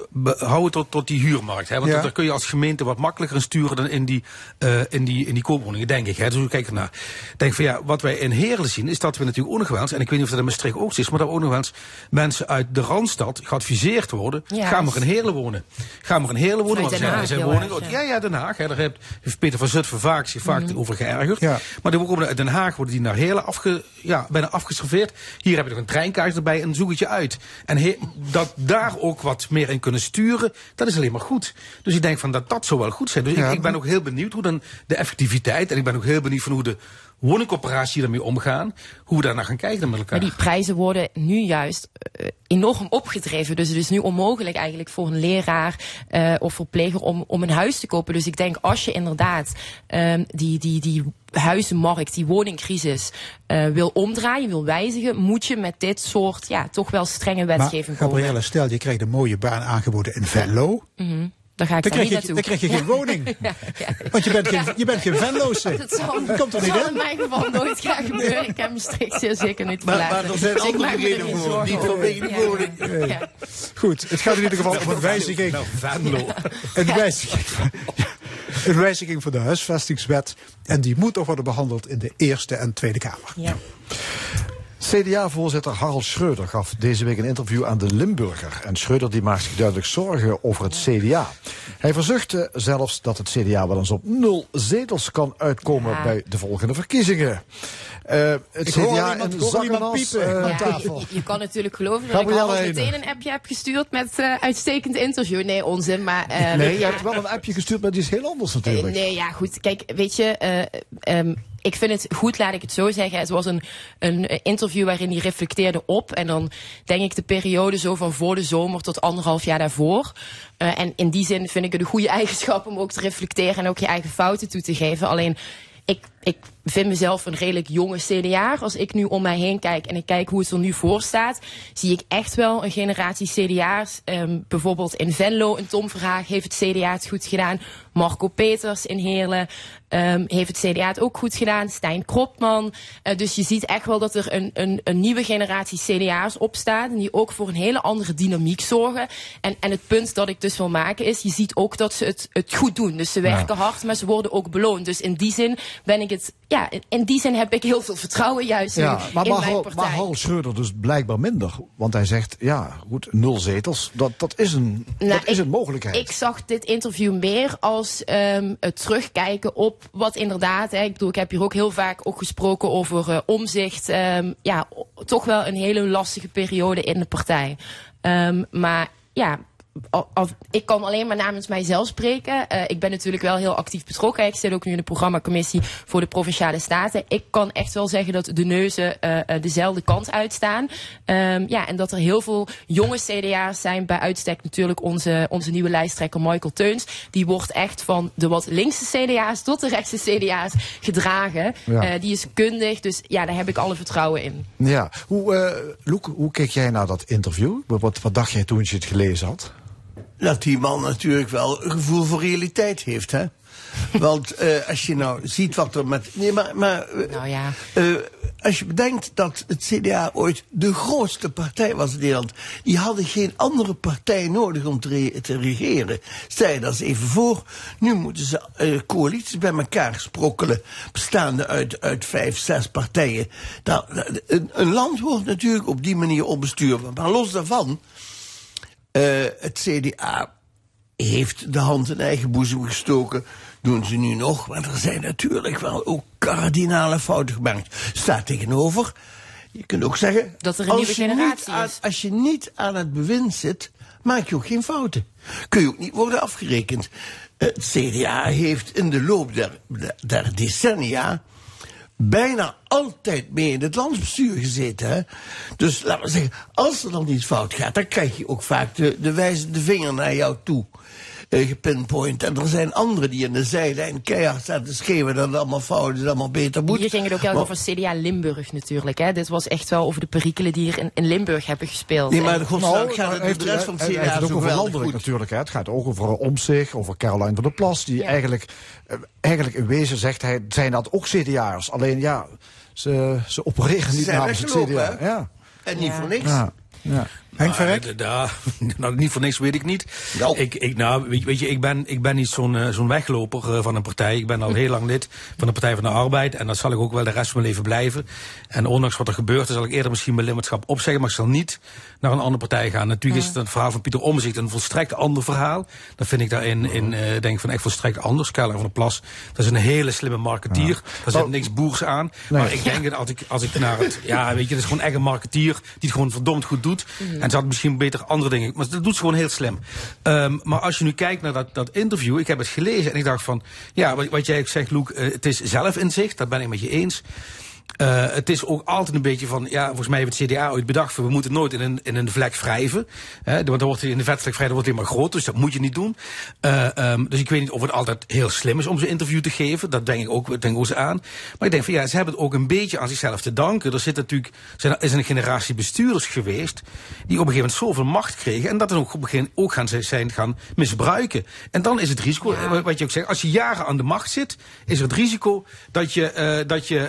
houden tot, tot die huurmarkt. Hè, want Ja. daar kun je als gemeente wat makkelijker in sturen dan in die, eh, in die, in die koopwoningen, denk ik. Hè. Dus we kijken naar. Denk van ja, wat wij in Heerlen zien, is dat we natuurlijk ook nog wel eens, en ik weet niet of dat in Maastricht ook zo is, maar dat we ook nog wel eens mensen uit de Randstad geadviseerd worden. Ja. Ga maar in Heerlen wonen. Ga maar in Heerlen wonen, want zijn, zijn woningen. ja. ja, Den Haag. Hè, daar heeft, Peter van Zutphen vaak, zich vaak Mhm. over geërgerd. Ja. Maar dan komen uit Den Haag worden die naar Heerlen afge, ja, bijna afgeserveerd. Hier heb je nog een treinkaart erbij en zoek het je uit. En he- dat daar ook wat meer in kunnen sturen, dat is alleen maar goed. Dus ik denk van dat dat zou wel goed zijn. Dus Ja. ik, ik ben ook heel benieuwd hoe dan de effectiviteit, en ik ben ook heel benieuwd van hoe de woningcorporatie daarmee omgaan, hoe we daar naar gaan kijken met elkaar. Maar die prijzen worden nu juist eh, enorm opgedreven. Dus het is nu onmogelijk eigenlijk voor een leraar eh, of verpleger om, om een huis te kopen. Dus ik denk als je inderdaad ehm, die, die, die huizenmarkt, die woningcrisis eh, wil omdraaien, wil wijzigen, moet je met dit soort ja, toch wel strenge maar wetgeving komen. Gabrielle, stel je krijgt een mooie baan aangeboden in Venlo. Mhm. Dan ga ik Dan krijg, niet je, naartoe. dan krijg je geen woning. Want je bent geen, je bent geen Venloze. Dat zal, Dat komt er niet in in. mijn geval nooit gaan gebeuren. Ik heb Maastricht zeer zeker niet Maar, verlaten. maar er zijn Dus andere me er redenen geen voor, niet vanwege de Ja. woning. Goed, het gaat in ieder geval om een wijziging. Een wijziging, een wijziging van de huisvestingswet. En die moet nog worden behandeld in de Eerste en Tweede Kamer. Ja. CDA-voorzitter Harald Schreuder gaf deze week een interview aan de Limburger. En Schreuder die maakt zich duidelijk zorgen over het CDA. Hij verzuchtte zelfs dat het CDA wel eens op nul zetels kan uitkomen Ja. bij de volgende verkiezingen. Eh, het Ik hoor iemand- hoor piepen aan Ja, tafel. je, je kan natuurlijk geloven dat ik al meteen een appje heb gestuurd met eh, uitstekend interview. Nee, onzin, maar... eh, Nee, je ja. hebt wel een appje gestuurd, maar die is heel anders natuurlijk. Nee, ja, goed. Kijk, weet je, eh, ehm, ik vind het goed, laat ik het zo zeggen. Het was een, een interview waarin hij reflecteerde op. En dan denk ik de periode zo van voor de zomer tot anderhalf jaar daarvoor. Eh, en in die zin vind ik het een goede eigenschap om ook te reflecteren en ook je eigen fouten toe te geven. Alleen, ik, ik vind mezelf een redelijk jonge CDA. Als ik nu om mij heen kijk en ik kijk hoe het er nu voor staat, zie ik echt wel een generatie CDA's. Ehm, bijvoorbeeld in Venlo, een Tom Verhaag heeft het CDA het goed gedaan. Marco Peters in Heerlen ehm, heeft het CDA het ook goed gedaan. Stijn Kropman. Eh, dus je ziet echt wel dat er een, een, een nieuwe generatie CDA's opstaat. En die ook voor een hele andere dynamiek zorgen. En, en het punt dat ik dus wil maken is, je ziet ook dat ze het, het goed doen. Dus ze werken hard, maar ze worden ook beloond. Dus in die zin ben ik het, ja, in- die zin heb ik heel veel vertrouwen juist Ja, nu maar, in maar, mijn partij. maar Harald Schreuder dus blijkbaar minder. Want hij zegt, ja, goed, nul zetels, dat, dat is een, Nou, dat is ik- een mogelijkheid. Ik zag dit interview meer als ehm, het terugkijken op wat inderdaad. Hè, ik bedoel, ik heb hier ook heel vaak ook gesproken over eh, omzicht. ehm, ja, toch wel een hele lastige periode in de partij. Ehm, maar ja. Al- al- ik kan alleen maar namens mijzelf spreken. Eh, ik ben natuurlijk wel heel actief betrokken. Ik zit ook nu in de programmacommissie voor de Provinciale Staten. Ik kan echt wel zeggen dat de neuzen eh, eh, dezelfde kant uitstaan. Ehm, ja, en dat er heel veel jonge CDA's zijn. Bij uitstek natuurlijk onze, onze nieuwe lijsttrekker Michael Teuns. Die wordt echt van de wat linkse CDA's tot de rechtse CDA's gedragen. Ja. Die is kundig, dus ja, daar heb ik alle vertrouwen in. Ja, hoe, Loek, hoe keek jij naar dat interview? Wat, wat dacht jij toen je het gelezen had? Dat die man natuurlijk wel een gevoel voor realiteit heeft, hè? Want eh, als je nou ziet wat er met. Nee, maar. maar eh, Nou ja. eh, als je bedenkt dat het CDA ooit de grootste partij was in Nederland. Die hadden geen andere partij nodig om te, re- te regeren. Stel je dat eens even voor. Nu moeten ze coalities bij elkaar sprokkelen. Bestaande uit, uit vijf, zes partijen. Nou, een, een land wordt natuurlijk op die manier onbestuurbaar. Maar los daarvan. Eh, het CDA heeft de hand in eigen boezem gestoken. Doen ze nu nog, want er zijn natuurlijk wel ook kardinale fouten gemaakt. Staat tegenover. Je kunt ook zeggen. Dat er een als nieuwe generatie aan- is. Als je niet aan het bewind zit, maak je ook geen fouten. Kun je ook niet worden afgerekend. Het CDA heeft in de loop der, der decennia bijna altijd mee in het landsbestuur gezeten. Hè? Dus laten we zeggen, als er dan iets fout gaat, dan krijg je ook vaak de, de wijzende vinger naar jou toe. Gepinpoint. En er zijn anderen die in de zijlijn keihard staan te schreeuwen dat het allemaal fout is, allemaal beter moet. Hier ging het ook heel Maar- over CDA Limburg natuurlijk. Hè. Dit was echt wel over de perikelen die hier in, in Limburg hebben gespeeld. Nee, maar En- de godsdank gaat het de rest van het CDA heeft het ook over landelijk goed. natuurlijk. Hè. Het gaat ook over Omtzigt, over Caroline van der Plas. Die eigenlijk, eh, eigenlijk in wezen zegt hij, zijn dat ook CDA'ers. Alleen ja, ze, ze opereren niet zijn namens het CDA. hè? Ja. En niet voor niks. Ja. Henk Verrek? Da- nou, niet voor niks weet ik niet. Ik, ik, nou, weet, je- weet je, ik ben, ik ben niet zo'n eh, zo'n wegloper eh, van een partij. Ik ben al heel lang lid van de Partij van de Arbeid. En dat zal ik ook wel de rest van mijn leven blijven. En ondanks wat er gebeurt, zal ik eerder misschien mijn lidmaatschap opzeggen. Maar ik zal niet naar een andere partij gaan. Natuurlijk is het, het verhaal van Pieter Omzicht een volstrekt ander verhaal. Dat vind ik daarin in, eh, denk ik van echt volstrekt anders. Caroline van der Plas, dat is een hele slimme marketeer. Daar zit niks boers aan. Nee. Maar ik denk dat als ik, als ik naar het... Ja, weet je, dat is gewoon echt een marketeer die het gewoon verdomd goed doet. En ze had misschien beter andere dingen. Maar dat doet ze gewoon heel slim. Ehm, maar als je nu kijkt naar dat, dat interview, ik heb het gelezen en ik dacht van... Ja, wat, wat jij ook zegt, Loek, eh, het is zelfinzicht, dat ben ik met je eens. Eh, het is ook altijd een beetje van, ja, volgens mij heeft het CDA ooit bedacht, van, we moeten nooit in een, in een vlek wrijven. Hè, want dan wordt in de vetvlek wrijven, wordt het helemaal groot, dus dat moet je niet doen. Eh, ehm, dus ik weet niet of het altijd heel slim is om zo'n interview te geven. Dat denk ik ook, denk ik ook eens aan. Maar ik denk van ja, ze hebben het ook een beetje aan zichzelf te danken. Er zit natuurlijk, zijn, is een generatie bestuurders geweest die op een gegeven moment zoveel macht kregen en dat dan ook op een gegeven moment ook gaan zijn gaan misbruiken. En dan is het risico, wat je ook zegt, als je jaren aan de macht zit, is er het risico dat je, eh, dat je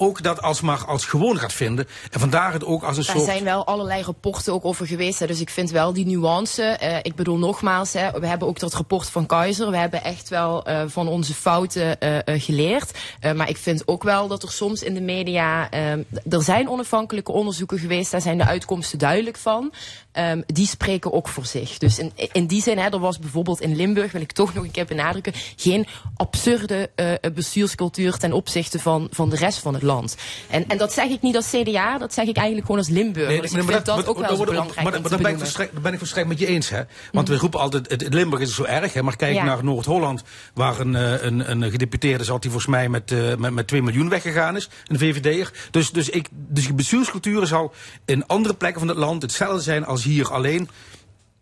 ook dat alsmaar als gewoon gaat vinden. En vandaar het ook als een Daar soort... zijn wel allerlei rapporten ook over geweest. Hè. Dus ik vind wel die nuance. eh, ik bedoel nogmaals, hè, we hebben ook dat rapport van Keizer. We hebben echt wel eh, van onze fouten eh, geleerd. Maar ik vind ook wel dat er soms in de media... eh, er zijn onafhankelijke onderzoeken geweest. Daar zijn de uitkomsten duidelijk van. Ehm, die spreken ook voor zich. Dus in, in die zin, hè, er was bijvoorbeeld in Limburg, wil ik toch nog een keer benadrukken, geen absurde eh, bestuurscultuur ten opzichte van, van de rest van het land. En, en dat zeg ik niet als CDA, dat zeg ik eigenlijk gewoon als Limburger. dus ik vind dat, ook wel maar- belangrijk Maar, maar daar ben ik, volstrekt, daar ben ik volstrekt met je eens. Hè? Want we roepen altijd, het, Limburg is zo erg. Hè? Maar kijk Ja. naar Noord-Holland, waar een, eh, een, een gedeputeerde zat die volgens mij met, eh, met, met 2 miljoen weggegaan is. Een VVD'er. Dus, dus, ik, dus de bestuurscultuur zal in andere plekken van het land hetzelfde zijn als hier. Alleen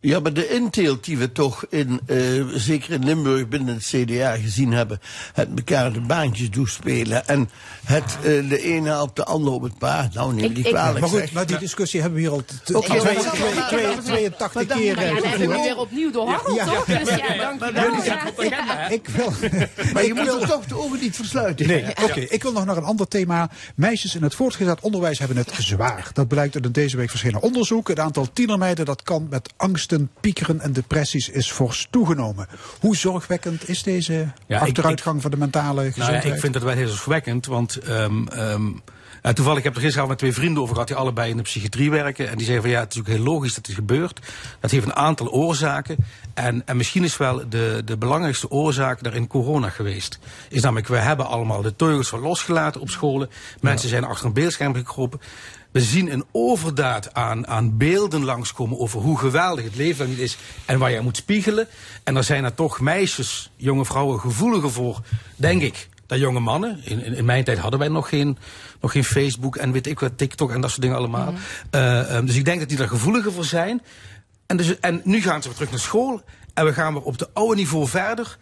Ja, maar de inteelt die we toch in, eh, zeker in Limburg binnen het CDA gezien hebben, het elkaar de baantjes toespelen en het eh, de ene helpt de ander op het paard. Nou, neem die kwalijk. maar goed, zeg. maar die discussie hebben we hier al t- Ook twee- al- twee- twee- 82 keer Ja, eh, dan hebben we weer opnieuw doorhangeld, Ja. toch? Dus ja, dankjewel. Ik wil, Maar je moet toch de ogen niet versluiten. Nee, oké. Ik wil nog naar een ander thema. Meisjes in het voortgezet onderwijs hebben het zwaar. Dat blijkt uit een deze week verschenen onderzoek. Het aantal tienermeiden dat kan met angsten, piekeren en depressies is fors toegenomen. Hoe zorgwekkend is deze Ja, ik- achteruitgang van de mentale Nou ja, gezondheid? ik vind dat wel heel zorgwekkend, want ja, toevallig ik heb er gisteravond met twee vrienden over gehad die allebei in de psychiatrie werken. En die zeggen van ja, het is ook heel logisch dat het gebeurt. Dat heeft een aantal oorzaken. En, en misschien is wel de, de belangrijkste oorzaak daarin corona geweest. Is namelijk, we hebben allemaal de teugels van losgelaten op scholen. Mensen zijn achter een beeldscherm gekropen. We zien een overdaad aan, aan beelden langskomen over hoe geweldig het leven dan niet is en waar je moet spiegelen. En dan zijn er toch meisjes, jonge vrouwen gevoeliger voor, denk ik, dan jonge mannen. In, in, in mijn tijd hadden wij nog geen, nog geen Facebook en weet ik wat, TikTok en dat soort dingen allemaal. Eh, ehm, dus ik denk dat die daar gevoeliger voor zijn. En, dus, en nu gaan ze weer terug naar school en we gaan weer op de oude niveau verder.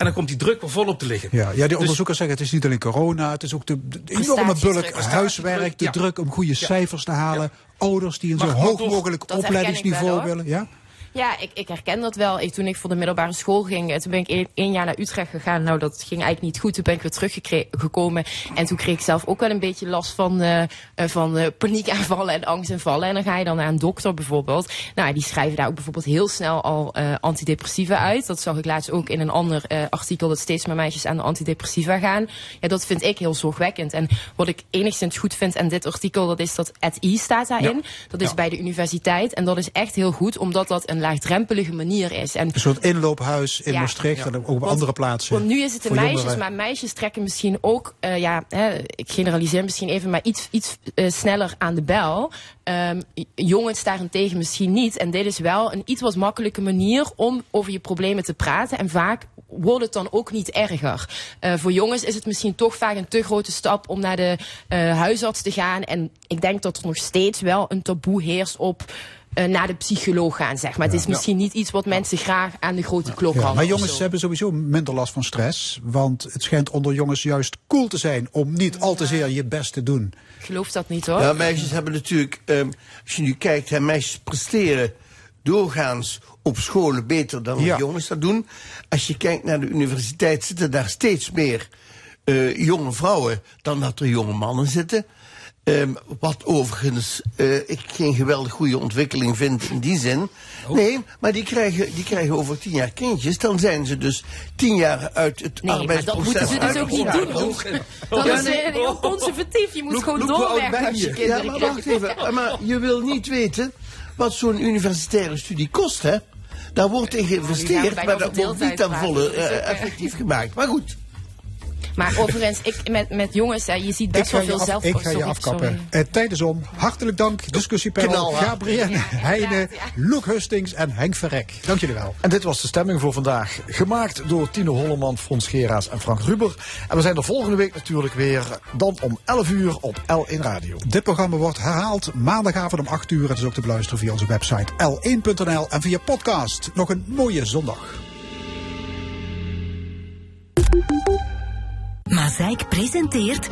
En dan komt die druk weer volop te liggen. Ja, ja, die Dus- onderzoekers zeggen het is niet alleen corona, het is ook de, de enorme bulk huiswerk, de ja. druk om goede cijfers te halen, ouders die een zo hoog mogelijk opleidingsniveau wel, willen. Ja? Ja, ik, ik herken dat wel. Ik, toen ik voor de middelbare school ging, eh, toen ben ik één, één jaar naar Utrecht gegaan. Nou, dat ging eigenlijk niet goed. Toen ben ik weer teruggekomen. En toen kreeg ik zelf ook wel een beetje last van, eh, van eh, paniekaanvallen en angstaanvallen. En dan ga je dan naar een dokter bijvoorbeeld. Nou, die schrijven daar ook bijvoorbeeld heel snel al antidepressiva uit. Dat zag ik laatst ook in een ander artikel, dat steeds meer meisjes aan de antidepressiva gaan. Ja, dat vind ik heel zorgwekkend. En wat ik enigszins goed vind aan dit artikel, dat is dat at e staat daarin. Dat is bij de universiteit. En dat is echt heel goed, omdat dat een laagdrempelige manier is. En Een soort inloophuis in Ja. Maastricht en ook op Want- andere plaatsen. want nu is het de meisjes, jongeren. maar meisjes trekken misschien ook, eh, ja, hè, ik generaliseer misschien even, maar iets, iets eh, sneller aan de bel. J- jongens daarentegen misschien niet. En dit is wel een iets wat makkelijke manier om over je problemen te praten. En vaak wordt het dan ook niet erger. Eh, voor jongens is het misschien toch vaak een te grote stap om naar de huisarts te gaan. En ik denk dat er nog steeds wel een taboe heerst op eh, naar de psycholoog gaan, zeg maar. Het is misschien niet iets wat mensen graag aan de grote klok Ja, hangen. maar jongens zo. hebben sowieso minder last van stress. Want het schijnt onder jongens juist cool te zijn om niet al te zeer je best te doen. Ik geloof dat niet hoor. Ja, meisjes hebben natuurlijk, ehm, als je nu kijkt, hè, meisjes presteren doorgaans op scholen beter dan jongens dat doen. Als je kijkt naar de universiteit zitten daar steeds meer eh, jonge vrouwen dan dat er jonge mannen zitten. Ehm, wat overigens eh, ik geen geweldig goede ontwikkeling vind in die zin. Nee, maar die krijgen, die krijgen over tien jaar kindjes. Dan zijn ze dus tien jaar uit het Nee, maar dat moeten arbeidsproces ze dus ook niet doen. Dat Ja, is eh, heel conservatief. Je moet gewoon doorwerken als je kinderen Ja, maar krijgt. wacht even. Maar je wil niet weten wat zo'n universitaire studie kost, hè? Daar wordt in geïnvesteerd, maar dat wordt niet ten volle dus eh, eh. effectief gemaakt. Maar goed. Maar overigens, ik, met, met jongens, hè, je ziet best wel veel af, zelf. ik ga je afkappen. sorry. Eh, tijd is om. Hartelijk dank, discussiepanel. Gabriel Heine, Loek Hustings en Henk Verrek. Dank jullie wel. En dit was de stemming voor vandaag. Gemaakt door Tino Holleman, Frans Geraas en Frank Ruber. En we zijn er volgende week natuurlijk weer. Dan om 11 uur op L1 Radio. Dit programma wordt herhaald maandagavond om 8 uur. Het is ook te beluisteren via onze website l1.nl en via podcast. Nog een mooie zondag. Mazeik presenteert